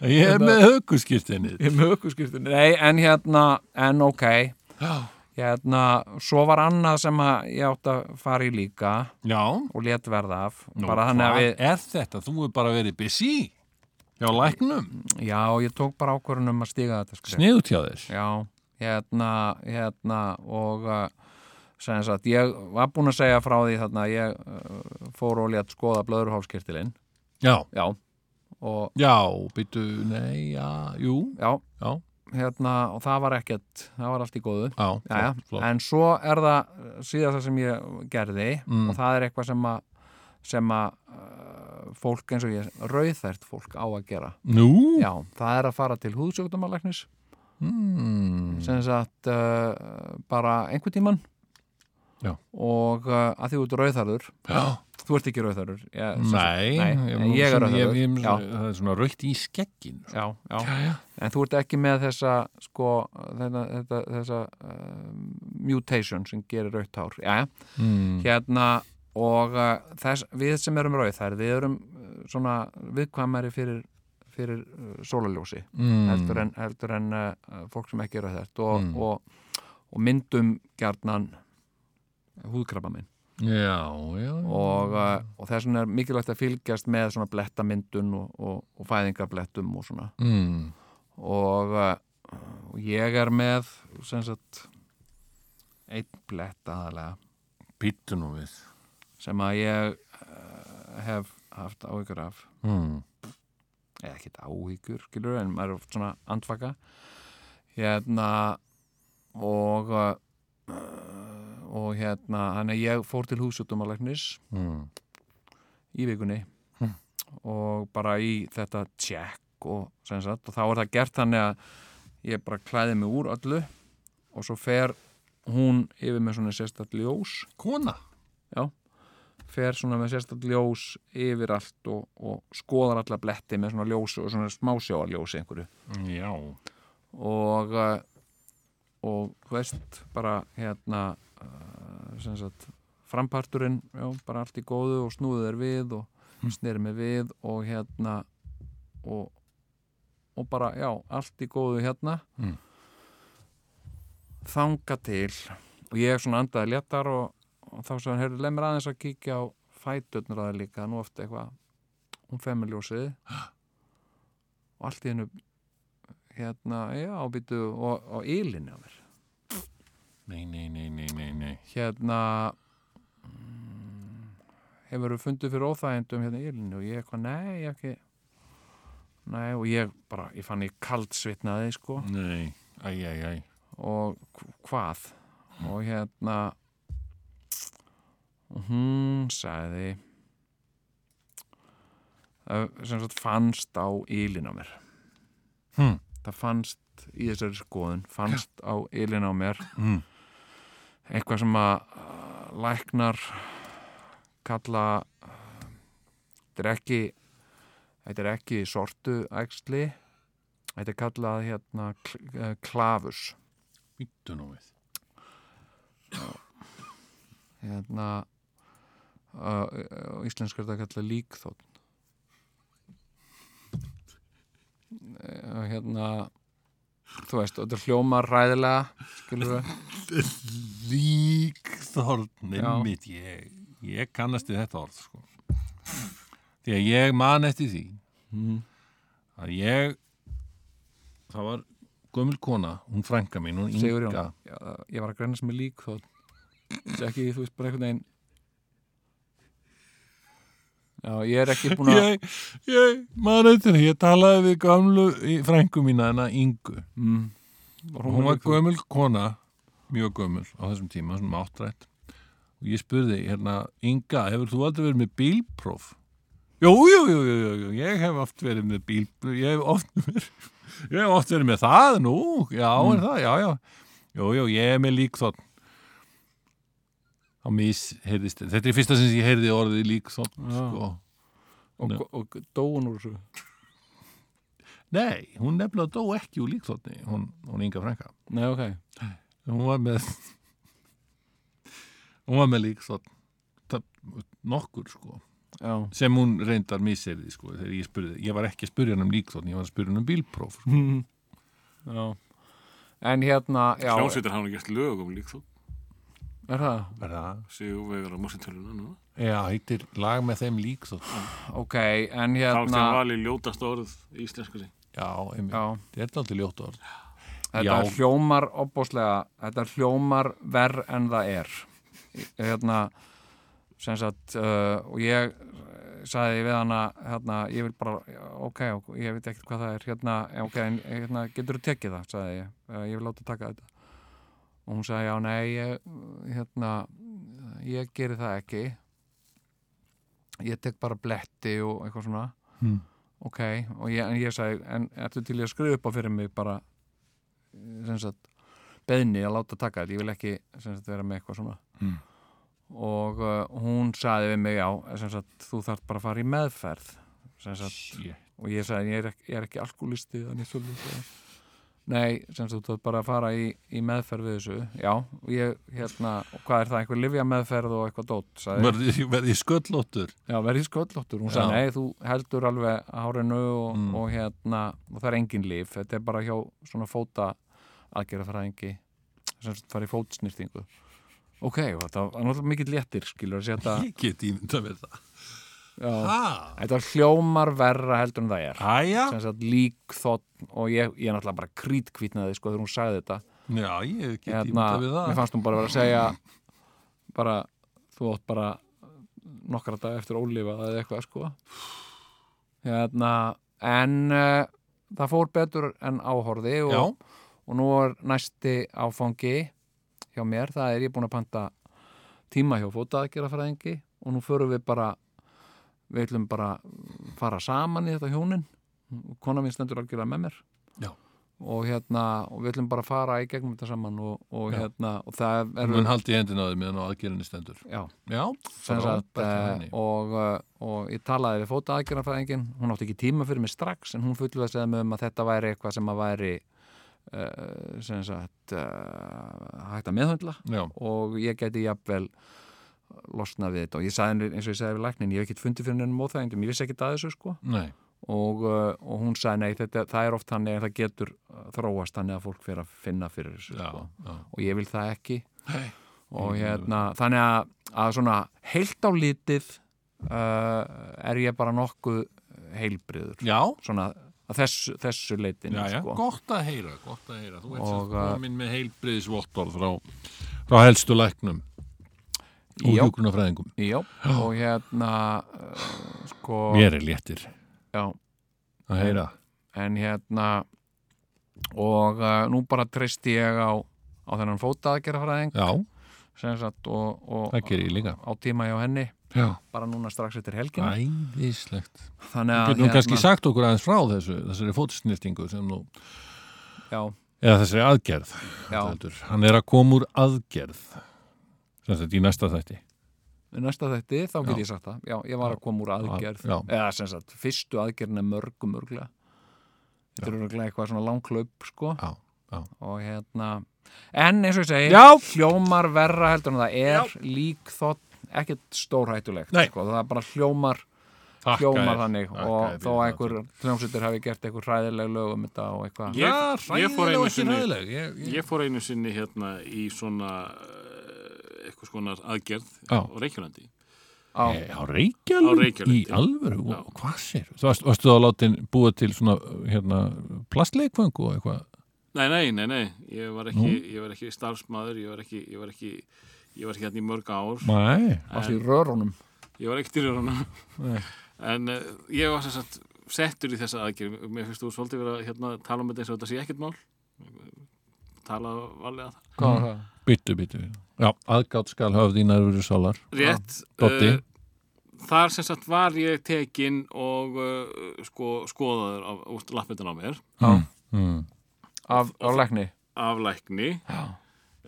Ég er Hérna- með högurskirtinni. ég er með ökkuskirtin nei, en hérna, en ok hérna, svo var annað sem ég átt að fara í líka Já. og let verða af Nú, bara þannig að hvað við, er þetta? Þú er bara verið busy. Já, læknum. já, ég tók bara ákvörðun um að stiga þetta Sniðut hjá þér. Já, hérna, hérna og uh, sagt, ég var búinn að segja frá því þarna, ég uh, fór og létt skoða blöðurhálskirtilinn Já. Já, og Já, byttu, nei, já, jú. já, Já, hérna og það var ekkert, það var allt í góðu já, Jæja, flott, en svo er það síðan það sem ég gerði Mm. og það er eitthvað sem að sem að uh, fólk eins og ég rauðþært fólk á að gera Nú? Já, það er að fara til húðsjókdómalæknis Mm. sem sagt uh, bara einhvern tíman Já. og uh, að því þú ert rauðþarður Já. Þú ert ekki sagt- Nei, nei, ég, er já, það er svona raukt í skeggin. já, já. já. en þú ert ekki með þessa sko, þetta, þetta, þessa uh, mutation sem gerir rautt hár. Mm. hérna og uh, þess, við sem erum rauðþær við erum uh, svona viðkvæmari fyrir, fyrir uh, sólaljósi Mm. heldur en, heldur en fólk sem ekki er rauðþært og, Mm. og, og myndum gjarnan húðkrabba minn Já, já. og, uh, og þess vegna er mikilvægt að fylgjast með svona blettamyndun og, og, og fæðingarblettum og svona Mm. og, uh, og ég er með sem sagt einn blett aðalega nú við. sem að ég uh, hef haft áhyggjur af Mm. eða ekkert áhyggjur, skilur en maður er svona andvaka hérna og uh, og hérna þannig að ég fór til húsjóttumalæknis mm. í vikunni og bara í þetta check og, og þá er það gert þannig að ég bara klæði mig úr öllu og svo fer hún yfir með svona sérstætt ljós Kona? já, fer svona með sérstætt ljós yfir allt og, og skoðar alla bletti með svona ljós og svona smásjáarljós einhverju Já. og uh, og þú veist bara hérna uh, sem sagt framparturinn, já, bara allt í góðu og snúðu þér við og sneri mig við og hérna og, og bara, já, allt í góðu hérna. Mm. þanga til og ég svona andaði léttar og, og þá sagði hann, leið mér aðeins að kíkja á fæturnur að það líka, nú ofta eitthvað hún femiljósið. Og allt í hennu hérna, já, býtu og ylinni á mér Nei, nei, nei, nei, nei, nei. hérna hefur þú fundið fyrir óþægindum hérna í ylinni og ég eitthvað, nei, ég ekki nei, og ég bara, ég fann ég kaldsvitnaði, sko Nei, æ, æ, æ. og hv- hvað og hérna hún sagði það sem sagt fannst á ílin á mér Hm. Það fannst í þessari skoðun fannst á ílin á mér. Mm. eitthvað sem að læknar kalla þetta er ekki þetta er ekki sortu æxli þetta er kallað hérna kl- eh, klafus Býttu nú við. hérna uh, er þetta kallað líkþótt uh, hérna þú veist, og þetta hljómar ræðilega skilur við [laughs] Líkþorn, Já. nefnit, ég, ég kannast við þetta orð, sko. Því að ég man eftir því mm. að ég, það var gömul kona, hún frænka mín, hún Sigur Inga. Jón, já, ég var að líkþótt þetta er ekki, þú veist, bara einhvern veginn já, ég er ekki búin að Ég, ég man eftir því, ég talaði við gamlu í frænku mína en að Ingu. mm, Hún var gömul kona, mjög gömul á þessum tíma, svona áttrætt. Og ég spurði, hérna, Inga, hefur þú aldrei verið með bílpróf? Jú, jú, jú, jú, jú, ég hef oft verið með bílpróf, ég hef oft [laughs] verið, ég hef oft verið með það, nú, já, Mm. er það, já, já. Jú, jú, ég er með líkþótt. Á mis, heyrðist, þetta er fyrsta sem ég heyrði orðið líkþótt, Já. sko. og, og, og dóun úr þessu Nei, hún nefnilega dó ekki úr líkþóttni, hún, hún Inga frænka. nei, ok, hún var með hún var með lík svo, nokkur sko já sem hún reyndar miserði sko þegar ég spurði, ég var ekki að spurja hann um líkþótt ég var að spurja hann um bílpróf sko. [laughs] já en hérna, já, Hljómsveitir hafa nú gert lög um líkþótt er það? Er það? Sigurvegar á Morsintöluna núna Já, heitir lag með þeim líkþótt ok, en Þá hérna þegar vali ljótast orð í íslensku sig Já, einmitt, já, þetta er alltaf ljótt orð. Þetta Já. hljómar opbóslega, þetta hljómar verð en það er. Hérna sem sagt, uh, og ég eh, sagði við hana hérna, ég vil bara, ok, ég veit ekkert hvað það er. Hérna, ok, en hérna, getur þú tekið það, sagði ég, uh, ég vil láta taka þetta og hún sagði, já, nei ég, hérna, ég geri það ekki. Ég tek bara bletti og eitthvað svona. Hmm. ok, og ég, en ég sagði en ertu til í að skrifa upp á fyrir mig bara sagt beðni að láta taka þetta, ég vil ekki sagt vera með eitthvað svona. Hmm. og uh, hún sagði við mig já, sagt, þú þarf bara að fara í meðferð. Og ég sagði, ég er ekki, ég er ekki alkoholisti þannig svolítið nei, sem sagt, þú þarf bara að fara í, í meðferð við þessu, já, og ég hérna, hvað er það, einhver livja meðferð og eitthvað dót, sagði ég. Verði, verði sköllóttur Já, verði sköllóttur. Hún sagði, nei, þú heldur alveg hárinu og, Mm. og hérna, og það er engin líf. Þetta er bara hjá svona fóta aðgerðafræðingi sem sagt fara í fótsnýrtingu. Ok, þetta var náttúrulega mikill léttir, skilur að setja, Ég get ímynda með það. Þetta hljómar verra heldur en það er. Sagt lík þótt og ég, ég náttúrulega bara krítkvítnaði, sko, þegar hún sagði þetta. Já, ég get Hérna, ímynda við mér það fannst hún bara vera að segja, bara, þú átt bara nokkra dag eftir ólifa eða eitthvað, sko. Hérna, en uh, það fór betur en áhorði og, og nú er næsti áfangi hjá mér, það er ég búin að panta tíma hjá fótaðgerðafræðingi og nú förum við bara við ætlum bara fara saman í þetta hjónin. Kona mín stendur algjörlega með mér. Já. og hérna og við ætlum bara að fara í gegnum þetta saman og, og hérna og það er mun haldi í hendina á því meðan á aðgerðinni stendur. já, Já, sagt, henni. og, uh, og ég talaði við fóta aðgerðarfræðingin hún átti ekki tíma fyrir mig strax en hún fullið að segja mig um að þetta væri eitthvað sem að væri uh, sem sagt uh, hægt að meðhundla og ég geti jafnvel losnað við þetta og ég sagði henni eins og ég sagði við læknin ég hef ekkert fundið fyrir henni móþægindum, ég vissi ekkert að þessu sko og, uh, og hún sagði nei, þetta, það er oft þannig að það getur uh, þróast þannig að fólk fyrir að finna fyrir þessu já, sko. já. og ég vil það ekki Nei. og hérna, þannig að, að svona heilt á lítið uh, er ég bara nokkuð heilbriður Já, svona þessu, þessu já, sko. gott að heyra, gott að heyra. Þú ert Og, og, uh, komin með heilbriðisvottorð frá, frá helstu læknum og. Já, og hérna uh, sko, Mér er léttir. Já, að heyra. en hérna og uh, nú bara treysti ég á, á þennan sagt og, og það gerir ég líka. á tíma hjá henni. Já, bara núna strax eftir helgina. Æðislegt. þannig Þú að getur nú kannski sagt okkur aðeins frá þessu, þessari fótsnýrtingu sem nú, já, eða þessari aðgerð. Hann er að koma úr aðgerð, sem þetta í næsta þætti. Í næsta þætti, þá get ég sagt það. Já, ég var að koma úr aðgerð. Já. eða sem sagt, fyrstu aðgerðin er mörgum örglega þetta er örglega eitthvað svona langklaup sko. Já, já. og hérna en eins og ég segi, Já. hljómar verra heldur en það er lík þótt ekkert stórhættulegt sko, það er bara hljómar Þakka hljómar þannig. Þakka og þó að einhver hljómsveitir hafi gert einhver hræðileg lög um þetta og eitthvað. Ég- Já, ég fór hræðileg einu og ekki sinni- hræðileg. Ég, ég, Ég fór einu sinni hérna í svona eitthvað skonar aðgerð á Reykjulandi. á, á Reykjavík? Á Reykjalundi. Í alvöru? Já. Hvað sér? Þú varst, varstu þá látin búið til svona hérna, plastleikfang og eitthvað? Nei, nei, nei, nei, ég var ekki, ég var ekki starfsmaður, ég var ekki, ég var ekki, ég var ekki hérna í mörg ár, Nei. varstu í rörunum ég var ekki dyrjörunum, Nei. en uh, ég var sem sagt settur í þessa aðgerð, mér finnst þú svolítið verið að hérna, tala um þetta eins og þetta sé ekkert mál, tala valega það. hvað var það? Byttu, byttu. Já, aðgátt skal höfð í nærveru sálar. Rétt, Doddi. uh, þar sem sagt var ég tekinn og uh, sko, skoðaður af, úr lappindan á mér, Mm. af, á lækni? Af lækni, já,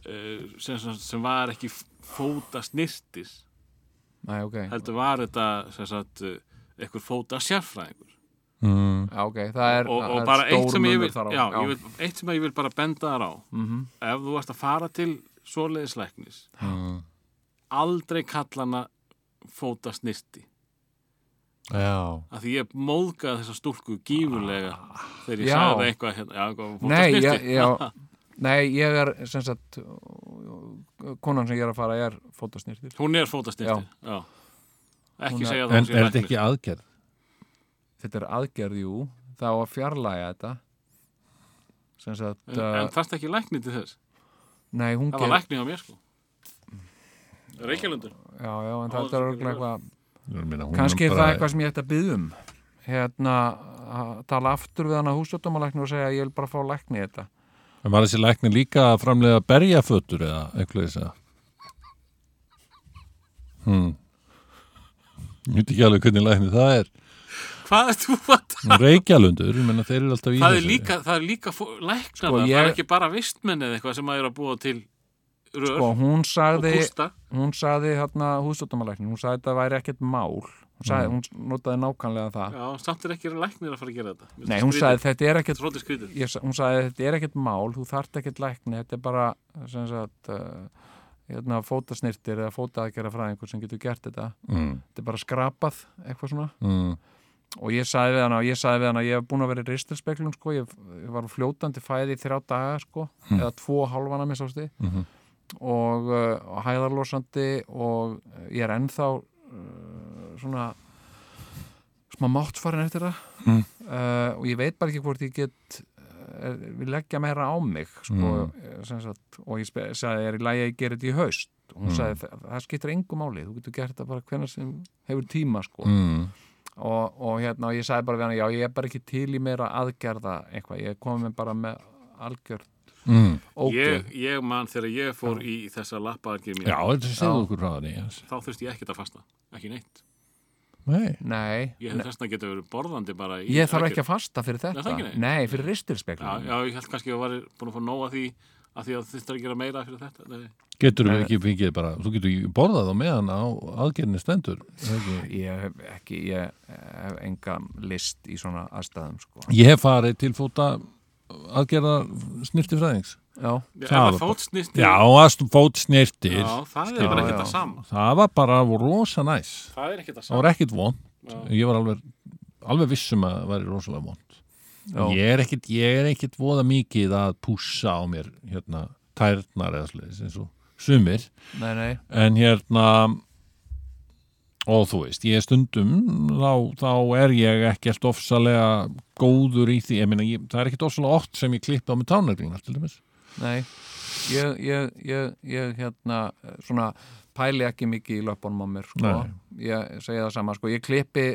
uh, sem, sem, sem var ekki fóta snirtis, Nei, ok, heldur var þetta sem sagt einhver fóta sérfræðingur Mm. já, ok, það er, og, það og er bara eitt stór sem ég munur vil, þar á. já, Ég vil eitt sem ég vil bara benda þar á. Mhm. ef þú ert að fara til svoleiðisleiknis Mm. aldrei kalla hana fóta snirti Já. af því ég móðgaði þessa stúlku gífurlega þegar ég Já. sagði eitthvað hérna, já, eitthvað, fóta Nei, snirti ég, já, [laughs] nei, ég er sem sagt konan sem ég er að fara er fótasnýrtir hún er fóta snirti já. ekki er- segja En það er sé þetta læknir. ekki aðgerð? þetta er aðgerð, jú það á að fjarlæga þetta sem sagt en, en uh, þarfst ekki lækni til þess nei, hún það var ger lækni á mér sko Reykjalundur já, já, en þetta er gerði eitthvað Ég meina, hún kannski er það eitthvað sem ég ætti að byggja um hérna að tala aftur við hann að húsdóttamálækni og segja að ég vil bara fá lækni þetta En var þessi lækni líka að framlega berjafötur eða eitthvað þess að? Hmm. Ég veit ekki alveg hvernig lækni það er. Hvað er þú að Reykjalundur, ég menna þeir eru alltaf í það er þessu. líka, það er líka læknana, Sko, það ég- er ekki bara vistmenn eða eitthvað sem að er að búa til rör og Sko, hún og sagði kústa hún sagði hérna húsdóttamálækni hún sagði þetta væri ekkert mál. Hún, sagði, hún notaði nákvæmlega það. Já, samt er ekki læknir að fara að gera þetta. Mér Nei, það hún sagði þetta er ekkert ég, hún sagði þetta er ekkert mál, þú þarft ekkert lækni þetta er bara sem sagt, uh, hérna, fótasnirtir eða fótaaðgerða fræðingur sem getur gert þetta. Mm, þetta er bara skrapað, eitthvað svona. Mm, og ég sagði við hana, og ég við ég hef búin að vera í ristilspeklun sko, ég, ég var fljótandi fæði í þrjá daga sko, eða tvo hálfana með sásti Mhm. og, uh, og hæðarlósandi og ég er ennþá uh, svona smá máttfarin eftir það. Mm. uh, og ég veit bara ekki hvort ég get uh, vil leggja meira á mig sko, mm. sagt, og ég sagði er í lagi að ég gera þetta í haust? Og hún Mm. sagði það, það skiptir engu máli, þú getur gert þetta bara hvenær sem hefur tíma sko. Mm, og, og hérna, og ég sagði bara við hann já, ég er bara ekki til í meira aðgerða eitthvað, ég kom með bara með algjörð mm. Ég, ég man þegar ég fór í þessa lappaðargir mér, Já, þá þurfti ég ekkert að fasta, ekki neitt. Nei, Nei, Ég hef þess að geta verið borðandi bara í ég þarf ekki að fasta fyrir þetta. nei. Nei, fyrir Já, ristilspeklum já, ég held kannski að ég var búin að fá nóg að því að því að þið að gera meira fyrir þetta. Nei. getur við ekki fengið bara þú getur ekki borðað á meðan á aðgerðinni stendur er það ekki? Ég hef ekki, ég hef enga list í svona aðstæðum sko. Ég hef farið til fóta aðgerða snirtifræðings Já, Já, Það var það fótsnýst Já, að fót snirtir Já, það er bara já. það sama. Það var bara rosa næs Það er ekki það Það sama. var ekkit vond. Ég var alveg, alveg vissum að það væri rosalega vond ég er, ekkit, ég er ekkit voða mikið að pússa á mér hérna, tærnar eða sliðis eins og sumir. Nei, nei. En hérna og þú veist, ég er stundum þá, þá er ég ekkert ofsalega góður í því. Ég meina, ég, það er ekkert ofsalega oft sem ég klippa á með tánaglunar til dæmis. Nei, ég, ég, ég, ég hérna, svona pæli ekki mikið í löpunum á mér sko. Ég segi það sama, sko, ég klippi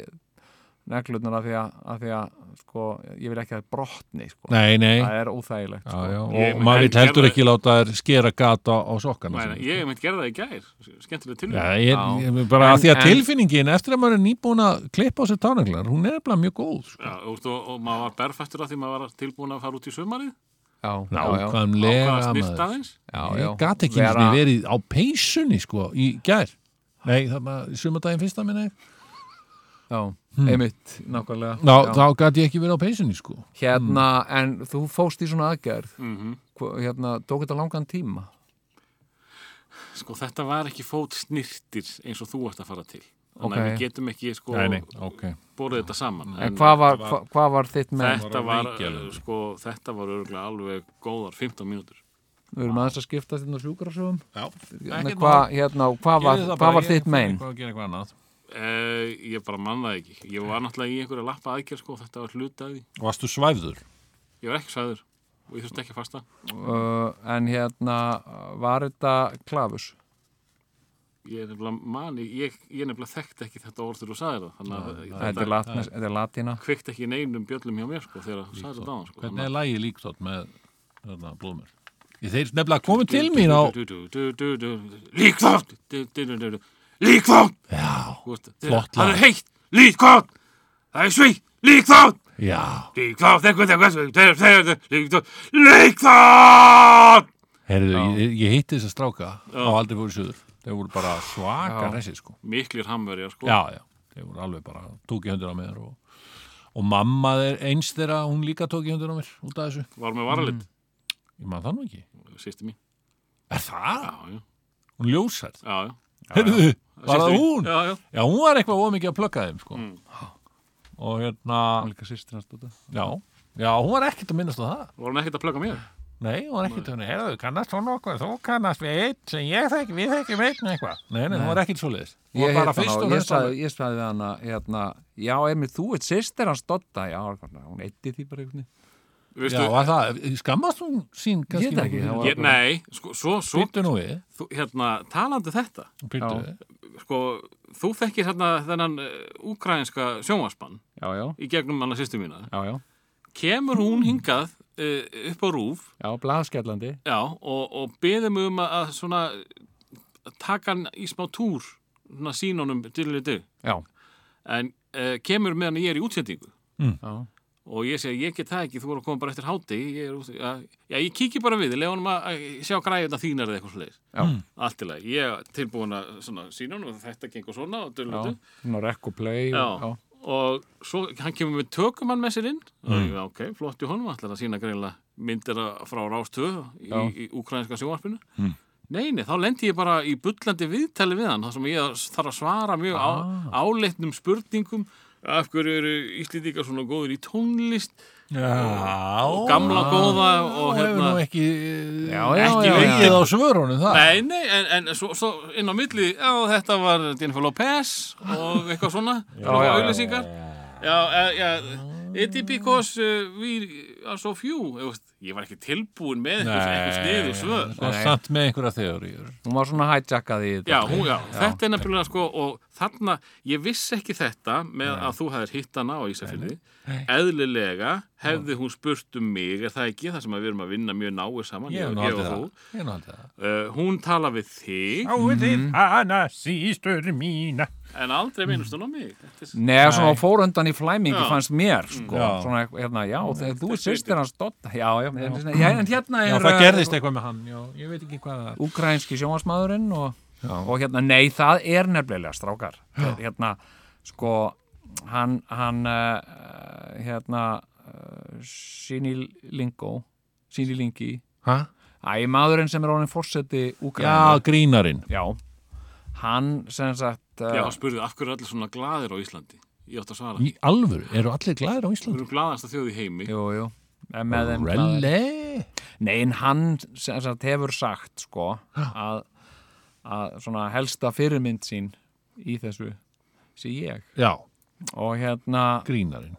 neglutnar af því að, að sko, ég vil ekki að það brotni sko. Nei, nei, það er óþægilegt já, sko. já, og maður en vil heldur gerðu- ekki láta þær skera gata á sokkana nei, ég hef myndi gera það í gær. Skemmtilega til. Já, ég, Já. ég, bara En- að því að en- tilfinningin eftir að maður er nýbúin að klippa á sér tánaglunar, hún er bara mjög góð sko. Já, og, og, og maður var berfættur af því maður var tilbúin að fara út í sumarið. já, já, já, nákvæmlega að maður ég gat ekki verið á peysunni sko í gær nei, það var sumardaginn fyrsta minni já, einmitt, nákvæmlega Ná, já. þá gat ég ekki verið á peysunni sko hérna, en þú fóst í svona aðgerð Mm Hva- hérna, tók þetta langan tíma Sko, þetta var ekki fót snirtir eins og þú ert að fara til. Þannig Ok. að við getum ekki, sko, ok borðið þetta saman. en hvað var, hva, hvað var þitt með Þetta var, sko, þetta var örgulega alveg góðar 15 mínútur. við erum aðeins að skipta þetta sjúkrasögum Já, Með hvað, hérna, var, hvað var þitt mein? Eh, ég bara mannaði ekki. Ég var náttúrulega í einhverja lappa aðgerð, sko, þetta var því. Varstu svæfður? Ég var ekki sæður og ég þurfti ekki að fasta. Uh, en hérna, var þetta klafus? Ég er nefnilega mani, ég, ég nefnilega þekkti ekki þetta orð þegar þú sagði það. Þannig að Þetta er, þetta latnes, þetta er latína kvikt ekki neinum bjöllum hjá mér, sko, þegar þú sagði þetta á hann, sko. Hvernig er lægi líktótt með? Ég þeir nefnilega komið til mín á Líkþátt Flott Það er heitt Líkþátt! Það er svið Líkþátt! Já. Líkþátt Líkþátt Líkþátt! Herðu, ég, ég hitti þess að stráka á aldrei fóru suður. Þeir voru bara svaka Já. hressi sko. Miklir hamverjar sko. Já, já, þeir voru alveg bara tók í höndur á mér og, og mamma þeir eins þeirra, hún líka tók í höndur á mér út af þessu. Var með varalit? Ég maður það nú ekki. Sýsti mín. Er það? Já, já. Hún ljósært Já, já. Herðu, var það hún? Já, já. Já, hún var eitthvað ómikið að plugga þeim sko. Mm. og hérna Líka sýstir hans þetta já, já, hún var ekkert að minnast á það. Var hann ekkert að plugga mér? Nei, hún var ekkert að herðu, kannast hún okkur, þú kannast við eitt sem ég þekki, við þekkjum með eitthvað. Nei, nei, hún var ekkert svo leiðis Hún Ég, hérna, sagði við hana hérna, Já, Emil, þú ert sýstir hans Dodda. Já, hún eitti því bara einhvern veginn Já, var það, skammast hún sín kannski Ég veit ekki, ég, Nei, sko, svo, svo Býttu nú við, þú, Hérna, talandi þetta. Býttu við. Sko, þú þekkir hérna þennan uh, úkrænska sjónvarspann Já, já, í gegnum hana sýstu mína. Já, já. Kemur hún hingað uh, upp á rúf? Já, blaðskjallandi Já, og, og beðið mig um að, að svona taka hann í smá túr svona sínunum til þetta Já, en uh, kemur meðan ég er í útsendingu. Já, og ég segi, ég get það ekki, þú voru að koma bara eftir háti ég er út, já, ég kíki bara við lefa hann að að sjá græðina þínar eða eitthvað sliðis já, allt í lagi, ég er tilbúin að svona sínun og þetta gengur svona og já dullutu Svona rekk og play Já. og, og svo hann kemur með tökumann með sér inn. Og ég, ok, flott í honum, ætlar að sína greinlega myndir af- frá Rástöð í, Já. í úkrænska sjónvarpinu. Nei, nei, þá lendi ég bara í bullandi viðtali við hann, þar sem ég þarf að svara mjög Ah. á, áleitnum spurningum af hverju eru Íslendingar svona góður í tónlist? Já, og gamla góða og hérna nú ekki Já, já, ekki já, vegið já. á svörunum það Nei, nei, en, en svo, svo inn á milli, já, þetta var Jennifer Lopez og eitthvað svona, já, já, auðlýsingar. Já, já, já, it is because uh, we are so few. Ég, var ekki tilbúin með eitthvað, eitthvað sniðu svör. Svo samt með einhverja þeoríur Hún var svona hijackað í þetta. Já, hún, já, þetta er nefnilega sko, og þarna, ég vissi ekki þetta með að þú hefðir hitt hana á Ísafirði. Eðlilega hefði hún spurt um mig er það ekki það sem að við erum að vinna mjög náið saman Ég ég, ég og þú. Uh, hún tala við þig. Sáuð þið hana sístur mína. En aldrei minnst hún á mig Þetta er- Nei, svona fóröndan í flæmingi fannst mér sko. Já. svona, hérna, já, þegar þú er sýstir hans Dotta já, já, já, já, en hérna Já, er það uh, gerðist eitthvað með hann. Já, ég veit ekki hvað það úkrænski sjónvarsmaðurinn og, og hérna, nei, það er nefnilega strákar hérna, sko hann, hann uh, hérna uh, síni lingó síni lingi Hæ? æ, maðurinn sem er orðin fórseti Já, grínarinn. já, hann sem sagt uh, Já, spurði af hverju er allir svona glaðir á Íslandi ég átt að svara, Í alvöru, eru allir glæðir á við Íslandi? erum glaðast að þjóð í heimi jú, jú, glaðir. Relle? Nei, en hann sem sagt hefur sagt sko að, að svona helsta fyrirmynd sín í þessu sé ég Já, og hérna, grínarinn.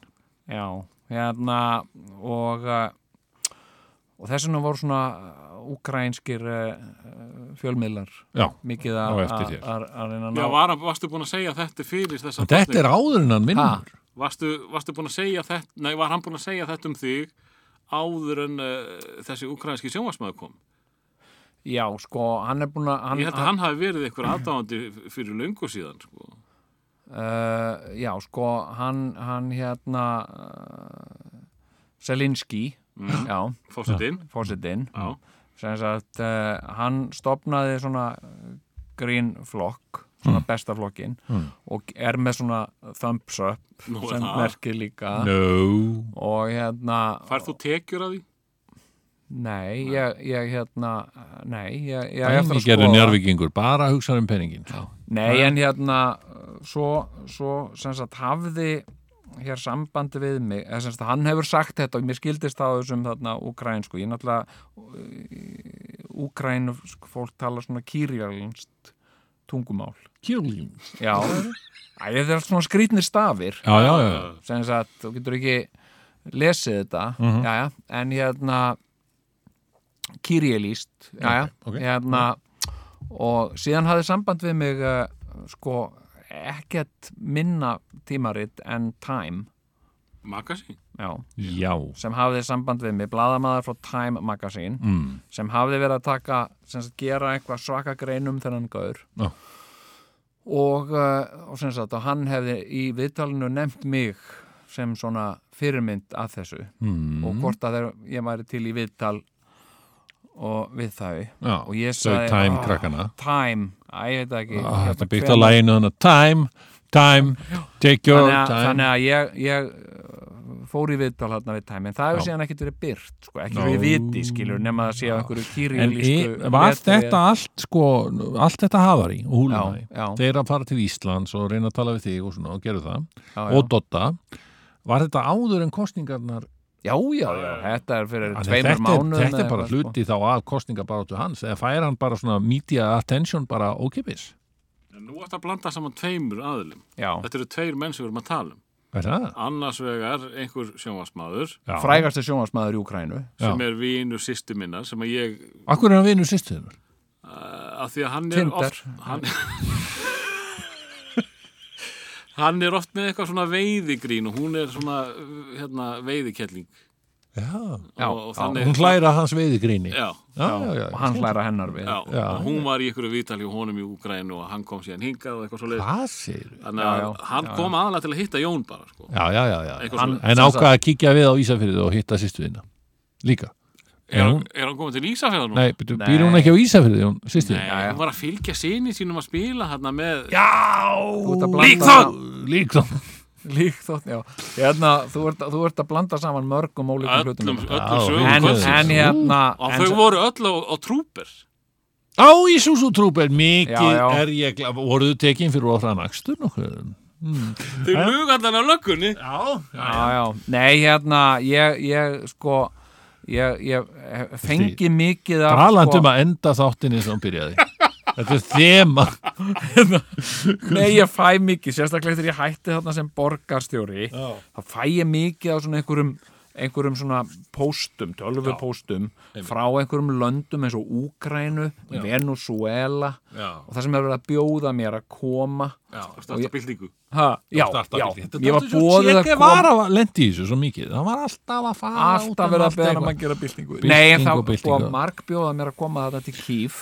já, hérna og uh, og þess vegna voru svona úkrænskir uh, fjölmiðlar Já, mikið að að- að reyna að Já, ná var, varstu búin að segja þetta fyrir þessa þetta er áður en hann vinnur. Ha? varstu, varstu búin að segja þetta nei, var hann búin að segja þetta um þig áður en uh, þessi ukrainski sjónvarsmaður kom? Já, sko, hann er búin að hann, ég held að hann hafi verið eitthvað aðdáðandi fyrir löngu síðan sko. uh, Já, sko, hann hann hérna uh, Selinski já, fórsetinn sagt, uh, hann stopnaði svona uh, grínflokk svona besta flokkin og er með svona thumbs up Nú sem það. merkir líka No. og hérna færð þú tekjur að því? nei, ég, ég hérna nei, ég, ég eftir að skoða njárvíkingur, bara hugsa um penningin. nei, en hérna svo, svo sem sagt hafði hér sambandi við mig sagt hann hefur sagt þetta og mér skildist það á þessum þarna úkrænsku ég náttúrulega úkrænu fólk tala svona kýrjalnst tungumál Kjörlín. já, þetta er svona skrýtnir stafir Já, já, já. sem sagt, þú getur ekki lesið þetta Mhm. já, já, en hérna kýrjalíst já, já, Ok, ok. hérna og síðan hafði samband við mig uh, sko, ekkert minna tímarit en Time Magasín? já, Já. sem hafði samband við mig bladamaður frá Time Magazine Mm. sem hafði verið að taka sem sagt, gera eitthvað svaka greinum þennan gaur Já. og, uh, og sem sagt og hann hefði í viðtalinu nefnt mig sem svona fyrirmynd að þessu Mm. og hvort að þeir, ég væri til í viðtal og við þau Já, og ég sagði time "Ah, krakkana. time, að ég veit ekki Hérna, Þetta byggt á læginu þannig time, time, take your þannig að, time. þannig að ég, ég uh, fór í viðtal hérna við time en það hefur Já. síðan ekkert verið byrt sko, ekki Nó. við viti skilur nema að sé á einhverju En kýrjulísku e, var þetta allt sko, allt þetta hafar í og húlunæði, Já, já. þeir að fara til Íslands og reyna að tala við þig og svona og gerðu það já, og Dotta, var þetta áður en kostningarnar já, já, já, þetta er fyrir að tveimur þetta, er, mánuðum þetta er bara sko. hluti þá af kostningabarátu hans eða fær hann bara svona media attention bara ókipis En nú ætti að blanda saman tveimur aðlum já, þetta eru tveir menn sem við erum að tala um Er annars vegar einhver sjónvarsmaður Já. frægasti sjónvarsmaður í Ukrænu Já. sem er vinur sýstu minnar sem að ég Akkur er hann vinur sýstuðunar? uh, að því að hann er Tinder. oft hann, hann er oft með eitthvað svona veiðigrín og hún er svona hérna, veiðikelling Já. Já, og, og já. þannig Hún hlæra hans veiðigríni. já, já, og hann hlæra hennar við já, Já. og hún var í einhverju vítali og honum í Úgrænu og hann kom síðan hingað og eitthvað svo leið þannig að já, hann já, kom aðalega til að hitta Jón bara sko. Já, já, já, já. Eitthvað Hann- svoleiðis. En sem ákvað að kíkja við á Ísafyrðu og hitta sýstuðina. Líka. Er, hún- er hann komið til Ísafjörðan? Nei, byrju, Nei. býr hún ekki á Ísafyrðu, hún sýstuðina? Nei, Já, já. hún var að fylgja sinni sínum að spila hérna með Já! Líkþótt! Líkþótt! líkþótt, já hérna, þú, ert, þú ert að blanda saman mörgum ólíkum hlutum öllum, öllum sögum en, en hérna og en, þau voru öll á, á trúper Á Ísúsú trúper, mikið Já, er ég glad. Voruðu tekin fyrir ofraðan akstur nokkuð? þau luga allan á löggunni Já, já, já, nei hérna ég, ég sko ég, ég fengi mikið af Talandi sko, um að enda þáttinni sem hann byrjaði. Þetta er þema. [laughs] nei ég fæ mikið, sérstaklega þegar ég hætti þarna sem borgarstjóri Já. þá fæ ég mikið á svona einhverjum einhverjum svona póstum, tölvupóstum frá einhverjum löndum eins og Úgrænu, Venezuela Já. og það sem er verið að bjóða mér að koma Já, Starta byltingu. Ha, já, já, ég var bóðið að koma Guevara var lendi í þessu svo mikið. Hann var alltaf að fara út alltaf um verið að beða eitthvað. að gera byltingu. Nei, en þá búið marg bjóða mér að koma þetta til kýf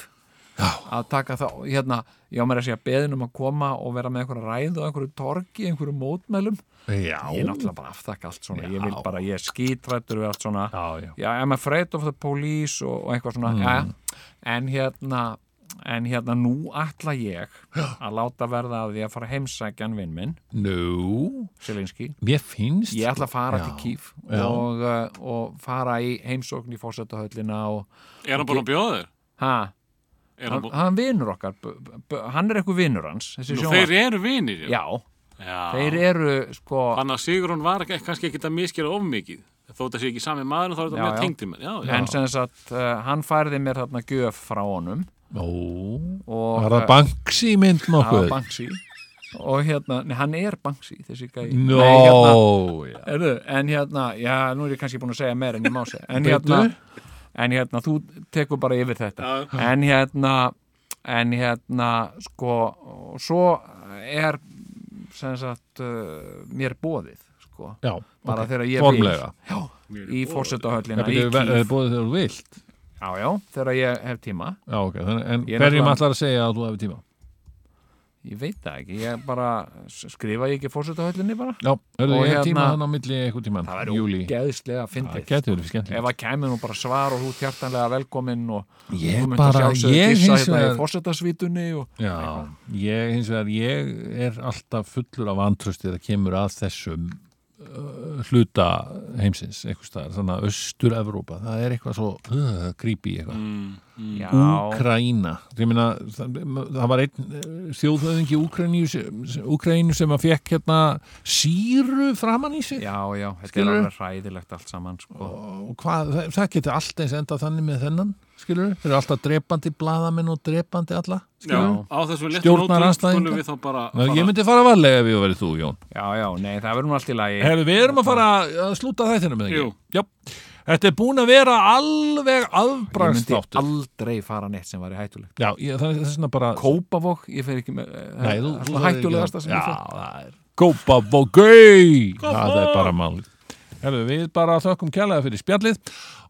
að taka þá, hérna ég á mér að segja beðin um að koma og vera með einhverja ræðu og einhverju torgi, einhverju mótmælum. Já, ég er náttúrulega bara aftakka allt svona. Já. ég vil bara, ég er skítrættur við allt svona. Já, já. I'm afraid of the police og, og eitthvað svona, Mm. já, en hérna en hérna nú ætla ég að láta verða að því að fara heimsækjan vinn minn, nú, Selinski mér finnst ég ætla að fara Já. til Kíf og, uh, og fara í heimsókn í fórsetahöllina og Er hann búin að bjóða þér? ha, Er hann hann, vinur okkar hann er eitthvað vinur hans Nú, þeir eru vinir. já, Já. þeir eru sko Þannig að Sigrún var kannski ekki að miskera of mikið. Þótt að sé ekki sami maður, þá er þetta tengdi með. Já, já. en sem sagt, uh, hann færði mér þarna gjöf frá honum Ó, og var það Banksy mynd nokkuð? Banksy. Og hérna, nei, hann er Banksy þessi Nó, Nei, hérna, já. Erðu, en hérna, já, nú er ég kannski búin að segja meira en ég má segja. En hérna, en hérna, þú tekur bara yfir þetta. Já. en hérna en hérna, sko og svo er sem sagt uh, mér bóðið sko, já, bara ok. þegar ég formlega. Vil já, í fórsetahöllina búið þegar þú vilt já, já, þegar ég hef tíma. Já, ok, en er hverjum ætlar að segja að þú hefur tíma? ég veit það ekki, ég bara skrifa ég ekki fórsetahöllinni bara? Já, hörðu, Og ég hef tíma hérna- þannig á milli eitthvað tíman það Júli, væri geðslega það fyndið. Getur verið skemmtilegt. Ef að kæmi nú bara svar og þú hjartanlega velkominn og Ég bara- að ég hins hérna í vegar- fórsetasvítunni og Já, ég hins vegar, ég er alltaf fullur af antrösti þegar kemur að þessum hluta heimsins, eitthvað staðar, þannig að Östur-Evrópa, það er eitthvað svo uh, creepy eitthvað. já, Úkraína, ég meina það, það var einn uh, þjóðhöðingi Úkraínu, sem- að fekk hérna síru framann í sig. Já, já, þetta er alveg hræðilegt allt saman sko. og hvað, það, það getur alltaf eins endað þannig með þennan, skilur þeir eru alltaf drepandi blaðamenn og drepandi alla Já, skilur á þessu léttu Stjórnarandstæðingar. skulum við þá bara Ég myndi fara varlega ef ég verið þú, Jón já, já, nei, það verður nú allt í lagi Herðu, við erum að fara að slúta þættinu með Jú. ekki? Já. Þetta er búin að vera alveg ég myndi aldrei fara neitt sem væri hættulegt Já, ég, það er vegna bara... Kópavog, ég fer ekki með eh, svona hættulegasta sem Já, ég fer það er Kópavogau! Það er bara mál. Herðu, við bara þökkum kærlega fyrir spjallið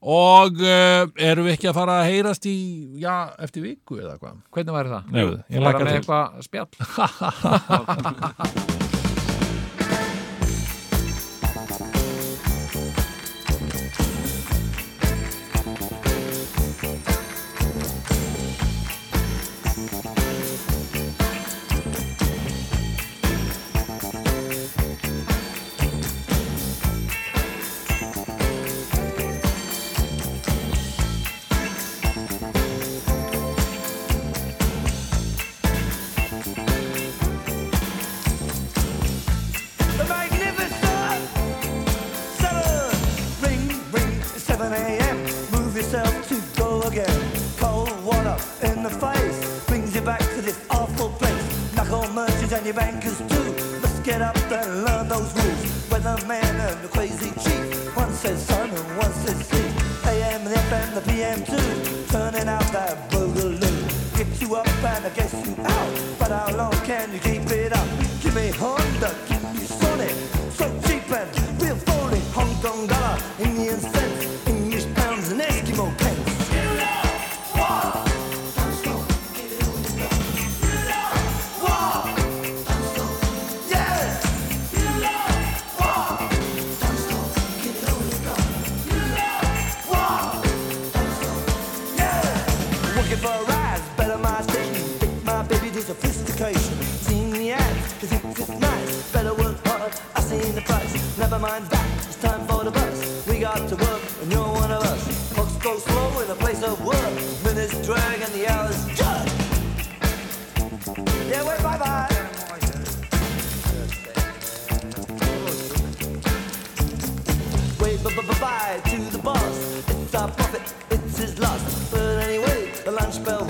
og uh, erum við ekki að fara að heyrast í, já, eftir viku eða hvað? hvernig væri það? Nei, ég með til. eitthvað spjall [laughs] [laughs] Bye bye to the boss. It's our profit, it's his loss. But anyway, the lunch bell